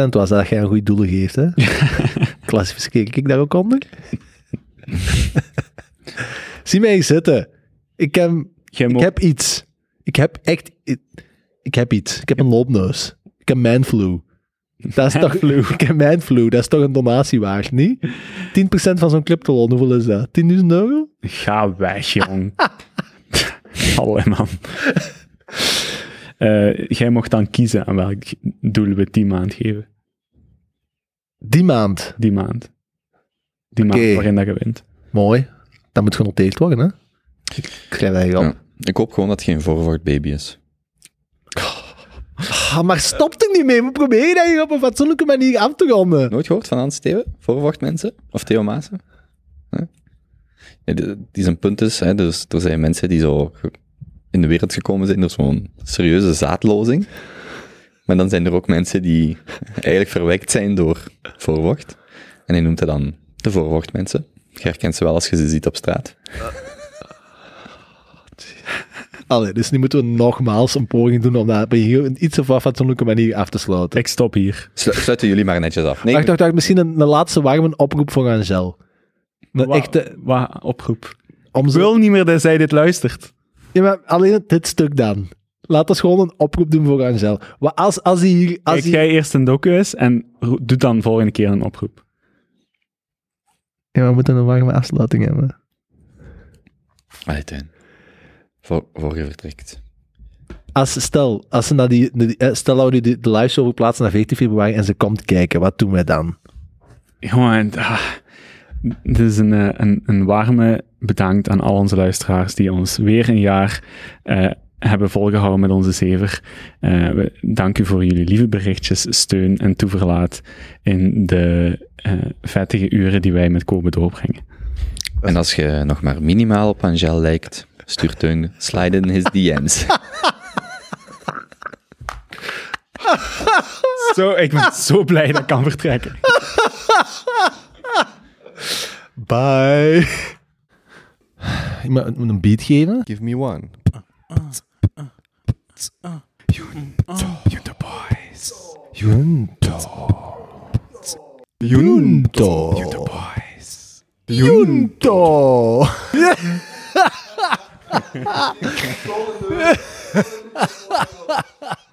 10% was dat jij een goede doelen geeft, hè? <laughs> Klassificeer ik daar ook onder? <laughs> Zie mij eens zitten. Ik ik heb iets. Ik heb echt... Ik, ik heb iets. Ik heb een loopneus. Ik heb manflu. Dat is toch... Manflu. <laughs> Ik heb manflu. Dat is toch een donatie waard, niet? 10% van zo'n clubtalon, hoeveel is dat? 10.000 euro? Ga weg, jong. <laughs> Allee, man. Eh, jij mocht dan kiezen aan welk doel we die maand geven. Die maand. Die maand. Die maand waarin dat je wint. Mooi. Dat moet genoteerd worden, hè? Ik schrijf dat hier op. Ja. Ik hoop gewoon dat het geen voorwoord baby is. Ah, maar stop er niet mee. We proberen dat hier op een fatsoenlijke manier af te ronden. Nooit gehoord van Hans Steven? Voorwachtmensen? Of Theo Maassen? Die, zijn punt is, hè, dus er zijn mensen die zo in de wereld gekomen zijn door zo'n serieuze zaadlozing. Maar dan zijn er ook mensen die eigenlijk verwekt zijn door voorwacht. En hij noemt dat dan de voorwachtmensen. Je herkent ze wel als je ze ziet op straat. <laughs> Allee, dus nu moeten we nogmaals een poging doen om dat op een iets of wat fatsoenlijke manier af te sluiten. Ik stop hier. Slu- sluiten jullie maar netjes af. Nee, Wacht, wacht, wacht. Misschien een, een laatste warme oproep voor Angel. Een Wa- echte... wa- oproep. Om Ik zo, wil niet meer dat zij dit luistert. ja, maar alleen dit stuk dan. Laat ons gewoon een oproep doen voor Angel. Wat als, als hij hier... Als Kijk hij, jij eerst een docu is en ro- doe dan volgende keer een oproep. Ja, maar we moeten een warme afsluiting hebben. Allee. Voor, voor je vertrekt. Als, stel, als ze naar die, naar die- eh, stel dat we die, de live show verplaatsen naar 14 februari en ze komt kijken, wat doen wij dan? Jongen, ah, dit is een, eh, een, een warme bedankt aan al onze luisteraars die ons weer een jaar eh, hebben volgehouden met onze zever. Eh, we dank u voor jullie lieve berichtjes, steun en toeverlaat in de eh, vettige uren die wij met Kobe doorbrengen. En als je nog maar minimaal op Angel lijkt, stuur Teun slide in his DM's. <laughs> Zo, ik ben zo blij dat ik kan vertrekken. <laughs> Bye. Ik moet moet een beat geven. Give me one. Junto. Junto. Junto. Junto. <laughs> <laughs>